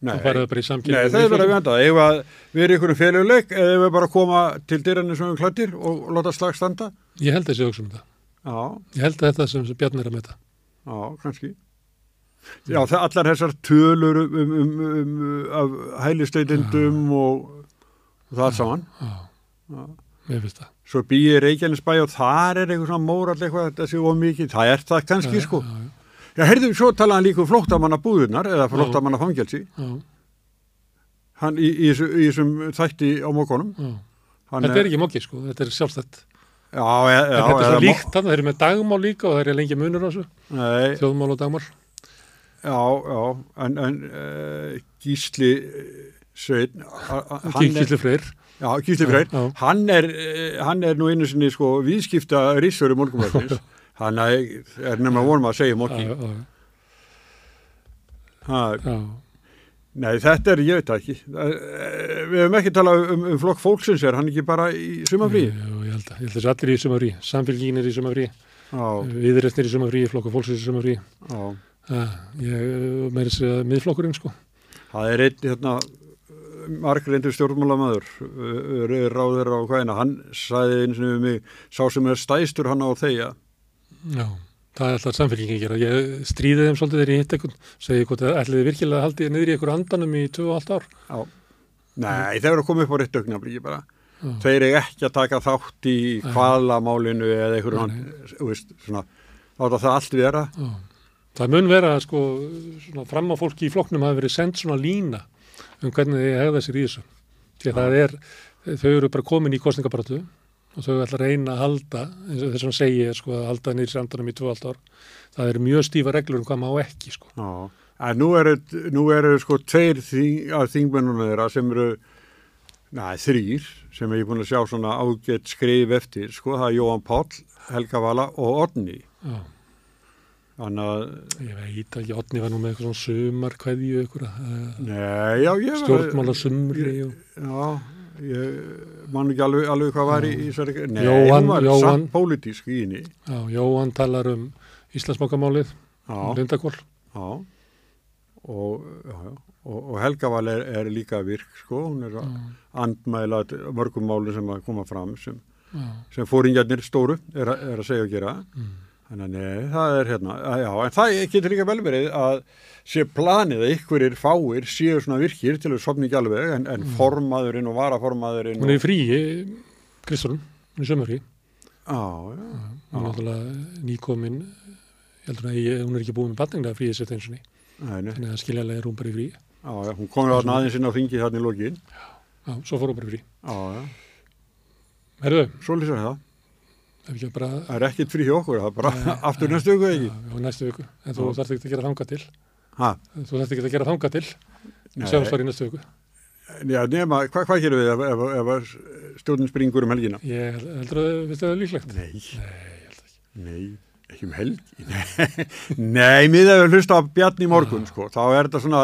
Nei, það bara í samkynni. Nei það er bara að venda. Ef að við erum ykkur féluguleik eða ef við bara koma til dyranir sem við klættir og láta slag standa. Ég held þessi hugsa um þetta. Já, Ég held þetta sem sem Bjarni er að meta. já, kannski. Já, það, allar þessar tölur um, um, um, um af hælisteitindum og, og það allt saman. Já, Já. mér finnst það. Svo býið Reykjanesbæ og þar er eitthvað svona mórall eitthvað, þetta sé of mikið, það er það kannski Já, sko. Já, já, Já, heyrðu, svo talaði hann líka um flóttamanna búðunar eða flóttamanna fangelsi, já, hann í, í, í þessum þætti á mókonum. Þetta er ekki móki sko, þetta er sjálfstætt. Já, já, já. Þetta er svo líkt þannig, þeir eru með dagmál líka og þeir eru lengi munur á þessu. Þjóðmál og dagmál. já, já, en, en uh, Gísli er, Gísli Freyr. já, Gísli Freyr, hann er, uh, hann er nú einu sinni sko viðskipta rísvöru morgunvæðins, [laughs] hann er, er nefnilega vonum að segja Ha, já. Nei, þetta er, ég veit ekki. Við hefum ekki talað um, um flokk fólksins er, hann ekki bara í sumafrí? Jú, ég held að, ég held að þessi allir í sumafrí. Samfélgín er í sumafrí, Já, viðræstnir í sumafrí, flokku fólksins í sumafrí. ég meiri sér að miðflokkurinn sko. Það er einn, hérna, margreindur stjórnmálamæður, ráður á hvaðina, hann sagði eins og mig, sá sem er stæstur hann á þeia. Já, það er alltaf samfélgín að gera. Ég stríði þeim svolítið þegar ég hitt eitthvað, segi hvort að ætliði virkilega að haldi niður í einhver andanum í 2,5 ár. Já. Nei, þeir eru að koma upp á rétt augnablíki bara. Já. Þeir eru ekki að taka þátt í hvalamálinu eða einhverjum, hann, þú veist, svona, láta það allt vera. Já. Það mun vera sko, svona, fram á fólki í flokknum hafi verið sendt svona lína um hvernig þið hegða sér í þessu. Því að það er, þau eru bara komin í kostningabaratu og þau ætla að reyna að halda, eins og þess að segja, sko, að halda nýri sandanum í 2,5 ár. Það eru mjög stífa reglur um hvað má ekki, sko. Já, en nú eru, nú eru sko tveir þing, af þingmennunum þeirra sem eru, næ, þrýr, sem ég er búin að sjá svona ágætt skrif eftir, sko, það er Jóhann Páll, Helga Vala og Odni. Já, Þannig að, ég veit ekki, Otni var nú með eitthvað svona sumar kveðju ykkur, nei, já, ég var... stjórnmála sumri og... Já, ég man ekki alveg, alveg hvað var í, þessari, nei, hún var samt pólitísk í henni. Já, Jóhann talar um Íslandsbankamálið, Já, Lindakól. já, og, já, og, og Helga Vala er, er líka virk, sko, hún er að andmæla mörgum máli sem að koma fram sem sem fóringjarnir stóru er, er að segja og gera. Mm. Þannig að það er hérna já, en það getur líka vel verið að sé planið að ykkurir fáir séu svona virkir til að sopna ekki alveg en, en formaðurinn og varaformaðurinn Hún er og, í fríi, Kristján, hún er í sumari. já, já, Hún er náttúrulega nýkomin, ég heldur að hún er ekki búin með batninglega fríi sér þeim sinni. nei, nei, Þannig að skiljalega er hún bara í fríi. já, já, hún komur að aðeins inn á þingi þarna í lokin Já, svo fór hún bara í frí. já, já, Herðu, svo lýsar það. Það er ekkert frí hjá okkur, það er bara Nei, [laughs] aftur næstu ykkur ekki Já, næstu viku. En þú Já. þarft ekki að gera þanga til. ha, Þú þarft ekki að gera þanga til. nei, Sjáumst bara í næstu viku. já, nema, hva, hvað gerum við ef, ef, ef, stjórnin springur um helgina Ég held- heldur að við er líklegt. nei, Nei, ég held ekki. Nei, ekki um helgi. [laughs] Nei, miðað við hlusta á Bjarni morgun, sko. Þá er þetta svona,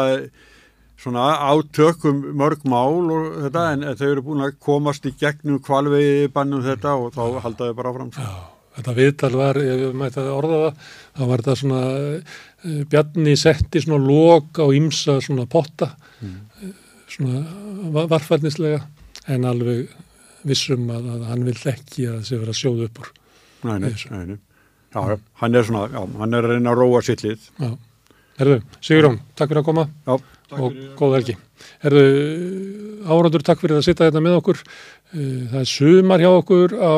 svona átökum mörg mál og þetta, en þau eru búin að komast í gegnum kvalvegi bannum þetta og þá halda þau bara áfram. Sko. Já, þetta viðtal var, ef við mætti að orða það, þá var þetta svona, uh, Bjarni setti svona lok á ýmsa svona potta, mm. svona va- varfærnislega, en alveg vissum að, að hann vill ekki að þessi vera að sjóða upp úr. Nei, nei, Þessu. nei, nei. Já, já, hann er svona, já, hann er að reyna að róa sitt lið. Já, herðu, Sigurjón, takk fyrir að koma Já, og góð helgi. Herðu, áraður, takk fyrir að sitja þetta með okkur. Uh, Það er sumar hjá okkur á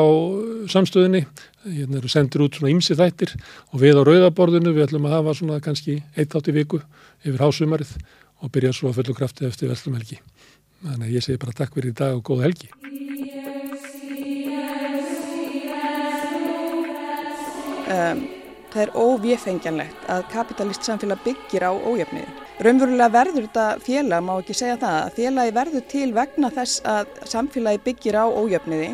samstöðinni, hérna eru sendir út svona ymsi þættir og við á rauðaborðinu við ætlum að hafa svona kannski eitt átt í viku yfir hásumarið og byrja svo að fullu krafti eftir verslum helgi. Þannig að ég segi bara takk fyrir í dag og góð helgi. um, það er óvéfengjanlegt að kapitalist samfélag byggir á ójöfniði. Raunverulega verður þetta félag, má ekki segja það, að félagi verður til vegna þess að samfélagi byggir á ójöfniði.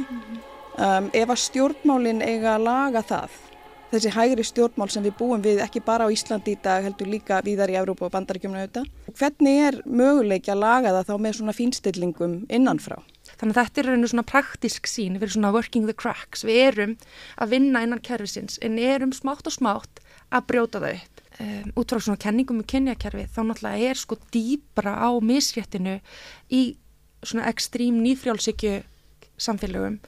Um, ef að stjórnmálin eiga að laga það, þessi hægri stjórnmál sem við búum við ekki bara á Íslandi í dag heldur líka víðar í Európa og bandaríkjumna auðvitað. Hvernig er möguleik að laga það þá með svona fínstillingum innanfrá? Þannig að þetta er rauninu svona praktisk sín, við erum svona working the cracks, við erum að vinna innan kerfisins en erum smátt og smátt að brjóta það upp. Um, út frá svona kenningum með kynjakerfi þá náttúrulega er sko dýbra á misréttinu í svona ekstrím nýfrjálsíkju samfélögum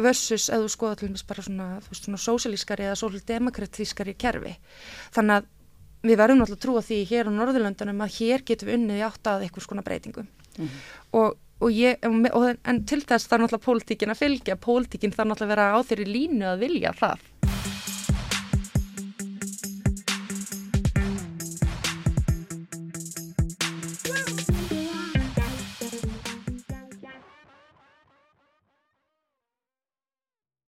versus eða skoða til dæmis bara svona, svona sósalískari eða sósaldemokratískari kerfi. Þannig að við verðum náttúrulega að trúa því hér á Norðurlöndunum að hér getum við unnið í átt að einhvers konar breytingum. Mm -hmm. og, og ég, og, en til þess er náttúrulega pólitíkin að fylgja, pólitíkin er náttúrulega að vera á þeirri línu að vilja það